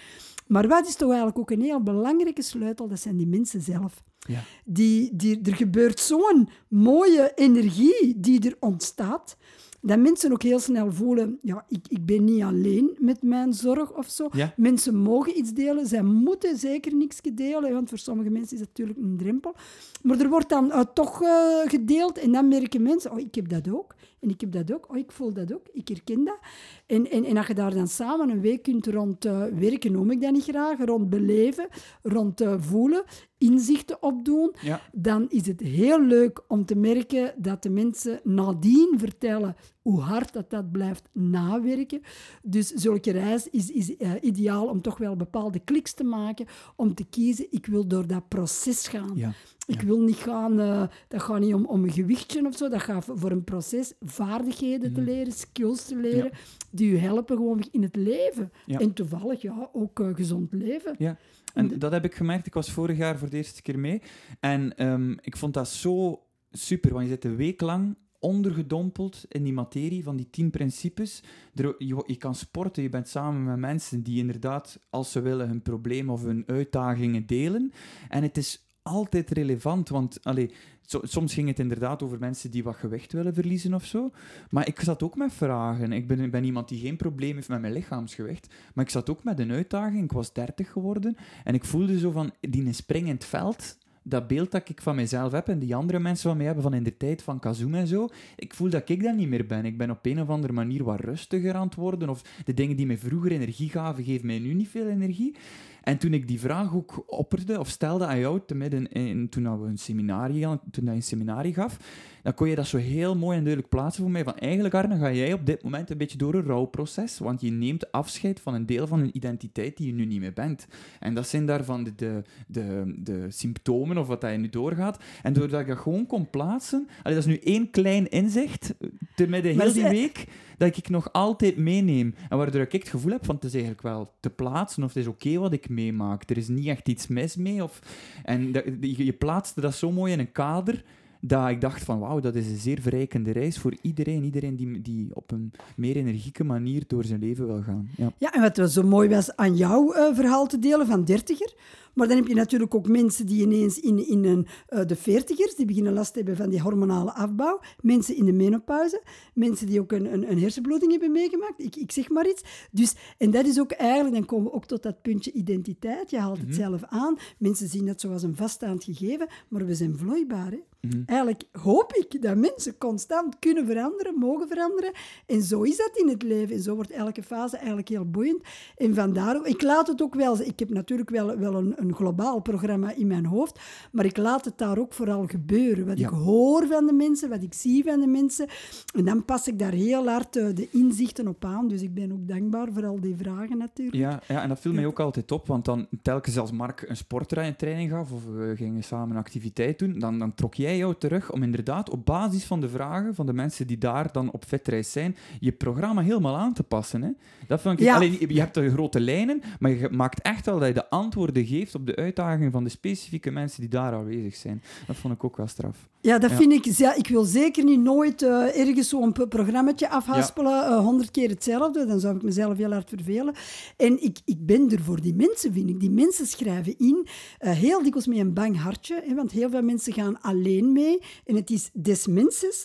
Maar wat is toch eigenlijk ook een heel belangrijke sleutel? Dat zijn die mensen zelf. Ja. Die, die, er gebeurt zo'n mooie energie die er ontstaat, dat mensen ook heel snel voelen, ja, ik, ik ben niet alleen met mijn zorg of zo. Ja. Mensen mogen iets delen, zij moeten zeker niks delen, want voor sommige mensen is dat natuurlijk een drempel. Maar er wordt dan uh, toch uh, gedeeld en dan merken mensen, oh, ik heb dat ook. En ik heb dat ook, oh, ik voel dat ook, ik herken dat. En, en, en als je daar dan samen een week kunt rond uh, werken, noem ik dat niet graag, rond beleven, rond voelen, inzichten opdoen, ja. dan is het heel leuk om te merken dat de mensen nadien vertellen hoe hard dat, dat blijft nawerken. Dus zulke reis is, is uh, ideaal om toch wel bepaalde kliks te maken, om te kiezen, ik wil door dat proces gaan. Ja. Ik wil niet gaan, uh, dat gaat niet om, om een gewichtje of zo, dat gaat voor een proces vaardigheden mm. te leren, skills te leren, die je helpen gewoon in het leven. En toevallig, ja, ook uh, gezond leven. Ja. En dat heb ik gemerkt. Ik was vorig jaar voor de eerste keer mee. En um, ik vond dat zo super, want je zit een week lang ondergedompeld in die materie van die tien principes. Er, je, je, kan sporten, je bent samen met mensen die inderdaad, als ze willen, hun probleem of hun uitdagingen delen. En het is altijd relevant, want allee, so, soms ging het inderdaad over mensen die wat gewicht willen verliezen of zo. Maar ik zat ook met vragen. Ik ben, ben iemand die geen probleem heeft met mijn lichaamsgewicht, maar ik zat ook met een uitdaging. Ik was 30 geworden en ik voelde zo van, die spring in het veld, dat beeld dat ik van mezelf heb en die andere mensen van mij hebben van in de tijd van Kazum en zo, ik voel dat ik dat niet meer ben. Ik ben op een of andere manier wat rustiger aan het worden. Of de dingen die mij vroeger energie gaven, geven mij nu niet veel energie. En toen ik die vraag ook opperde of stelde aan jou, te midden in, toen we een seminarie, toen hij een seminarie gaf, dan kon je dat zo heel mooi en duidelijk plaatsen voor mij. Van eigenlijk, Arne, ga jij op dit moment een beetje door een rouwproces, want je neemt afscheid van een deel van een identiteit die je nu niet meer bent. En dat zijn daarvan de, de, de, de symptomen of wat dat je nu doorgaat. En doordat ik dat gewoon kon plaatsen, allee, dat is nu één klein inzicht, te midden heel die week, dat ik nog altijd meeneem. En waardoor ik het gevoel heb van het is eigenlijk wel te plaatsen of het is oké okay wat ik meemaak. Er is niet echt iets mis mee. Of, en dat, je, je plaatste dat zo mooi in een kader dat ik dacht van wauw, dat is een zeer verrijkende reis voor iedereen. Iedereen die, die op een meer energieke manier door zijn leven wil gaan. Ja, ja en wat zo mooi was aan jouw uh, verhaal te delen van dertiger, maar dan heb je natuurlijk ook mensen die ineens in, in een, uh, de veertigers, die beginnen last te hebben van die hormonale afbouw. Mensen in de menopauze. Mensen die ook een, een, een hersenbloeding hebben meegemaakt. Ik, ik zeg maar iets. Dus, en dat is ook eigenlijk, dan komen we ook tot dat puntje identiteit. Je haalt het mm-hmm. zelf aan. Mensen zien dat zoals een vaststaand gegeven, maar we zijn vloeibaar. Hè? Mm-hmm. Eigenlijk hoop ik dat mensen constant kunnen veranderen, mogen veranderen. En zo is dat in het leven. En zo wordt elke fase eigenlijk heel boeiend. En vandaar, ik laat het ook wel... Ik heb natuurlijk wel, wel een, een globaal programma in mijn hoofd, maar ik laat het daar ook vooral gebeuren. Wat Ja. ik hoor van de mensen, wat ik zie van de mensen. En dan pas ik daar heel hard eh, de inzichten op aan. Dus ik ben ook dankbaar voor al die vragen natuurlijk. Ja, ja, en dat viel mij ook altijd op, want dan telkens als Mark een sporttraining gaf of we gingen samen een activiteit doen, dan, dan trok jij jou terug om inderdaad op basis van de vragen van de mensen die daar dan op vetreis zijn, je programma helemaal aan te passen. Hè? Dat vond ik, Ja. alleen, je hebt de grote lijnen, maar je maakt echt wel dat je de antwoorden geeft op de uitdagingen van de specifieke mensen die daar aanwezig zijn. Dat vond ik ook wel straf. Ja, dat Ja. vind ik... Ja, ik wil zeker niet nooit eh, ergens zo'n p- programmaatje afhaspelen, eh, honderd keer hetzelfde. Dan zou ik mezelf heel hard vervelen. En ik, ik ben er voor die mensen, vind ik. Die mensen schrijven in, eh, heel dikwijls met een bang hartje. Hè, want heel veel mensen gaan alleen mee. En het is des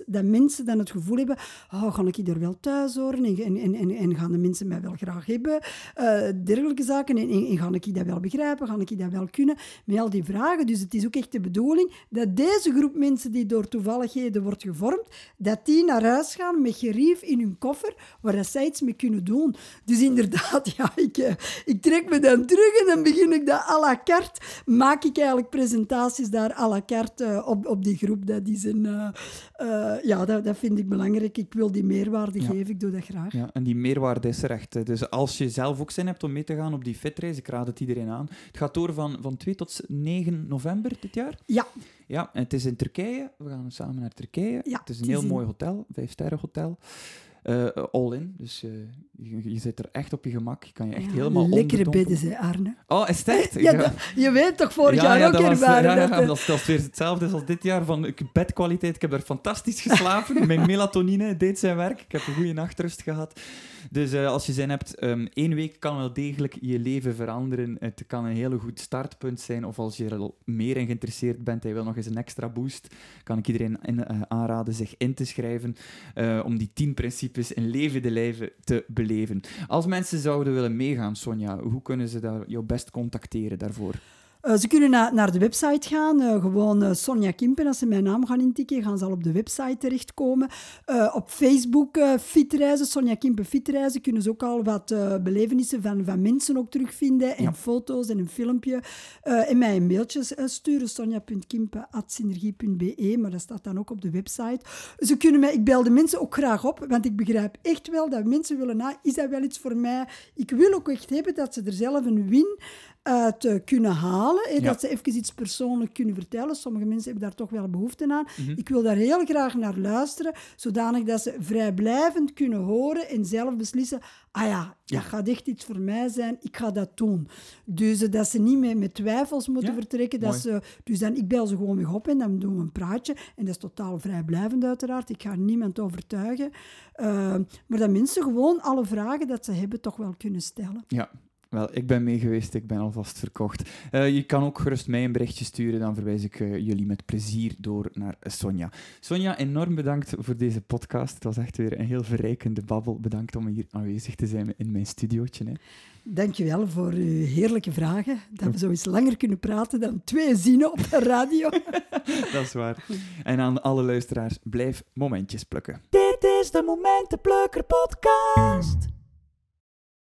dat mensen dan het gevoel hebben, oh, ga ik er wel thuis horen? En, en, en, en gaan de mensen mij wel graag hebben? Uh, dergelijke zaken. En, en, ga ik dat wel begrijpen? Ga ik dat wel kunnen? Met al die vragen. Dus het is ook echt de bedoeling dat deze groep mensen die door toevalligheden wordt gevormd, dat die naar huis gaan met gerief in hun koffer, waar zij iets mee kunnen doen. Dus inderdaad, ja, ik, eh, ik trek me dan terug en dan begin ik dat à la carte. Maak ik eigenlijk presentaties daar à la carte uh, op, op die groep. Dat is een... Uh, ja, dat, dat vind ik belangrijk. Ik wil die meerwaarde geven, ik doe dat graag. Ja, en die meerwaarde is er echt. Dus als je zelf ook zin hebt om mee te gaan op die fitreis, ik raad het iedereen aan. Het gaat door van, van 2 tot 9 november dit jaar. Ja. Ja, en het is in Turkije. We gaan samen naar Turkije. Ja, het is een heel mooi hotel, vijf sterren hotel. Uh, all in. Dus uh, je, je, zit er echt op je gemak. Je kan je echt ja, helemaal Lekkere bedden, zei Arne. Oh, is het echt? Ja, je weet toch vorig jaar ook dat ervaren. Ja, dat, dat, is weer hetzelfde als dit jaar. Van bedkwaliteit. Ik heb er fantastisch geslapen. Mijn melatonine deed zijn werk. Ik heb een goede nachtrust gehad. Dus uh, als je zin hebt, um, één week kan wel degelijk je leven veranderen. Het kan een hele goed startpunt zijn. Of als je er meer in geïnteresseerd bent en je wil nog eens een extra boost, kan ik iedereen in, uh, aanraden zich in te schrijven uh, om die tien principes in levende lijven te beleven. Als mensen zouden willen meegaan, Sonja, hoe kunnen ze daar jou best contacteren daarvoor? Uh, ze kunnen na, naar de website gaan, uh, gewoon uh, Sonja Kimpen. Als ze mijn naam gaan intikken, gaan ze al op de website terechtkomen. op Facebook Fitreizen, Sonja Kimpen Fitreizen, kunnen ze ook al wat belevenissen van, van mensen ook terugvinden. En ja. foto's en een filmpje. en mij een mailtje sturen, sonja.kimpen.synergie.be. Maar dat staat dan ook op de website. Ze kunnen mij, ik bel de mensen ook graag op, want ik begrijp echt wel dat mensen willen, nou, is dat wel iets voor mij? Ik wil ook echt hebben dat ze er zelf een win uit uh, kunnen halen. Hè, Dat ze even iets persoonlijk kunnen vertellen. Sommige mensen hebben daar toch wel behoefte aan. Mm -hmm. Ik wil daar heel graag naar luisteren, zodanig dat ze vrijblijvend kunnen horen en zelf beslissen: ah ja, dat gaat echt iets voor mij zijn, ik ga dat doen. Dus uh, dat ze niet met, met twijfels moeten ja? vertrekken. Dat ze, dus dan, ik bel ze gewoon weer op en dan doen we een praatje. En dat is totaal vrijblijvend uiteraard. Ik ga niemand overtuigen. Uh, maar dat mensen gewoon alle vragen dat ze hebben toch wel kunnen stellen. Ja, wel, ik ben mee geweest, ik ben alvast verkocht. Uh, je kan ook gerust mij een berichtje sturen, dan verwijs ik uh, jullie met plezier door naar Sonja. Sonja, enorm bedankt voor deze podcast. Het was echt weer een heel verrijkende babbel. Bedankt om hier aanwezig te zijn in mijn studiootje. Hè. Dankjewel voor uw heerlijke vragen. Dat we zo eens langer kunnen praten dan twee zinnen op de radio. Dat is waar. En aan alle luisteraars, blijf momentjes plukken. Dit is de Momentenplukker podcast.